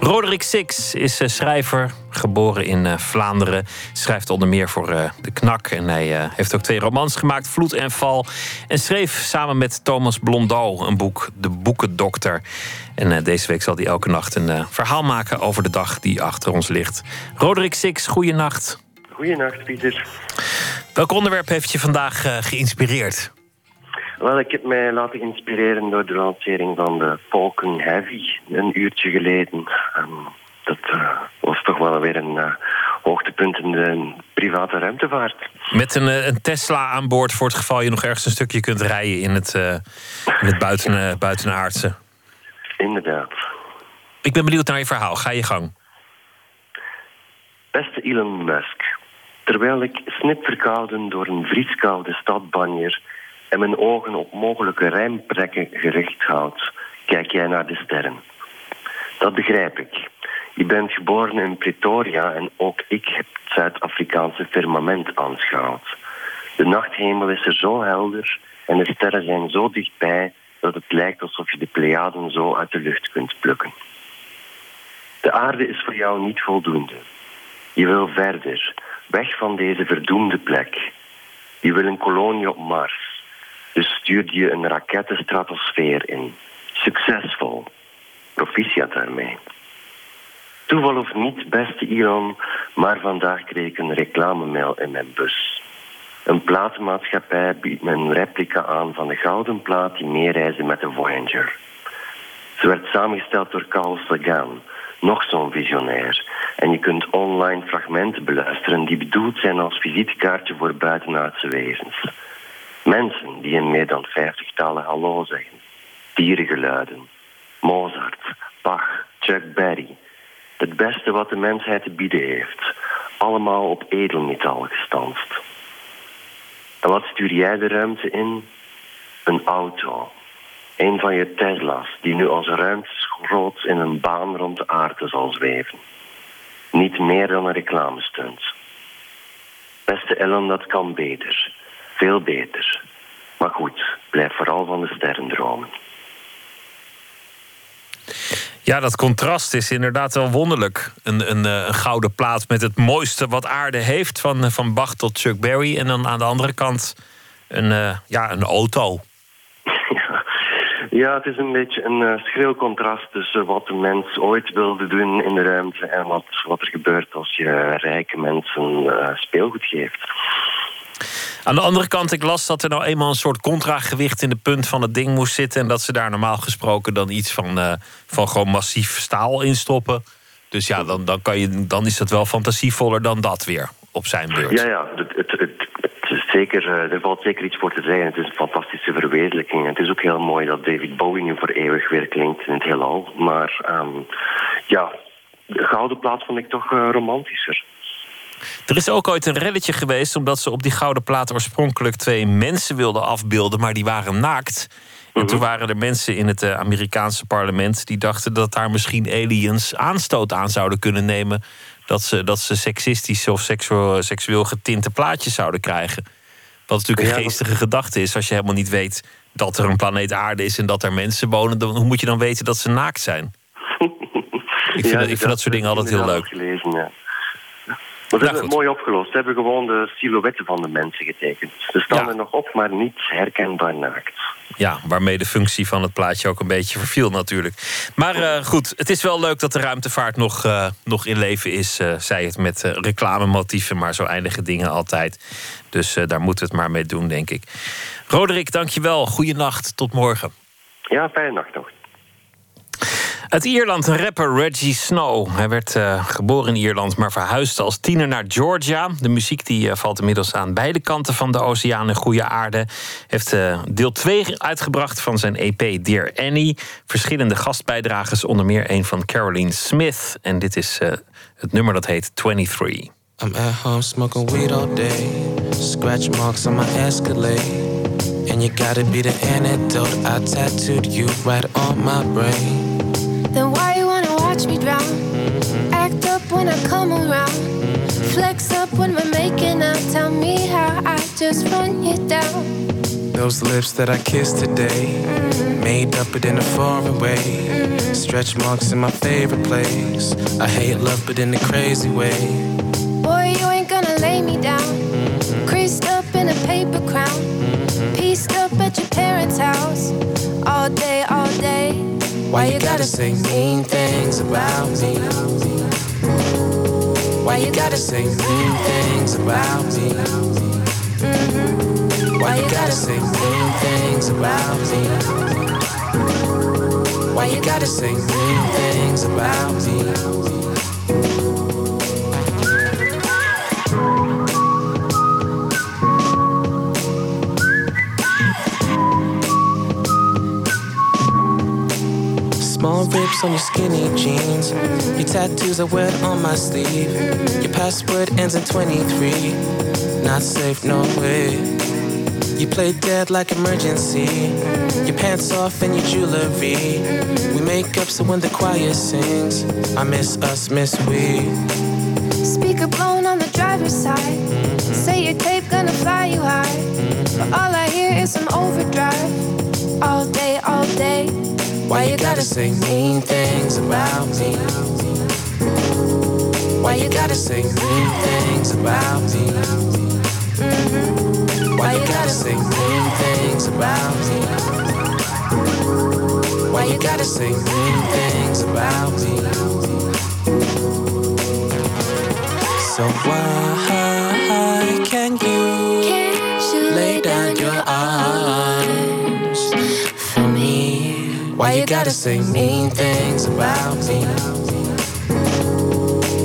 Roderick Six is uh, schrijver, geboren in uh, Vlaanderen. Schrijft onder meer voor De Knak. En hij heeft ook twee romans gemaakt, Vloed en Val. En schreef samen met Thomas Blondal een boek, De Boekendokter. En deze week zal hij elke nacht een verhaal maken over de dag die achter ons ligt. Roderick Six, goeienacht. Goedenacht, Pieter. Welk onderwerp heeft je vandaag uh, geïnspireerd? Wel, ik heb mij laten inspireren door de lancering van de Falcon Heavy een uurtje geleden. Um, dat uh, was toch wel weer een uh, hoogtepunt in de private ruimtevaart. Met een, een, Tesla aan boord voor het geval je nog ergens een stukje kunt rijden in het, in het buiten, buitenaardse. Inderdaad. Ik ben benieuwd naar je verhaal. Ga je gang. Beste Elon Musk. Terwijl ik snipverkouden door een vrieskoude stad banjer en mijn ogen op mogelijke rijmprekken gericht houd, kijk jij naar de sterren. Dat begrijp ik. Je bent geboren in Pretoria en ook ik heb het Zuid-Afrikaanse firmament aanschouwd. De nachthemel is er zo helder en de sterren zijn zo dichtbij dat het lijkt alsof je de Pleiaden zo uit de lucht kunt plukken. De aarde is voor jou niet voldoende. Je wil verder, Weg van deze verdoemde plek. Je wil een kolonie op Mars. Dus stuurde je een rakettenstratosfeer in. Succesvol. Proficiat daarmee. Toeval of niet, beste Elon, maar vandaag kreeg ik een reclamemail in mijn bus. Een platenmaatschappij biedt me een replica aan van de gouden plaat die meereisde met de Voyager. Ze werd samengesteld door Carl Sagan, nog zo'n visionair. En je kunt online fragmenten beluisteren die bedoeld zijn als visitekaartje voor buitenaardse wezens. Mensen die in meer dan vijftig talen hallo zeggen. Dierengeluiden. Mozart, Bach, Chuck Berry. Het beste wat de mensheid te bieden heeft. Allemaal op edelmetaal gestanst. En wat stuur jij de ruimte in? Een auto. Een van je Tesla's, die nu als ruimteschroot in een baan rond de aarde zal zweven. Niet meer dan een reclamestunt. Beste Ellen, dat kan beter. Veel beter. Maar goed, blijf vooral van de sterren dromen. Ja, dat contrast is inderdaad wel wonderlijk. Een, een, eh, een, gouden plaat met het mooiste wat aarde heeft, van, eh, van Bach tot Chuck Berry. En dan aan de andere kant een, uh, ja, een auto. Ja, het is een beetje een uh, schril contrast tussen wat de mens ooit wilde doen in de ruimte en wat, wat er gebeurt als je rijke mensen uh, speelgoed geeft. Aan de andere kant, ik las dat er nou eenmaal een soort contragewicht in de punt van het ding moest zitten. En dat ze daar normaal gesproken dan iets van, uh, van gewoon massief staal in stoppen. Dus ja, dan, dan, kan je, dan is dat wel fantasievoller dan dat weer op zijn beurt. Ja, ja. Het, het, zeker, uh, er valt zeker iets voor te zeggen. Het is een fantastische verwezenlijking. Het is ook heel mooi dat David Bowie nu voor eeuwig weer klinkt in het heelal. Maar um, ja, de gouden plaat vond ik toch uh, romantischer. Er is ook ooit een reddetje geweest omdat ze op die gouden plaat oorspronkelijk twee mensen wilden afbeelden, maar die waren naakt. En toen mhm. waren er mensen in het eh, Amerikaanse parlement die dachten dat daar misschien aliens aanstoot aan zouden kunnen nemen. Dat ze, dat ze seksistische of seksueel, seksueel getinte plaatjes zouden krijgen. Wat natuurlijk een geestige gedachte is als je helemaal niet weet dat er een planeet aarde is en dat er mensen wonen. Dan, hoe moet je dan weten dat ze naakt zijn? ik vind, dat, ik vind dat soort dingen altijd heel leuk. Gelezen, ja. Maar ze hebben het mooi opgelost. Ze hebben gewoon de silhouetten van de mensen getekend. Ze staan er nog op, maar niet herkenbaar naakt. Ja, waarmee de functie van het plaatje ook een beetje verviel natuurlijk. Maar uh, goed, het is wel leuk dat de ruimtevaart nog, uh, nog in leven is. Uh, zij het met reclamemotieven, maar zo eindigen dingen altijd. Dus daar moeten we het maar mee doen, denk ik. Roderick, dankjewel. Goeienacht, tot morgen. Ja, fijne nacht nog. Uit Ierland, rapper Reggie Snow. Hij werd uh, geboren in Ierland, maar verhuisde als tiener naar Georgia. De muziek die, uh, valt inmiddels aan beide kanten van de oceaan in goede aarde. Heeft uh, deel 2 uitgebracht van zijn EP Dear Annie. Verschillende gastbijdragers, onder meer een van Caroline Smith. En dit is het nummer dat heet 23. I'm at home smoking weed all day. Scratch marks on my Escalade. And you gotta be the antidote. I tattooed you right on my brain. Then why you wanna watch me drown? Mm-hmm. Act up when I come around. Mm-hmm. Flex up when we're making out. Tell me how I just run you down. Those lips that I kissed today, mm-hmm. made up but in a foreign way. Mm-hmm. Stretch marks in my favorite place. I hate love, but in a crazy way. Boy, you ain't gonna lay me down. Creased up in a paper crown. Pieced up at your parents' house. All day, all day. Why you gotta say mean things about me? Why you gotta say mean things about me? Mm-hmm. Why you gotta say mean things about me? Why you gotta say mean things about me? Rips on your skinny jeans. Your tattoos are wet on my sleeve. Your password ends in 23. Not safe, no way. You play dead like emergency. Your pants off and your jewelry. We make up so when the choir sings, I miss us, miss we. Speaker blown on the driver's side. Mm-hmm. Say your tape gonna fly you high. But all I hear is some overdrive. All day, all day. Why you gotta say mean things about me? Why you gotta say mean things about me? Mm-hmm. Why you gotta say mean things about me? Why you gotta say mean things about me? So why gotta say mean things about me?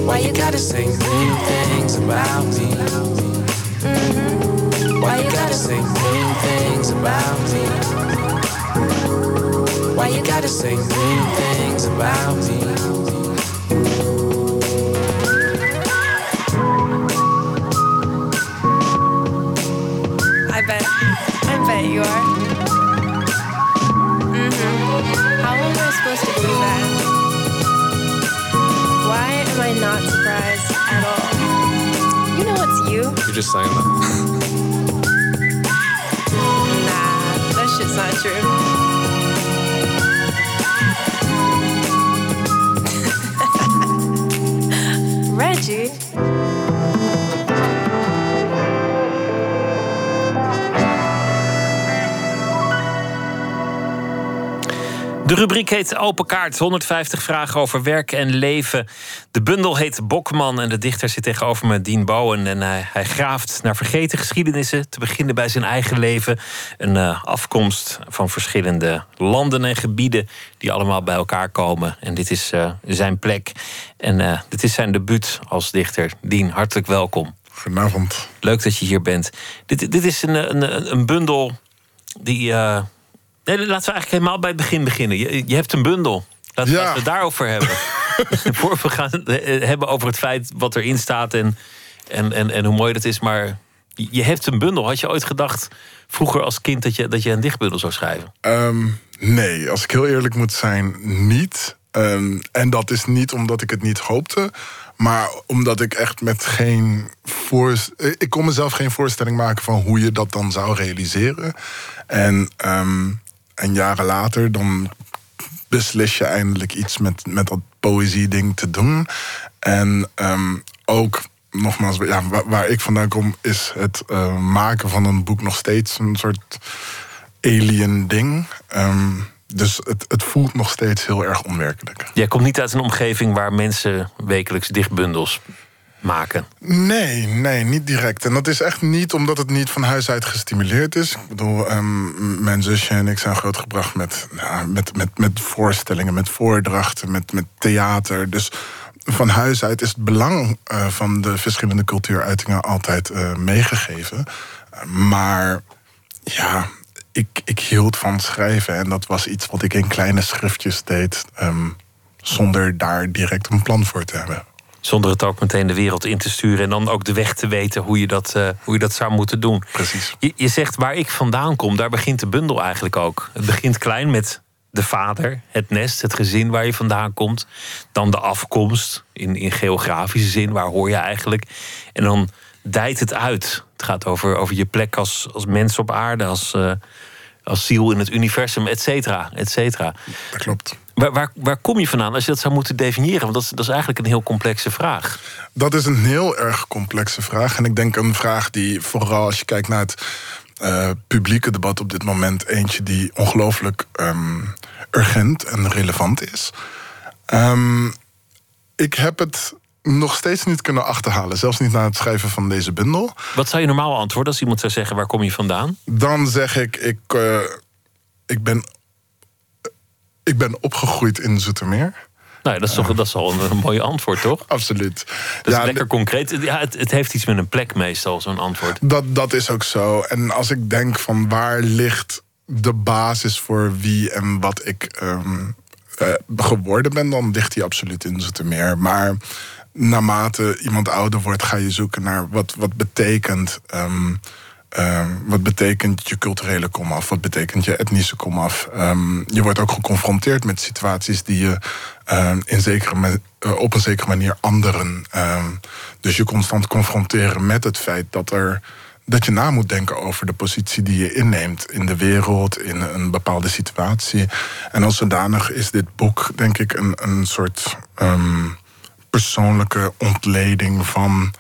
Why you gotta say mean things about me? Mm-hmm. Why you gotta say mean things about me? Why you gotta say mean things about me? I bet, I bet you are. Supposed to believe that? Why am I not surprised at all? You know it's you. You're just saying that. nah, that shit's not true. Reggie. De rubriek heet Open Kaart. 150 vragen over werk en leven. De bundel heet Bokman en de dichter zit tegenover me, Dien Bowen. En hij, hij graaft naar vergeten geschiedenissen. Te beginnen bij zijn eigen leven. Een uh, afkomst van verschillende landen en gebieden die allemaal bij elkaar komen. En dit is uh, zijn plek. En uh, dit is zijn debuut als dichter. Dien, hartelijk welkom. Goedenavond. Leuk dat je hier bent. Dit, dit is een, een, een bundel die. Nee, laten we eigenlijk helemaal bij het begin beginnen. Je, je hebt een bundel. Laten, ja. laten we het daarover hebben. Voor we gaan het hebben over het feit wat erin staat en, en, en, en hoe mooi dat is. Maar je hebt een bundel. Had je ooit gedacht vroeger als kind dat je, dat je een dichtbundel zou schrijven? Um, nee, als ik heel eerlijk moet zijn, niet. Um, en dat is niet omdat ik het niet hoopte. Maar omdat ik echt met geen voorstelling. Ik kon mezelf geen voorstelling maken van hoe je dat dan zou realiseren. En, um, en jaren later, dan beslis je eindelijk iets met, met dat poëzie-ding te doen. En um, ook, nogmaals, ja, waar, ik vandaan kom, is het uh, maken van een boek nog steeds een soort alien ding. Um, dus het, het voelt nog steeds heel erg onwerkelijk. Jij komt niet uit een omgeving waar mensen wekelijks dichtbundels maken? Nee, nee, niet direct. En dat is echt niet omdat het niet van huis uit gestimuleerd is. Ik bedoel, um, mijn zusje en ik zijn grootgebracht met, ja, met, met, met voorstellingen, met voordrachten, met, met theater. Dus van huis uit is het belang uh, van de verschillende cultuuruitingen altijd uh, meegegeven. Maar ja, ik, ik hield van schrijven en dat was iets wat ik in kleine schriftjes deed, um, zonder daar direct een plan voor te hebben. Zonder het ook meteen de wereld in te sturen en dan ook de weg te weten hoe je dat, uh, hoe je dat zou moeten doen. Precies. Je, je zegt waar ik vandaan kom, daar begint de bundel eigenlijk ook. Het begint klein met de vader, het nest, het gezin waar je vandaan komt. Dan de afkomst in, in geografische zin, waar hoor je eigenlijk. En dan dijt het uit. Het gaat over, over je plek als, als mens op aarde, als, uh, als ziel in het universum, et cetera, et cetera. Dat klopt. Waar, waar, waar, kom je vandaan als je dat zou moeten definiëren? Want dat is, dat is eigenlijk een heel complexe vraag. Dat is een heel erg complexe vraag. En ik denk een vraag die vooral als je kijkt naar het uh, publieke debat op dit moment... eentje die ongelooflijk um, urgent en relevant is. Um, ik heb het nog steeds niet kunnen achterhalen. Zelfs niet na het schrijven van deze bundel. Wat zou je normaal antwoorden als iemand zou zeggen... waar kom je vandaan? Dan zeg ik, ik, uh, ik, ben, ik ben opgegroeid in Zoetermeer. Nou, dat is, toch, dat is al een, een mooi antwoord, toch? Absoluut. Dat is ja, lekker concreet. Ja, het, het, heeft iets met een plek meestal, zo'n antwoord. Dat, dat is ook zo. En als ik denk van waar ligt de basis voor wie en wat ik um, uh, geworden ben... dan ligt die absoluut in Zoetermeer. Maar naarmate iemand ouder wordt, ga je zoeken naar wat, wat betekent. Um, uh, wat betekent je culturele komaf? Wat betekent je etnische komaf? Um, je wordt ook geconfronteerd met situaties die je uh, in zekere uh, op een zekere manier anderen. dus je constant confronteren met het feit dat er. Dat je na moet denken over de positie die je inneemt in de wereld, in een bepaalde situatie. En als zodanig is dit boek, denk ik, een, een soort persoonlijke ontleding van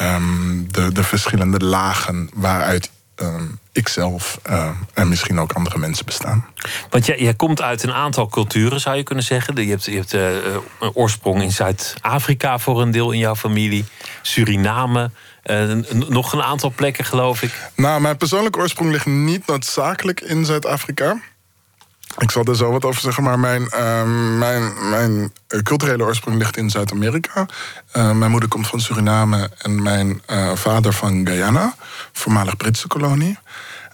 um, de, de verschillende lagen waaruit um, ikzelf uh, en misschien ook andere mensen bestaan. Want jij, jij komt uit een aantal culturen, zou je kunnen zeggen. Je hebt, je hebt uh, een oorsprong in Zuid-Afrika voor een deel in jouw familie, Suriname. Uh, nog een aantal plekken, geloof ik. Nou, mijn persoonlijke oorsprong ligt niet noodzakelijk in Zuid-Afrika. Ik zal er zo wat over zeggen, maar mijn, uh, mijn, mijn culturele oorsprong ligt in Zuid-Amerika. Uh, mijn moeder komt van Suriname en mijn uh, vader van Guyana, voormalig Britse kolonie.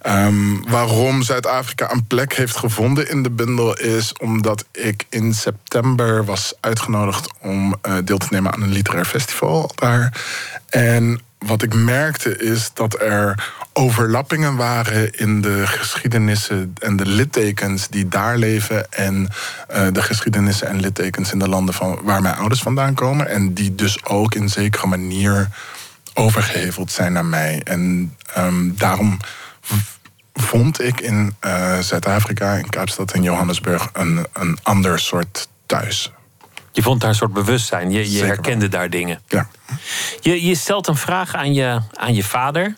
Um, waarom Zuid-Afrika een plek heeft gevonden in de bundel is omdat ik in september was uitgenodigd om deel te nemen aan een literair festival daar. En wat ik merkte is dat er overlappingen waren in de geschiedenissen en de littekens die daar leven en uh, de geschiedenissen en littekens in de landen van waar mijn ouders vandaan komen en die dus ook in zekere manier overgeheveld zijn naar mij. En um, daarom vond ik in uh, Zuid-Afrika, in Kaapstad en Johannesburg een, een ander soort thuis. Je vond daar een soort bewustzijn. Je, je herkende daar dingen. Ja. Je, je stelt een vraag aan je, aan je vader.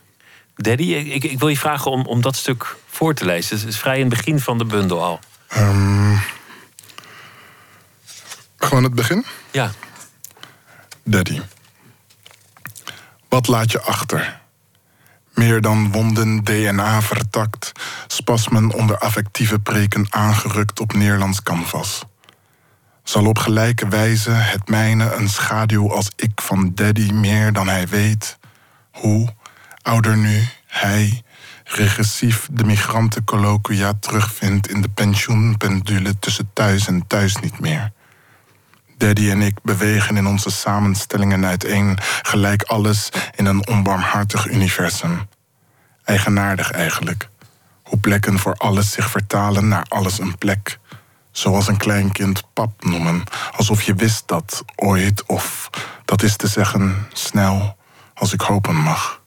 Daddy, ik, ik wil je vragen om, om dat stuk voor te lezen. Het is vrij in het begin van de bundel al. Um, Gewoon het begin? Ja. Daddy. Wat laat je achter? Meer dan wonden, DNA vertakt, spasmen onder affectieve preken aangerukt op Nederlands canvas. Zal op gelijke wijze het mijne een schaduw als ik van daddy meer dan hij weet? Hoe, ouder nu, hij, regressief de migrantencolloquia terugvindt in de pensioenpendule tussen thuis en thuis niet meer. Daddy en ik bewegen in onze samenstellingen uiteen, gelijk alles in een onbarmhartig universum. Eigenaardig eigenlijk. Hoe plekken voor alles zich vertalen naar alles een plek. Zoals een klein kind pap noemen, alsof je wist dat ooit, of dat is te zeggen snel, als ik hopen mag.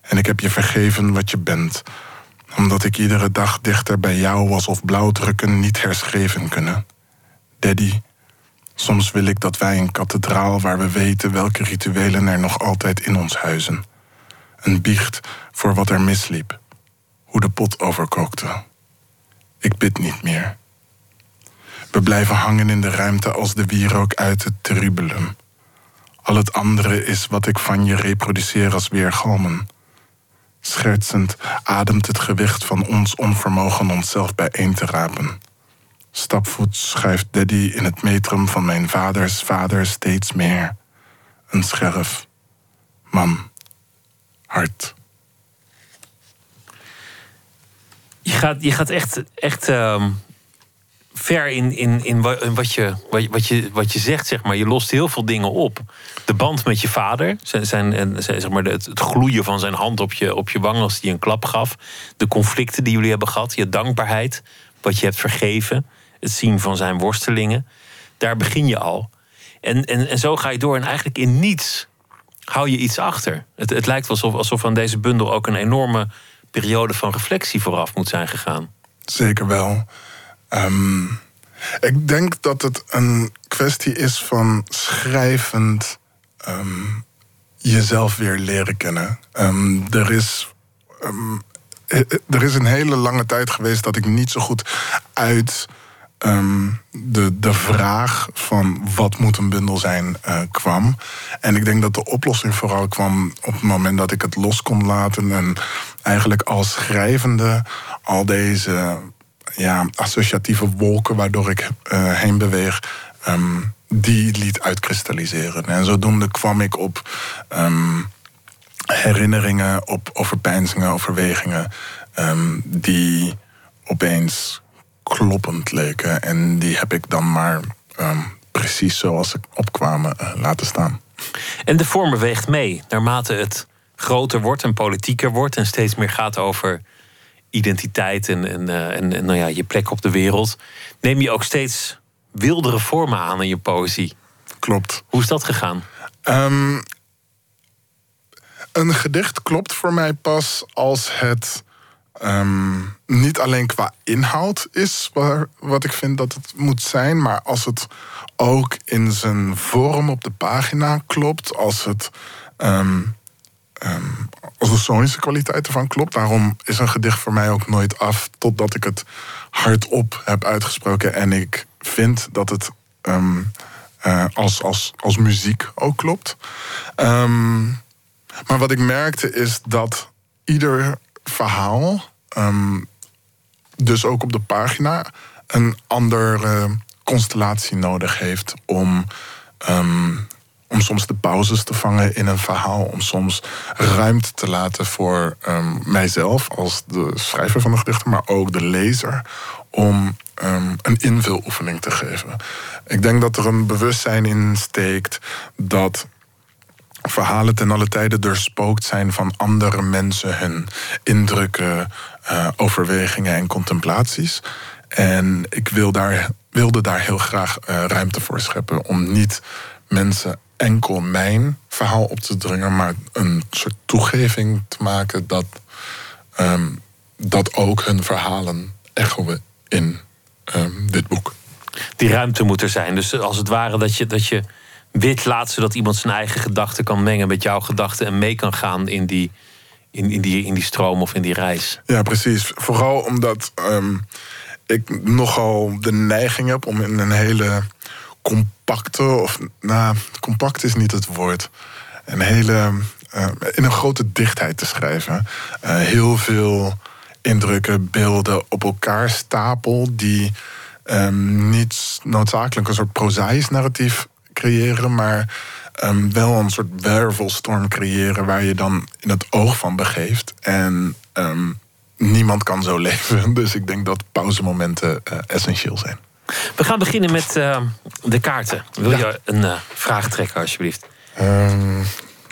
En ik heb je vergeven wat je bent, omdat ik iedere dag dichter bij jou alsof blauwdrukken niet herschreven kunnen. Daddy, soms wil ik dat wij een kathedraal waar we weten welke rituelen er nog altijd in ons huizen. Een biecht voor wat er misliep, hoe de pot overkookte. Ik bid niet meer. We blijven hangen in de ruimte als de wierook uit het tribulum. Al het andere is wat ik van je reproduceer als weergalmen. Schertsend ademt het gewicht van ons onvermogen onszelf bijeen te rapen. Stapvoets schuift Daddy in het metrum van mijn vaders vader steeds meer. Een scherf. Man. Hart. Je gaat, je gaat echt, echt ehm, ver in, in, in wa- in wat je, wat, je- wat, je, zegt, zeg maar. Je lost heel veel dingen op. De band met je vader, zijn, zijn, zeg maar, het, gloeien van zijn hand op je, op je wang als hij een klap gaf. De conflicten die jullie hebben gehad, je dankbaarheid, wat je hebt vergeven. Het zien van zijn worstelingen. Daar begin je al. En, en, en zo ga je door. En eigenlijk in niets hou je iets achter. Het, het lijkt alsof, alsof aan deze bundel ook een enorme periode van reflectie vooraf moet zijn gegaan. Zeker wel. Ehm, ik denk dat het een kwestie is van schrijvend ehm, jezelf weer leren kennen. Ehm, er, is, er is een hele lange tijd geweest dat ik niet zo goed uit de, de vraag van wat moet een bundel zijn eh, kwam. En ik denk dat de oplossing vooral kwam op het moment dat ik het los kon laten. En eigenlijk als schrijvende al deze ja, associatieve wolken waardoor ik eh, heen beweeg, ehm, die liet uitkristalliseren. En zodoende kwam ik op ehm, herinneringen, op overpeinzingen, overwegingen, ehm, die opeens kloppend leken. En die heb ik dan maar precies zoals ze opkwamen eh, laten staan. En de vorm beweegt mee naarmate het groter wordt en politieker wordt en steeds meer gaat over identiteit en, en, eh, en, en nou ja, je plek op de wereld. Neem je ook steeds wildere vormen aan in je poëzie. Klopt. Hoe is dat gegaan? Ehm, een gedicht klopt voor mij pas als het ehm, niet alleen qua inhoud is waar, wat ik vind dat het moet zijn, maar als het ook in zijn vorm op de pagina klopt, als het. ehm, ehm, als de sonische kwaliteit ervan klopt. Daarom is een gedicht voor mij ook nooit af totdat ik het hardop heb uitgesproken en ik vind dat het ehm, eh, als, als, als muziek ook klopt. Ehm, maar wat ik merkte is dat ieder verhaal, ehm, dus ook op de pagina, een andere constellatie nodig heeft om, ehm, om soms de pauzes te vangen in een verhaal, om soms ruimte te laten voor ehm, mijzelf als de schrijver van de gedichten, maar ook de lezer, om ehm, een invuloefening te geven. Ik denk dat er een bewustzijn in steekt dat verhalen ten alle tijde doorspookt zijn van andere mensen, hun indrukken, eh, overwegingen en contemplaties. En ik wil daar, wilde daar heel graag eh, ruimte voor scheppen om niet mensen enkel mijn verhaal op te dringen, maar een soort toegeving te maken dat, ehm, dat ook hun verhalen echoen in ehm, dit boek. Die ruimte moet er zijn. Dus als het ware dat je, dat je wit laat zodat iemand zijn eigen gedachten kan mengen met jouw gedachten en mee kan gaan in die, in, in, die, in die stroom of in die reis. Ja, precies. Vooral omdat ehm, ik nogal de neiging heb om in een hele compacte, of nou, compact is niet het woord. Een hele, eh, in een grote dichtheid te schrijven. Eh, heel veel indrukken, beelden op elkaar stapel die ehm, niet noodzakelijk een soort prozaïs narratief creëren, maar ehm, wel een soort wervelstorm creëren waar je dan in het oog van begeeft. En ehm, niemand kan zo leven. Dus ik denk dat pauzemomenten eh, essentieel zijn. We gaan beginnen met eh, de kaarten. Wil je een eh, vraag trekken, alsjeblieft? Ehm,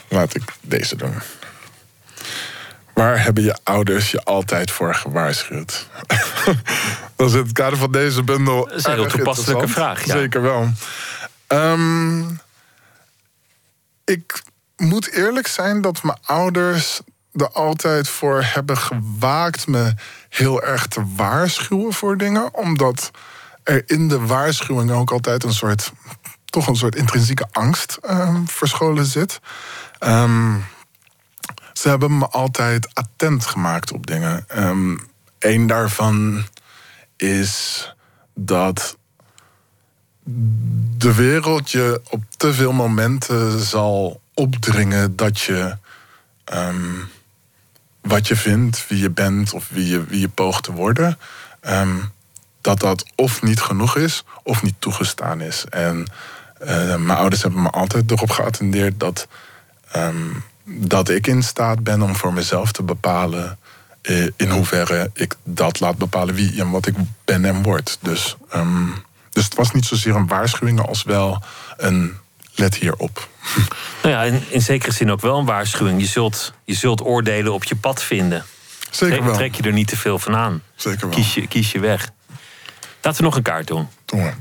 laat ik deze doen. Waar hebben je ouders je altijd voor gewaarschuwd? dat is in het kader van deze bundel. Dat is een heel toepasselijke vraag, ja. Zeker wel. Ehm, ik moet eerlijk zijn dat mijn ouders er altijd voor hebben gewaakt me heel erg te waarschuwen voor dingen. Omdat er in de waarschuwing ook altijd een soort, toch een soort intrinsieke angst ehm, verscholen zit. Ehm, ze hebben me altijd attent gemaakt op dingen. Eén daarvan is dat de wereld je op te veel momenten zal opdringen dat je ehm, wat je vindt, wie je bent of wie je, wie je poogt te worden, ehm, dat dat of niet genoeg is of niet toegestaan is. En eh, mijn ouders hebben me altijd erop geattendeerd dat, ehm, dat ik in staat ben om voor mezelf te bepalen eh, in hoeverre ik dat laat bepalen wie en wat ik ben en word. Dus, ehm, dus het was niet zozeer een waarschuwing als wel een let hierop. Nou ja, in, in zekere zin ook wel een waarschuwing. Je zult, je zult oordelen op je pad vinden. Zeker wel. trek je er niet te veel van aan. Zeker wel. Kies je, kies je weg. Laten we nog een kaart doen. Doe maar.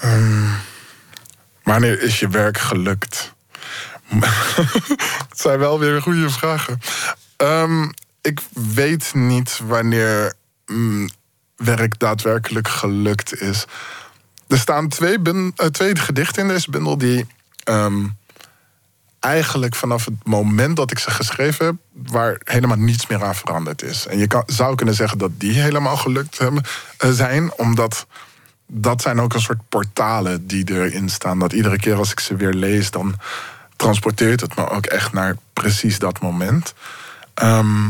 Ehm, wanneer is je werk gelukt? Het zijn wel weer goede vragen. Ehm, ik weet niet wanneer mm, werk daadwerkelijk gelukt is. Er staan twee, eh, twee gedichten in deze bundel die ehm, eigenlijk vanaf het moment dat ik ze geschreven heb, waar helemaal niets meer aan veranderd is. En je kan, zou kunnen zeggen dat die helemaal gelukt hebben, eh, zijn, omdat dat zijn ook een soort portalen die erin staan. Dat iedere keer als ik ze weer lees, dan transporteert het me ook echt naar precies dat moment. Ehm,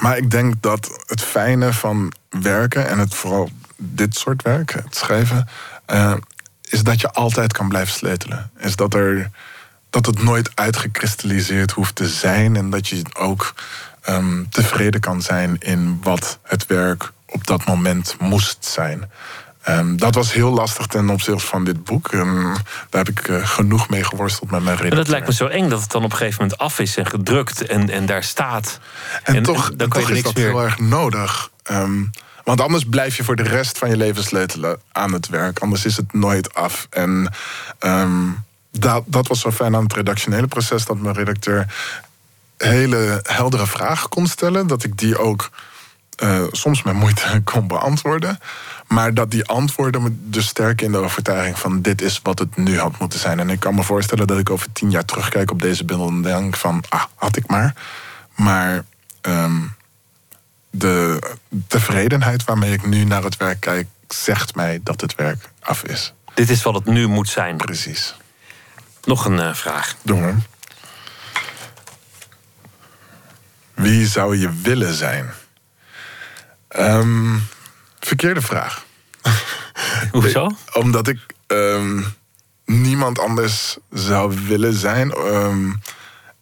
maar ik denk dat het fijne van werken en het vooral dit soort werk, het schrijven, eh, is dat je altijd kan blijven sleutelen. Is dat er dat het nooit uitgekristalliseerd hoeft te zijn en dat je ook ehm, tevreden kan zijn in wat het werk op dat moment moest zijn. Ehm, dat was heel lastig ten opzichte van dit boek. En daar heb ik eh, genoeg mee geworsteld met mijn En redacteur. dat lijkt me zo eng dat het dan op een gegeven moment af is en gedrukt en, en daar staat. En, toch, dan toch je er is dat meer. heel erg nodig. Ehm, want anders blijf je voor de rest van je leven sleutelen aan het werk. Anders is het nooit af. En ehm, dat, dat was zo fijn aan het redactionele proces... dat mijn redacteur hele heldere vragen kon stellen. Dat ik die ook eh, soms met moeite kon beantwoorden. Maar dat die antwoorden me dus sterk in de overtuiging van... dit is wat het nu had moeten zijn. En ik kan me voorstellen dat ik over tien jaar terugkijk op deze bundel... en denk van, ah, had ik maar. Maar ehm, de tevredenheid waarmee ik nu naar het werk kijk... zegt mij dat het werk af is. Dit is wat het nu moet zijn. Precies. Nog een eh, vraag. Doe maar. Wie zou je willen zijn? Ehm, verkeerde vraag. Hoezo? Omdat ik ehm, niemand anders zou willen zijn. Ehm,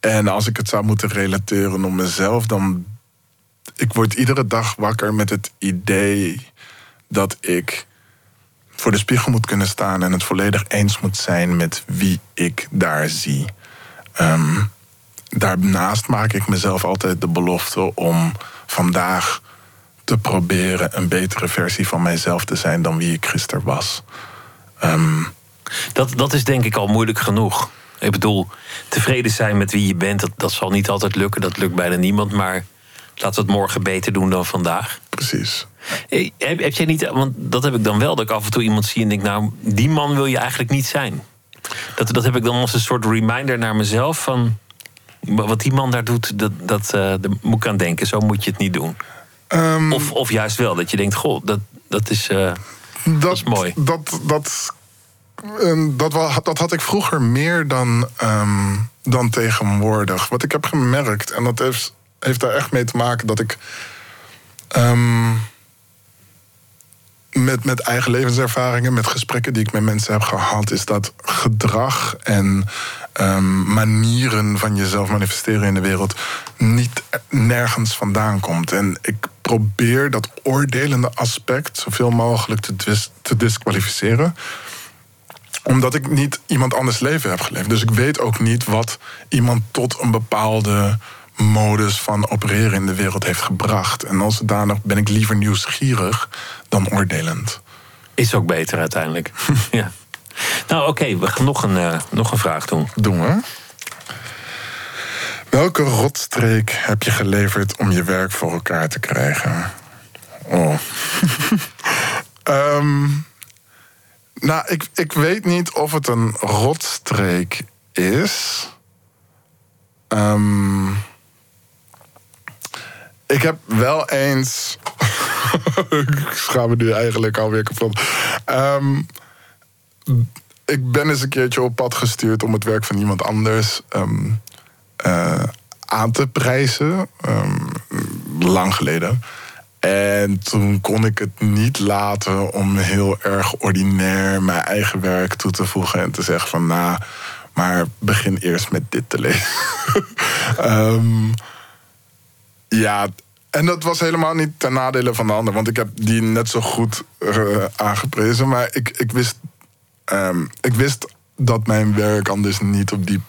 en als ik het zou moeten relateren op mezelf, dan. Ik word iedere dag wakker met het idee dat ik voor de spiegel moet kunnen staan en het volledig eens moet zijn met wie ik daar zie. Ehm, daarnaast maak ik mezelf altijd de belofte om vandaag te proberen een betere versie van mijzelf te zijn dan wie ik gisteren was. Ehm, Dat, dat is denk ik al moeilijk genoeg. Ik bedoel, tevreden zijn met wie je bent, dat, dat zal niet altijd lukken. Dat lukt bijna niemand. Maar laten we het morgen beter doen dan vandaag. Precies. Hey, heb, heb jij niet, want dat heb ik dan wel, dat ik af en toe iemand zie en denk, nou, die man wil je eigenlijk niet zijn. Dat, dat heb ik dan als een soort reminder naar mezelf van. Wat die man daar doet, dat, dat, eh, daar moet ik aan denken. Zo moet je het niet doen. Ehm, Of, of juist wel, dat je denkt, goh, dat, dat is. eh, Dat, is mooi. Dat, dat, eh, dat, dat had ik vroeger meer dan, ehm, dan tegenwoordig. Wat ik heb gemerkt, en dat heeft, heeft daar echt mee te maken dat ik. Met, met eigen levenservaringen, met gesprekken die ik met mensen heb gehad, is dat gedrag en ehm, manieren van jezelf manifesteren in de wereld niet nergens vandaan komt. En ik probeer dat oordelende aspect zoveel mogelijk te, te disqualificeren omdat ik niet iemand anders leven heb geleefd. Dus ik weet ook niet wat iemand tot een bepaalde modus van opereren in de wereld heeft gebracht. En als zodanig ben ik liever nieuwsgierig dan oordelend. Is ook beter uiteindelijk. ja. Nou, oké, we gaan nog een, eh, nog een vraag doen. Doen we. Welke rotstreek heb je geleverd om je werk voor elkaar te krijgen? Oh. Ehm, nou, ik, ik weet niet of het een rotstreek is. Ehm, ik heb wel eens. ik schaam me nu eigenlijk alweer kapot. Ehm, ik ben eens een keertje op pad gestuurd om het werk van iemand anders ehm, eh, aan te prijzen. ehm, lang geleden. En toen kon ik het niet laten om heel erg ordinair mijn eigen werk toe te voegen en te zeggen van nou, maar begin eerst met dit te lezen. Ja, en dat was helemaal niet ten nadele van de ander, want ik heb die net zo goed eh, aangeprezen. Maar ik, ik, wist, ehm, ik wist dat mijn werk anders niet op die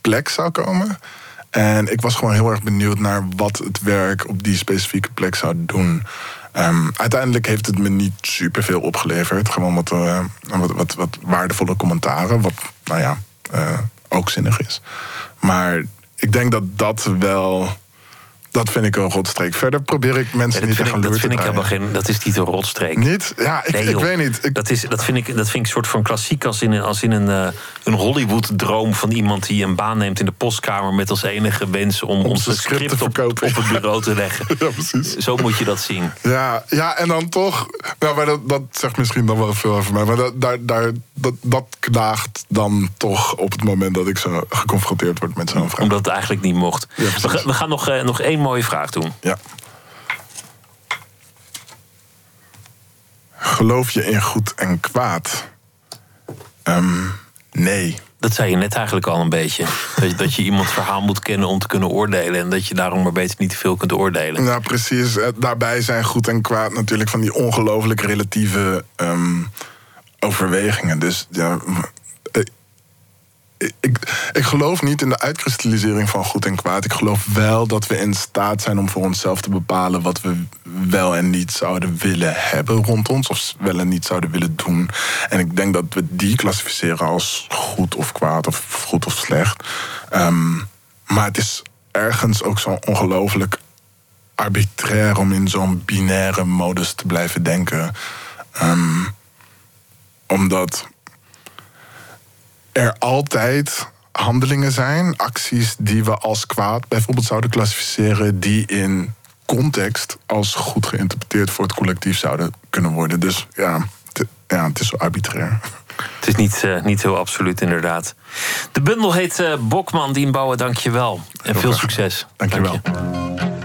plek zou komen. En ik was gewoon heel erg benieuwd naar wat het werk op die specifieke plek zou doen. Ehm, uiteindelijk heeft het me niet superveel opgeleverd. Gewoon wat, eh, wat, wat, wat waardevolle commentaren. Wat, nou ja, eh, ook zinnig is. Maar ik denk dat dat wel... Dat vind ik een rotstreek. Verder probeer ik mensen Ja, dat niet te ik, gaan dat loer te vind ik helemaal geen. Dat is niet een rotstreek. Niet? Ja, ik, Nee, ik weet niet. Dat, is, dat, vind ik, dat vind ik een soort van klassiek als in een, als in een, eh, een Hollywood-droom van iemand die een baan neemt in de postkamer met als enige wens om zijn script op, op het bureau te leggen. Ja, precies. Zo moet je dat zien. Ja, ja, en dan toch. Nou, maar dat, dat zegt misschien dan wel veel over mij. Maar dat, daar, daar, dat, dat knaagt dan toch op het moment dat ik zo geconfronteerd word met zo'n vraag. Omdat het eigenlijk niet mocht. Ja, we, gaan- we gaan nog, eh, nog één mooie vraag doen. Ja. Geloof je in goed en kwaad? Ehm, nee. Dat zei je net eigenlijk al een beetje. Dat, je- dat je iemands verhaal moet kennen om te kunnen oordelen. En dat je daarom maar beter niet te veel kunt oordelen. Nou, precies. Eh, Daarbij zijn goed en kwaad natuurlijk van die ongelooflijk relatieve ehm, overwegingen. Dus ja. Ik, ik geloof niet in de uitkristallisering van goed en kwaad. Ik geloof wel dat we in staat zijn om voor onszelf te bepalen wat we wel en niet zouden willen hebben rond ons, of wel en niet zouden willen doen. En ik denk dat we die klassificeren als goed of kwaad, of goed of slecht. Ehm, maar het is ergens ook zo ongelooflijk arbitrair om in zo'n binaire modus te blijven denken. Ehm, omdat er altijd handelingen zijn, acties die we als kwaad bijvoorbeeld zouden klassificeren, die in context als goed geïnterpreteerd voor het collectief zouden kunnen worden. Dus ja, het, ja, het is zo arbitrair. Het is niet, eh, niet heel absoluut, inderdaad. De bundel heet eh, Bokman Dienbouwen, dank je wel. En veel graag. succes. Dank je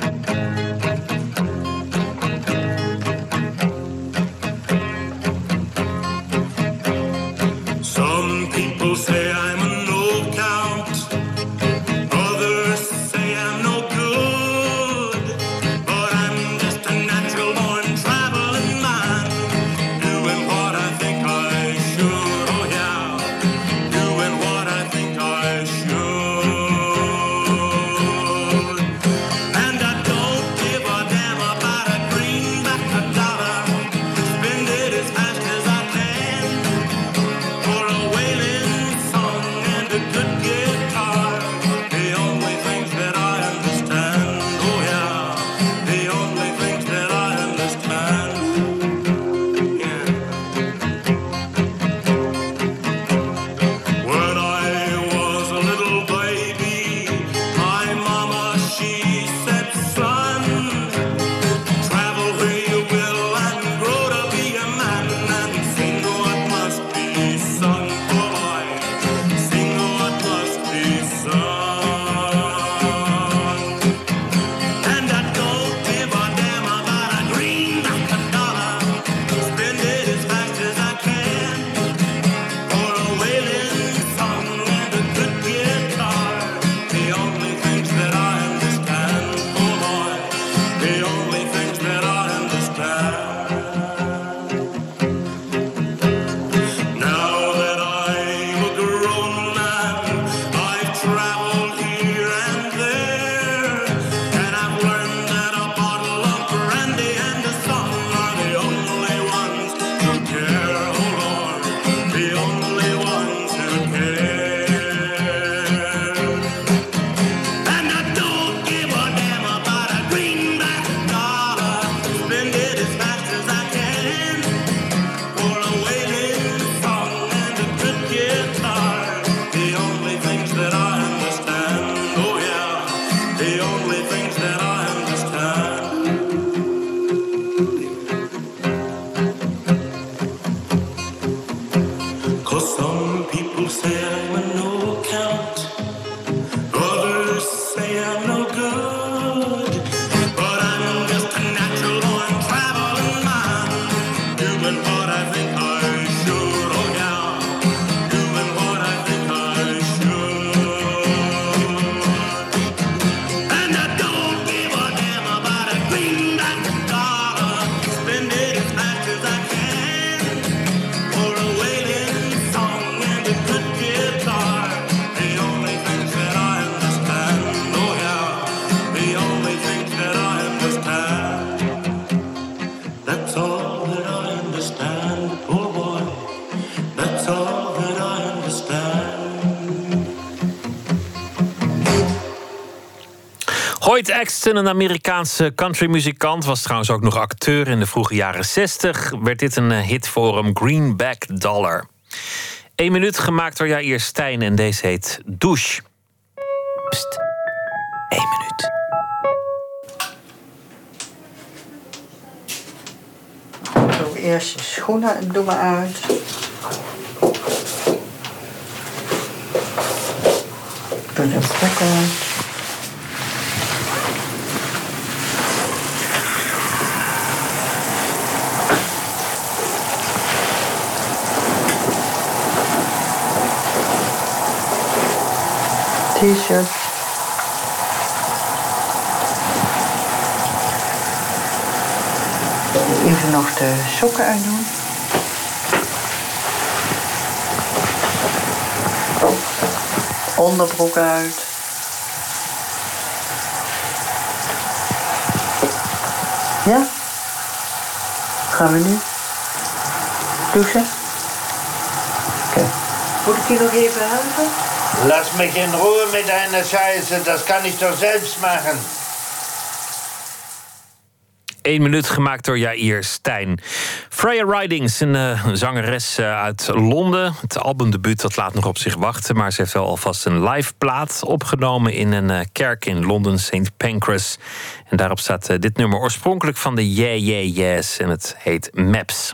Axton, een Amerikaanse countrymuzikant, was trouwens ook nog acteur in de vroege jaren 60, werd dit een eh, hit voor hem, Greenback Dollar. Eén minuut gemaakt door Jair Stijn en deze heet Douche. Pst, Eén minuut. Doe eerst je schoenen doe maar uit. Doe de plek uit. t-shirt. Even nog de sokken uitdoen. Onderbroek uit. Ja? Gaan we nu? Douchen? Oké. Okay. Moet ik je nog even helpen? Laat me in roer met een Scheiße, dat kan ik toch zelfs maken. Eén minuut gemaakt door Jair Stijn. Freya Ridings, een eh, zangeres eh, uit Londen. Het albumdebuut dat laat nog op zich wachten. Maar ze heeft wel alvast een live plaat opgenomen in een eh, kerk in Londen, St. Pancras. En daarop staat dit nummer oorspronkelijk van de Yeah Yeah Yes. En het heet Maps.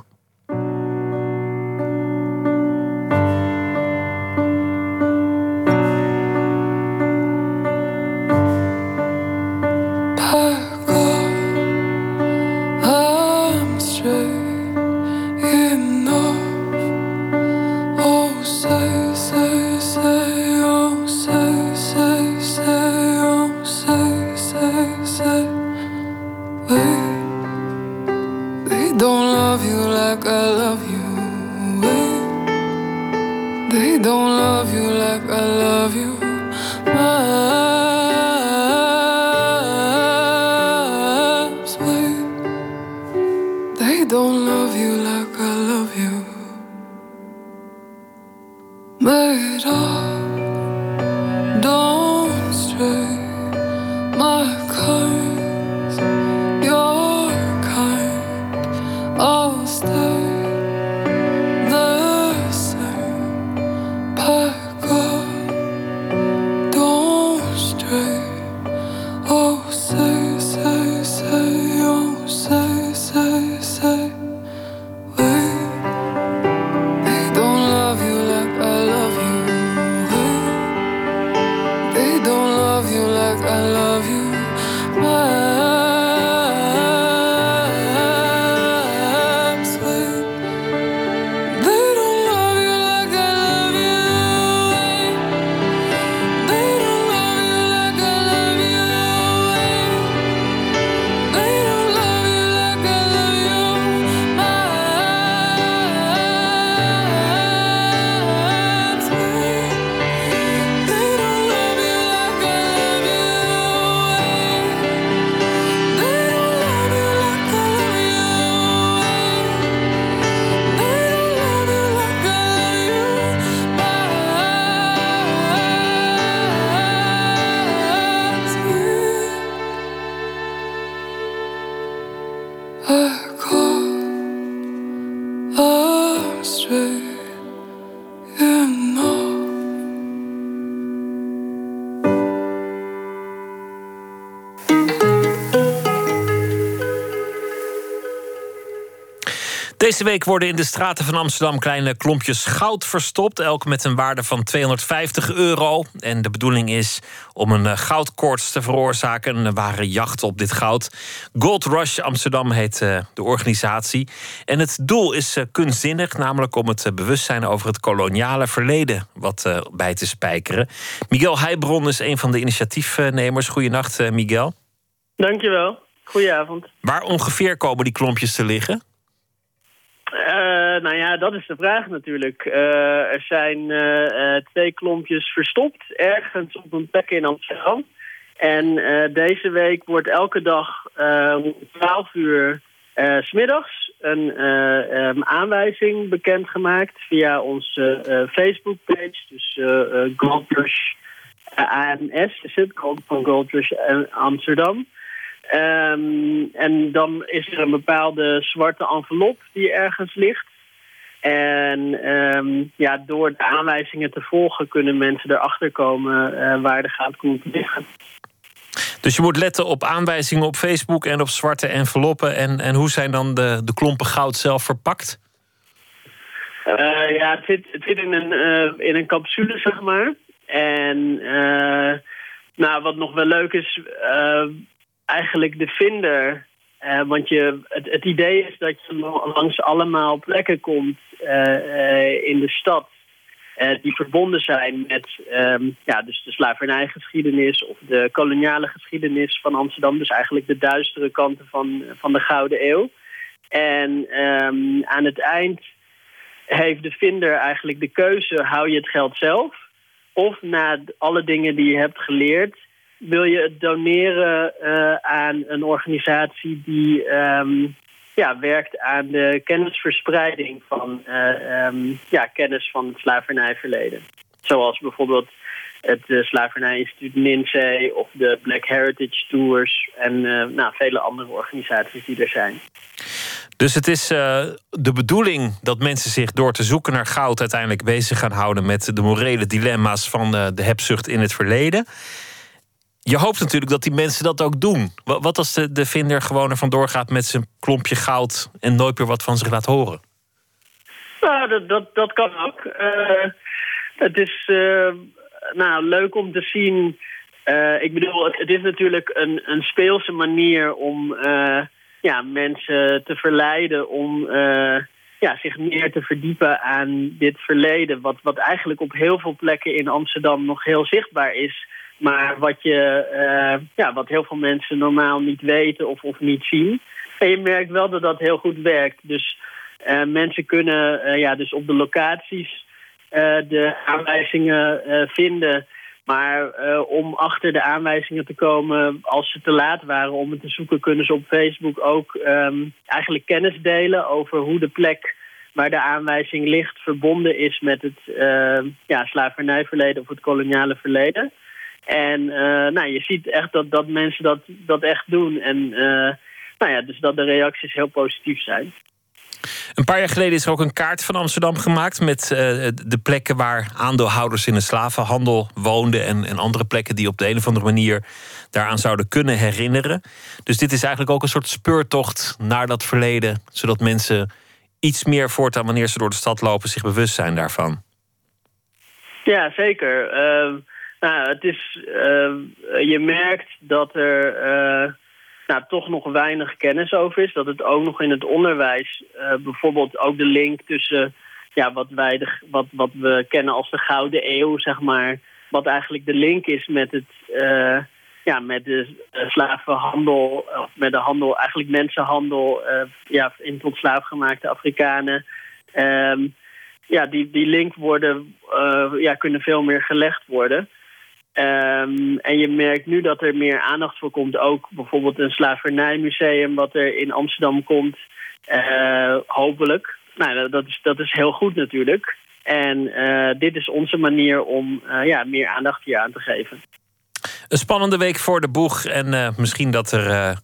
Deze week worden in de straten van Amsterdam kleine klompjes goud verstopt. Elk met een waarde van 250 euro. En de bedoeling is om een eh, goudkoorts te veroorzaken. Een ware jacht op dit goud. Gold Rush Amsterdam heet eh, de organisatie. En het doel is eh, kunstzinnig, namelijk om het bewustzijn over het koloniale verleden wat bij te spijkeren. Miguel Heijbron is een van de initiatiefnemers. Goedenacht, Miguel. Dankjewel. Goedenavond. Waar ongeveer komen die klompjes te liggen? Eh, nou ja, dat is de vraag natuurlijk. Eh, er zijn eh, twee klompjes verstopt ergens op een plek in Amsterdam. En deze week wordt elke dag om 12 uur 's smiddags een eh, ehm, aanwijzing bekendgemaakt via onze Facebook-page. Dus Gold Rush eh, AMS is het, van Gold Rush eh, Amsterdam. Ehm, en dan is er een bepaalde zwarte envelop die ergens ligt. En ehm, ja, door de aanwijzingen te volgen kunnen mensen erachter komen eh, waar de goudklompen liggen. Dus je moet letten op aanwijzingen op Facebook en op zwarte enveloppen. En, en hoe zijn dan de, de klompen goud zelf verpakt? Eh, ja, het zit, het zit in, een, eh, in een capsule, zeg maar. En nou, wat nog wel leuk is, eigenlijk de vinder. Eh, want je, het, het idee is dat je langs allemaal plekken komt eh, eh, in de stad... die verbonden zijn met ehm, ja, dus de slavernijgeschiedenis... of de koloniale geschiedenis van Amsterdam. Dus eigenlijk de duistere kanten van, van de Gouden Eeuw. En ehm, aan het eind heeft de vinder eigenlijk de keuze: hou je het geld zelf? Of na alle dingen die je hebt geleerd, wil je het doneren eh, aan een organisatie die ehm, ja, werkt aan de kennisverspreiding van eh, ehm, ja, kennis van het slavernijverleden? Zoals bijvoorbeeld het uh, Slavernijinstituut NINSE of de Black Heritage Tours en nou, vele andere organisaties die er zijn. Dus het is de bedoeling dat mensen zich door te zoeken naar goud uiteindelijk bezig gaan houden met de morele dilemma's van de hebzucht in het verleden. Je hoopt natuurlijk dat die mensen dat ook doen. Wa- Wat als de, de vinder gewoon er vandoor gaat met zijn klompje goud en nooit meer wat van zich laat horen? Nou, dat, dat, dat kan ook. Eh, het is eh, nou, leuk om te zien. Eh, ik bedoel, het, het is natuurlijk een, een speelse manier om ja, mensen te verleiden om ja, zich meer te verdiepen aan dit verleden. Wat, wat eigenlijk op heel veel plekken in Amsterdam nog heel zichtbaar is. Maar wat, je, eh, ja, wat heel veel mensen normaal niet weten of, of niet zien. En je merkt wel dat dat heel goed werkt. Dus eh, mensen kunnen eh, ja, dus op de locaties de aanwijzingen vinden. Maar om achter de aanwijzingen te komen, als ze te laat waren om het te zoeken, kunnen ze op Facebook ook ehm, eigenlijk kennis delen over hoe de plek waar de aanwijzing ligt verbonden is met het ja, slavernijverleden of het koloniale verleden. En eh, nou, je ziet echt dat, dat mensen dat, dat echt doen. En eh, nou ja, dus dat de reacties heel positief zijn. Een paar jaar geleden is er ook een kaart van Amsterdam gemaakt met eh, de plekken waar aandeelhouders in de slavenhandel woonden en, en andere plekken die op de een of andere manier daaraan zouden kunnen herinneren. Dus dit is eigenlijk ook een soort speurtocht naar dat verleden, zodat mensen iets meer voortaan wanneer ze door de stad lopen zich bewust zijn daarvan. Ja, zeker. Eh, nou, het is, eh, je merkt dat er eh, nou, toch nog weinig kennis over is. Dat het ook nog in het onderwijs eh, bijvoorbeeld ook de link tussen ja, wat, wij de, wat, wat we kennen als de Gouden Eeuw, zeg maar. Wat eigenlijk de link is met het. ja, met de slavenhandel, of met de handel, eigenlijk mensenhandel, ja, in tot slaafgemaakte Afrikanen. Ehm, ja, die, die link worden, ja, kunnen veel meer gelegd worden. Ehm, en je merkt nu dat er meer aandacht voor komt. Ook bijvoorbeeld een slavernijmuseum wat er in Amsterdam komt. Eh, hopelijk. Nou, dat- is, dat is heel goed natuurlijk. En eh, dit is onze manier om eh, ja, meer aandacht hier aan te geven. Een spannende week voor de boeg. En misschien dat er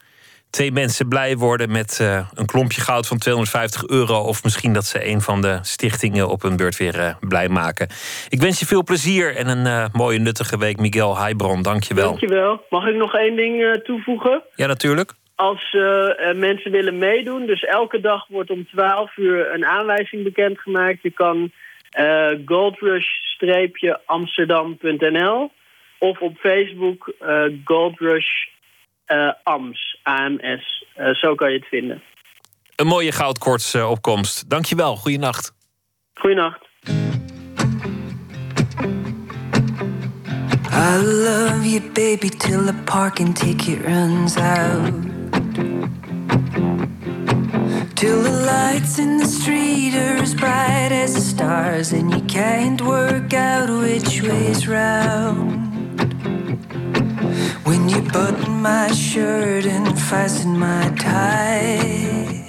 twee mensen blij worden met eh, een klompje goud van 250 euro. Of misschien dat ze een van de stichtingen op hun beurt weer eh, blij maken. Ik wens je veel plezier en een eh, mooie nuttige week. Miguel Heibron, dank je wel. Dankjewel. Mag ik nog één ding toevoegen? Ja, natuurlijk. als mensen willen meedoen, dus elke dag wordt om 12 uur een aanwijzing bekendgemaakt. Je kan goldrush-amsterdam.nl of op Facebook Goldrush eh, AMS, AMS. Eh, zo kan je het vinden. Een mooie goudkoortsopkomst. Dankjewel, goeienacht. Goeienacht. I love you, baby, till the parking ticket runs out. Till the lights in the street are as bright as the stars, and you can't work out which way's round. When you button my shirt and fasten my tie.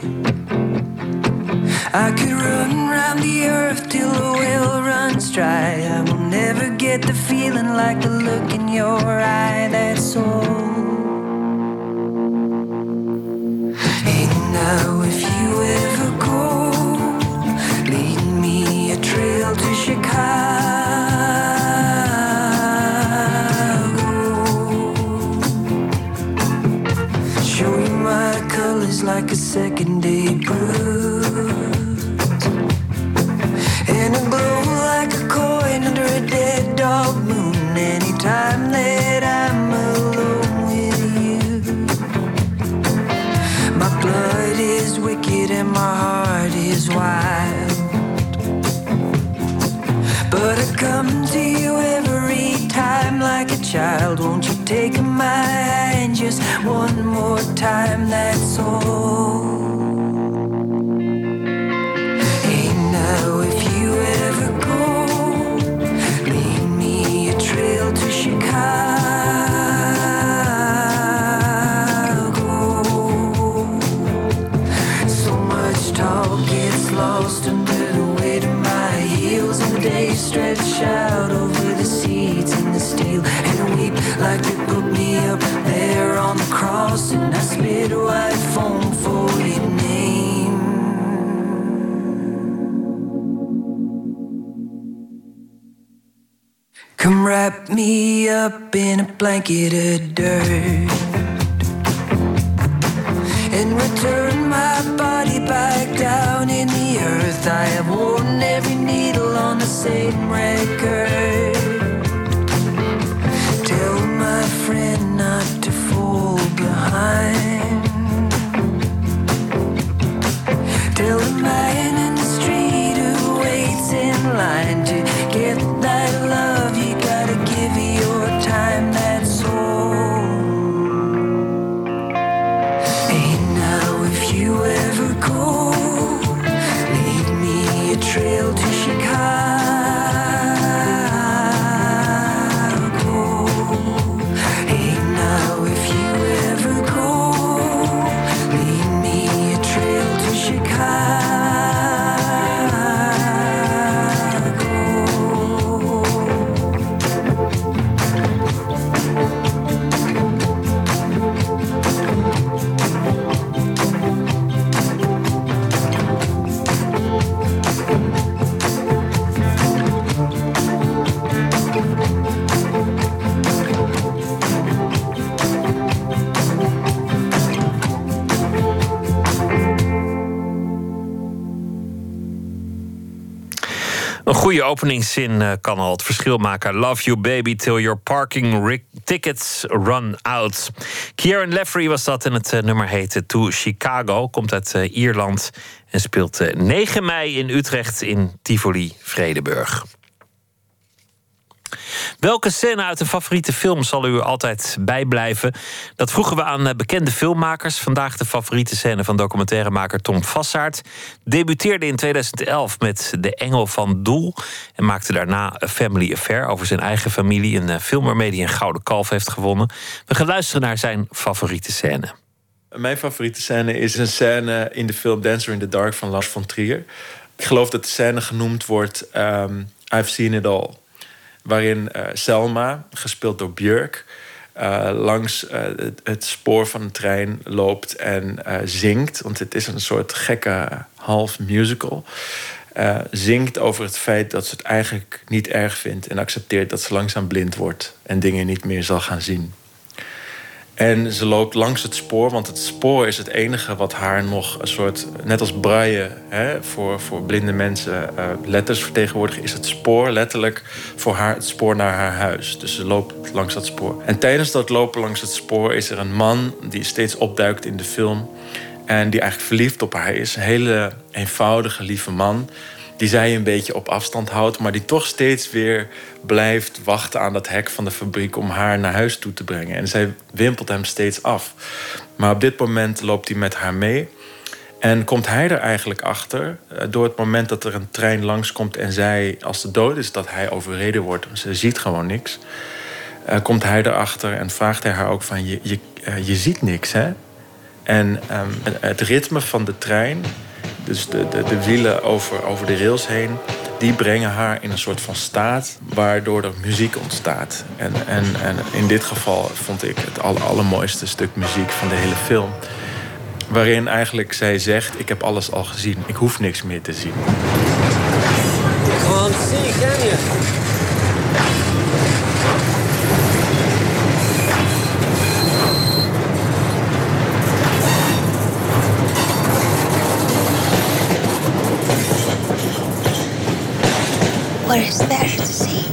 I could run round the earth till the well runs dry. I will never get the feeling like the look in your eye. That's all. And now, if you ever like a second day bruise. And a glow like a coin under a dead dog moon. Anytime that I'm alone with you, my blood is wicked and my heart is wild. But I come to you every like a child. Won't you take my hand just one more time? That's all. Hey, now if you ever go, lead me a trail to Chicago. Lost under the weight of my heels, and the stretch out over like they put me up there on the cross, and I spit white foam for your name. Come wrap me up in a blanket of dirt and return my body back down in the earth. I have worn every needle on the same record. Friend not to fall behind. Tell the man in the street who waits in line to goede openingszin eh, kan al het verschil maken. Love you baby till your parking tickets run out. Kieran Leffrey was dat en het eh, nummer heette To Chicago. Komt uit eh, Ierland en speelt eh, 9 mei in Utrecht in Tivoli Vredeburg. Welke scène uit een favoriete film zal u altijd bijblijven? Dat vroegen we aan eh, bekende filmmakers. Vandaag de favoriete scène van documentairemaker Tom Vassaert. Debuteerde in 2011 met De Engel van Doel. En maakte daarna A Family Affair over zijn eigen familie. Een eh, film waarmee hij een gouden kalf heeft gewonnen. We gaan luisteren naar zijn favoriete scène. Mijn favoriete scène is een scène in de film Dancer in the Dark van Lars von Trier. Ik geloof dat de scène genoemd wordt ehm, I've Seen It All. Waarin eh, Selma, gespeeld door Björk, eh, langs eh, het, spoor van de trein loopt en eh, zingt. Want het is een soort gekke half musical. Zingt over het feit dat ze het eigenlijk niet erg vindt en accepteert dat ze langzaam blind wordt en dingen niet meer zal gaan zien. En ze loopt langs het spoor, want het spoor is het enige wat haar nog een soort, net als braille hè, voor, voor blinde mensen eh, letters vertegenwoordigen, is het spoor letterlijk voor haar het spoor naar haar huis. Dus ze loopt langs dat spoor. En tijdens dat lopen langs het spoor is er een man die steeds opduikt in de film en die eigenlijk verliefd op haar is. Een hele eenvoudige, lieve man die zij een beetje op afstand houdt, maar die toch steeds weer blijft wachten aan dat hek van de fabriek om haar naar huis toe te brengen. En zij wimpelt hem steeds af. Maar op dit moment loopt hij met haar mee. En komt hij er eigenlijk achter, eh, door het moment dat er een trein langskomt en zij, als ze dood is, dat hij overreden wordt. Ze ziet gewoon niks. Eh, komt hij erachter en vraagt hij haar ook van, je, je, eh, je ziet niks hè? En ehm, het ritme van de trein dus de, de, de wielen over, over de rails heen, die brengen haar in een soort van staat waardoor er muziek ontstaat. En, en, en in dit geval vond ik het aller, allermooiste stuk muziek van de hele film. Waarin eigenlijk zij zegt: Ik heb alles al gezien, ik hoef niks meer te zien. Can you? What is there to see?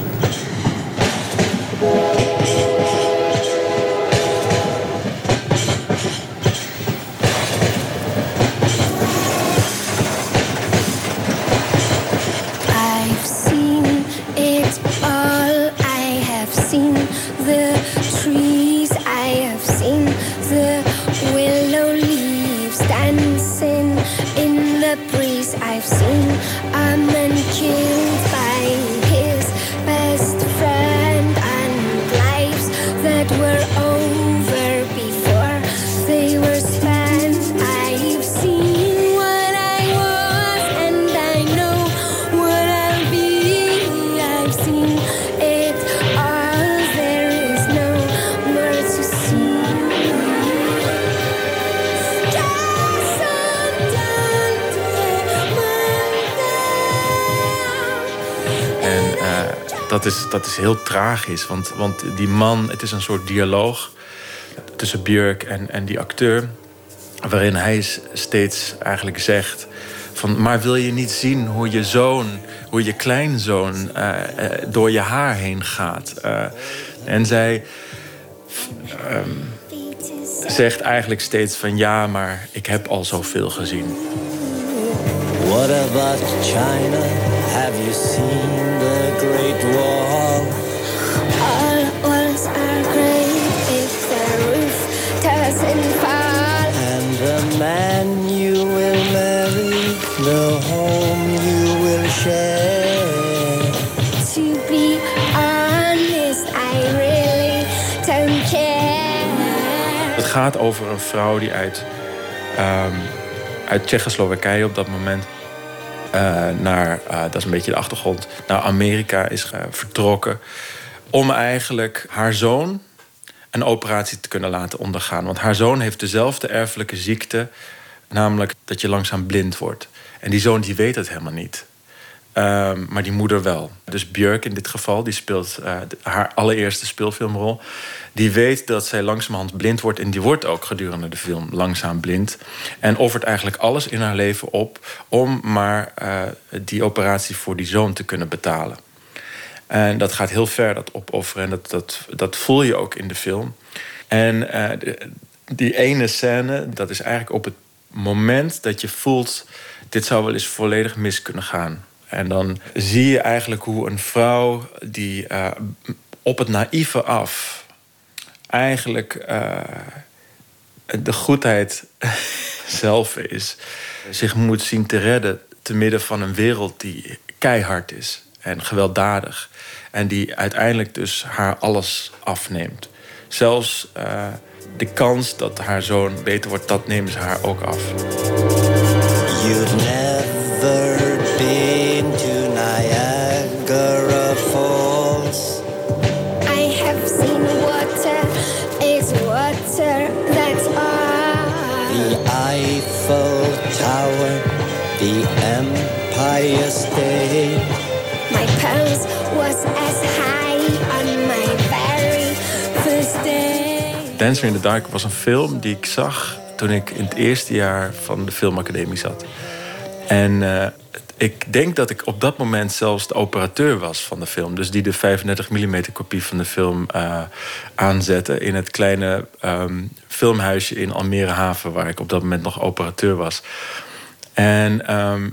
Dat, is, dat is heel tragisch, want, want die man, het is een soort dialoog tussen Björk en, en die acteur, waarin hij steeds eigenlijk zegt van, maar wil je niet zien hoe je zoon, hoe je kleinzoon eh, eh, door je haar heen gaat? Eh, en zij ehm, zegt eigenlijk steeds van, ja, maar ik heb al zoveel gezien. What about China? Have you seen gaat over een vrouw die uit, ehm, uit Tsjechoslowakije op dat moment eh, naar, eh, dat is een beetje de achtergrond, naar Amerika is vertrokken. Om eigenlijk haar zoon een operatie te kunnen laten ondergaan. Want haar zoon heeft dezelfde erfelijke ziekte, namelijk dat je langzaam blind wordt. En die zoon die weet het helemaal niet. Ehm, maar die moeder wel. Dus Björk in dit geval, die speelt eh, haar allereerste speelfilmrol. Die weet dat zij langzamerhand blind wordt. En die wordt ook gedurende de film langzaam blind. En offert eigenlijk alles in haar leven op om maar eh, die operatie voor die zoon te kunnen betalen. En dat gaat heel ver, dat opofferen. En dat, dat, dat voel je ook in de film. En eh, die ene scène, dat is eigenlijk op het moment dat je voelt... dit zou wel eens volledig mis kunnen gaan. En dan zie je eigenlijk hoe een vrouw die eh, op het naïeve af... eigenlijk eh, de goedheid zelf is... zich moet zien te redden te midden van een wereld die keihard is en gewelddadig. En die uiteindelijk dus haar alles afneemt. Zelfs eh, de kans dat haar zoon beter wordt, dat nemen ze haar ook af. Dancer in the Dark was een film die ik zag toen ik in het eerste jaar van de filmacademie zat. En eh, ik denk dat ik op dat moment zelfs de operateur was van de film. Dus die de 35 mm kopie van de film eh, aanzette in het kleine ehm, filmhuisje in Almere Haven, waar ik op dat moment nog operateur was. En ehm,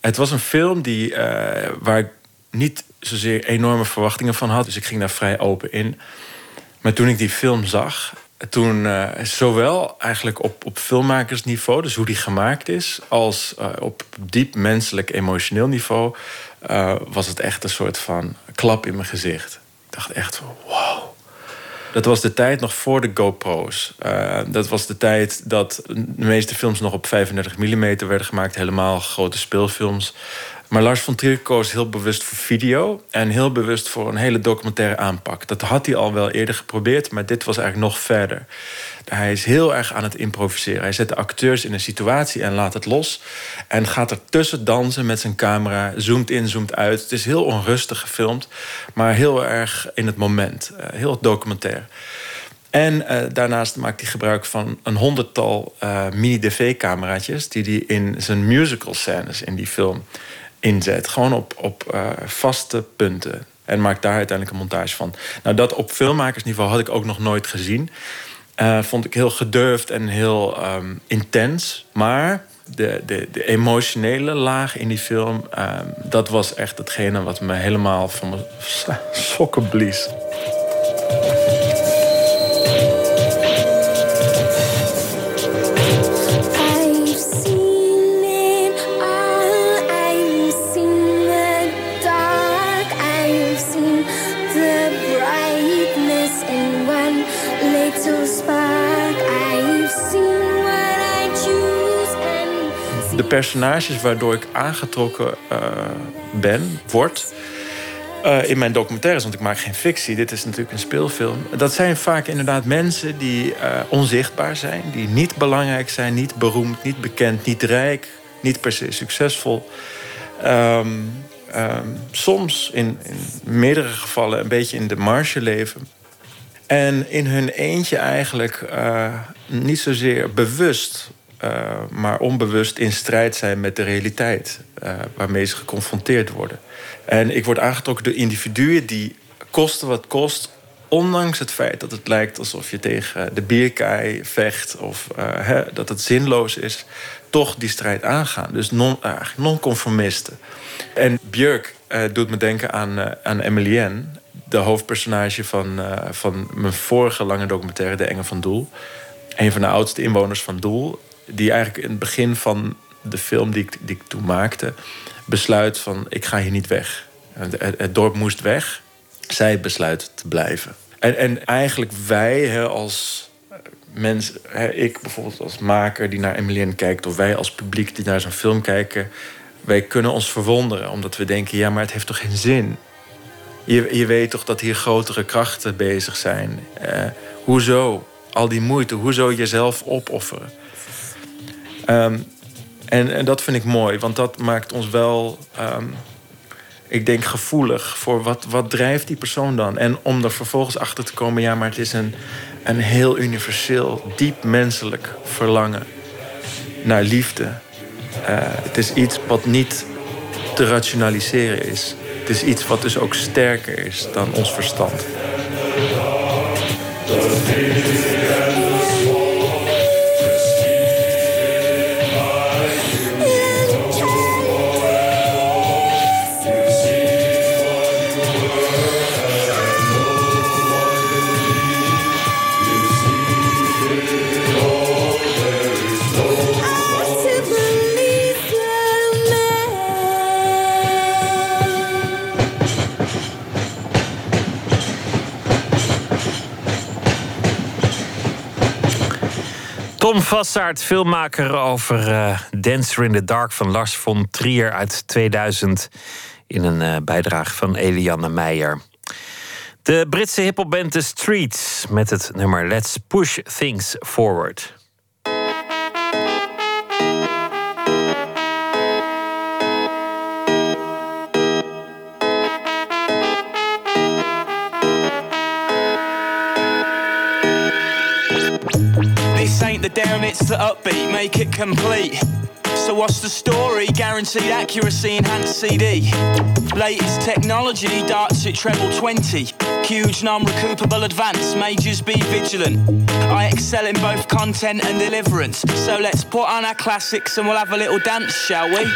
het was een film die, eh, waar ik niet zozeer enorme verwachtingen van had. Dus ik ging daar vrij open in. Maar toen ik die film zag, toen eh, zowel eigenlijk op, op filmmakersniveau, dus hoe die gemaakt is, als eh, op diep menselijk emotioneel niveau, eh, was het echt een soort van klap in mijn gezicht. Ik dacht echt van wow. Dat was de tijd nog voor de GoPro's. Dat was de tijd dat de meeste films nog op 35 mm werden gemaakt. Helemaal grote speelfilms. Maar Lars von Trier koos heel bewust voor video en heel bewust voor een hele documentaire aanpak. Dat had hij al wel eerder geprobeerd, maar dit was eigenlijk nog verder. Hij is heel erg aan het improviseren. Hij zet de acteurs in een situatie en laat het los. En gaat er tussen dansen met zijn camera. Zoomt in, zoomt uit. Het is heel onrustig gefilmd, maar heel erg in het moment. Uh, heel documentair. En uh, daarnaast maakt hij gebruik van een honderdtal uh, mini-DV-cameraatjes... die hij in zijn musical scènes in die film inzet. Gewoon op, op uh, vaste punten. En maakt daar uiteindelijk een montage van. Nou, dat op filmmakersniveau had ik ook nog nooit gezien. Uh, vond ik heel gedurfd en heel um, intens. Maar de, de, de, emotionele laag in die film... Um, dat was echt hetgene wat me helemaal van mijn sokken blies. Personages waardoor ik aangetrokken uh, ben, word. Uh, in mijn documentaires, want ik maak geen fictie, dit is natuurlijk een speelfilm. Dat zijn vaak inderdaad mensen die uh, onzichtbaar zijn, die niet belangrijk zijn, niet beroemd, niet bekend, niet rijk, niet per se succesvol. Um, um, soms in, in, meerdere gevallen een beetje in de marge leven. En in hun eentje eigenlijk niet zozeer bewust uh, maar onbewust in strijd zijn met de realiteit uh, waarmee ze geconfronteerd worden. En ik word aangetrokken door individuen die kosten wat kost, ondanks het feit dat het lijkt alsof je tegen de bierkaai vecht of uh, hè, dat het zinloos is, toch die strijd aangaan. Dus non-conformisten. Non en Björk doet me denken aan, aan Emilienne, de hoofdpersonage van, van mijn vorige lange documentaire, De Engel van Doel. Een van de oudste inwoners van Doel die eigenlijk in het begin van de film die ik, die ik toen maakte, besluit van ik ga hier niet weg. Het, dorp moest weg. Zij besluit te blijven. En, en eigenlijk wij hè, als mensen, hè, ik bijvoorbeeld als maker die naar Emilienne kijkt, of wij als publiek die naar zo'n film kijken, wij kunnen ons verwonderen omdat we denken: ja, maar het heeft toch geen zin? Je, je weet toch dat hier grotere krachten bezig zijn? Uh, hoezo? Al die moeite, hoezo jezelf opofferen? Um, en, en, dat vind ik mooi, want dat maakt ons wel, um, ik denk, gevoelig voor wat, wat drijft die persoon dan. En om er vervolgens achter te komen, ja, maar het is een, een heel universeel, diep menselijk verlangen naar liefde. Uh, het is iets wat niet te rationaliseren is. Het is iets wat dus ook sterker is dan ons verstand. Tom Vassaert, filmmaker over uh, Dancer in the Dark van Lars von Trier uit 2000. In een uh, bijdrage van Eliane Meijer. De Britse hiphopband The Streets met het nummer Let's Push Things Forward. Down, it's the upbeat, make it complete. So what's the story? Guaranteed accuracy, enhanced CD. Latest technology, darts at treble 20. Huge non-recoupable advance, majors be vigilant. I excel in both content and deliverance. So let's put on our classics and we'll have a little dance, shall we?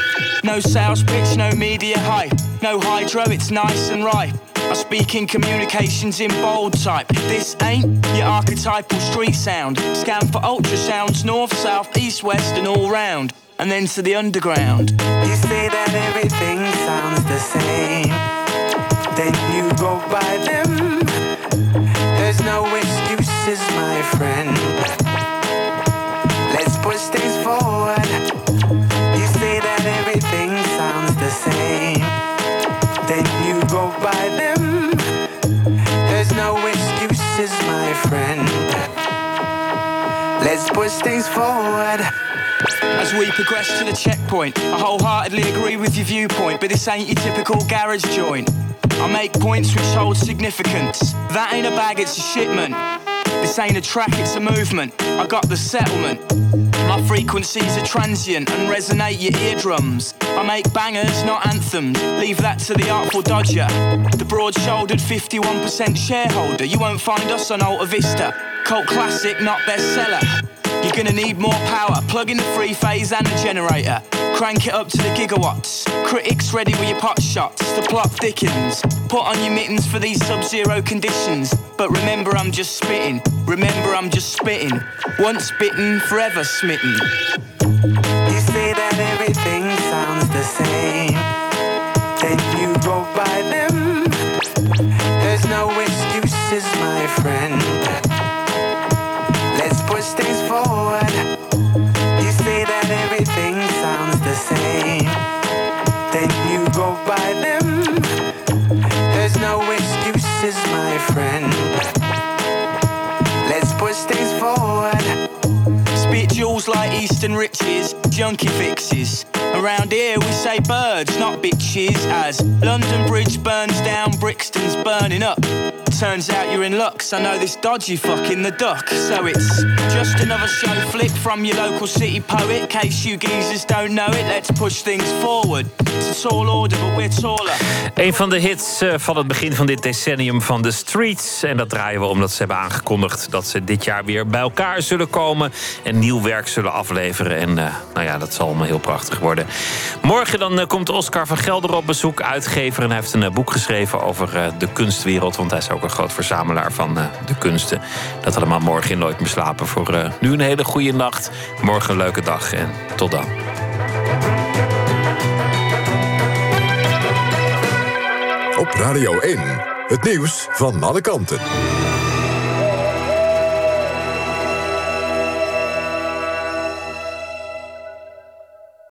No sales pitch, no media hype. No hydro, it's nice and ripe. I speak in communications in bold type. This ain't your archetypal street sound. Scan for ultrasounds, north, south, east, west, and all round. And then to the underground. You say that everything sounds the same. Then you go by them. There's no excuses, my friend. Let's push things forward. You say that everything sounds the same. Then you go by them. Friend. Let's push things forward. As we progress to the checkpoint, I wholeheartedly agree with your viewpoint, but this ain't your typical garage joint. I make points which hold significance. That ain't a bag, it's a shipment. This ain't a track, it's a movement. I got the settlement. My frequencies are transient and resonate your eardrums. I make bangers, not anthems. Leave that to the artful dodger. The broad shouldered 51% shareholder. You won't find us on Alta Vista. Cult classic, not bestseller. You're gonna need more power. Plug in the three phase and the generator. Crank it up to the gigawatts. Critics ready with your pot shots. The plot thickens. Put on your mittens for these sub zero conditions. But remember, I'm just spitting. Remember, I'm just spitting. Once bitten, forever smitten. You say that everything sounds the same. Then you go by them. There's no excuses, my friend. Eastern riches, junkie fixes. Around here we say birds, not bitches. As London Bridge burns down, Brixton's burning up. Turns out you're in luck, 'cause I know this dodgy fucking the duck. So it's just another show flick from your local city poet. Case you geezers don't know it, let's push things forward. It's a order, but we're taller. Een van de hits eh, van het begin van dit decennium van The Streets. En dat draaien we omdat ze hebben aangekondigd dat ze dit jaar weer bij elkaar zullen komen. En nieuw werk zullen afleveren. En eh, nou ja, dat zal allemaal heel prachtig worden. Morgen dan eh, komt Oscar van Gelder op bezoek, uitgever. En hij heeft een eh, boek geschreven over eh, de kunstwereld. Want hij is ook een groot verzamelaar van de kunsten. Dat allemaal morgen in Nooit meer slapen. Voor nu een hele goede nacht. Morgen een leuke dag en tot dan. Op Radio 1, het nieuws van alle kanten.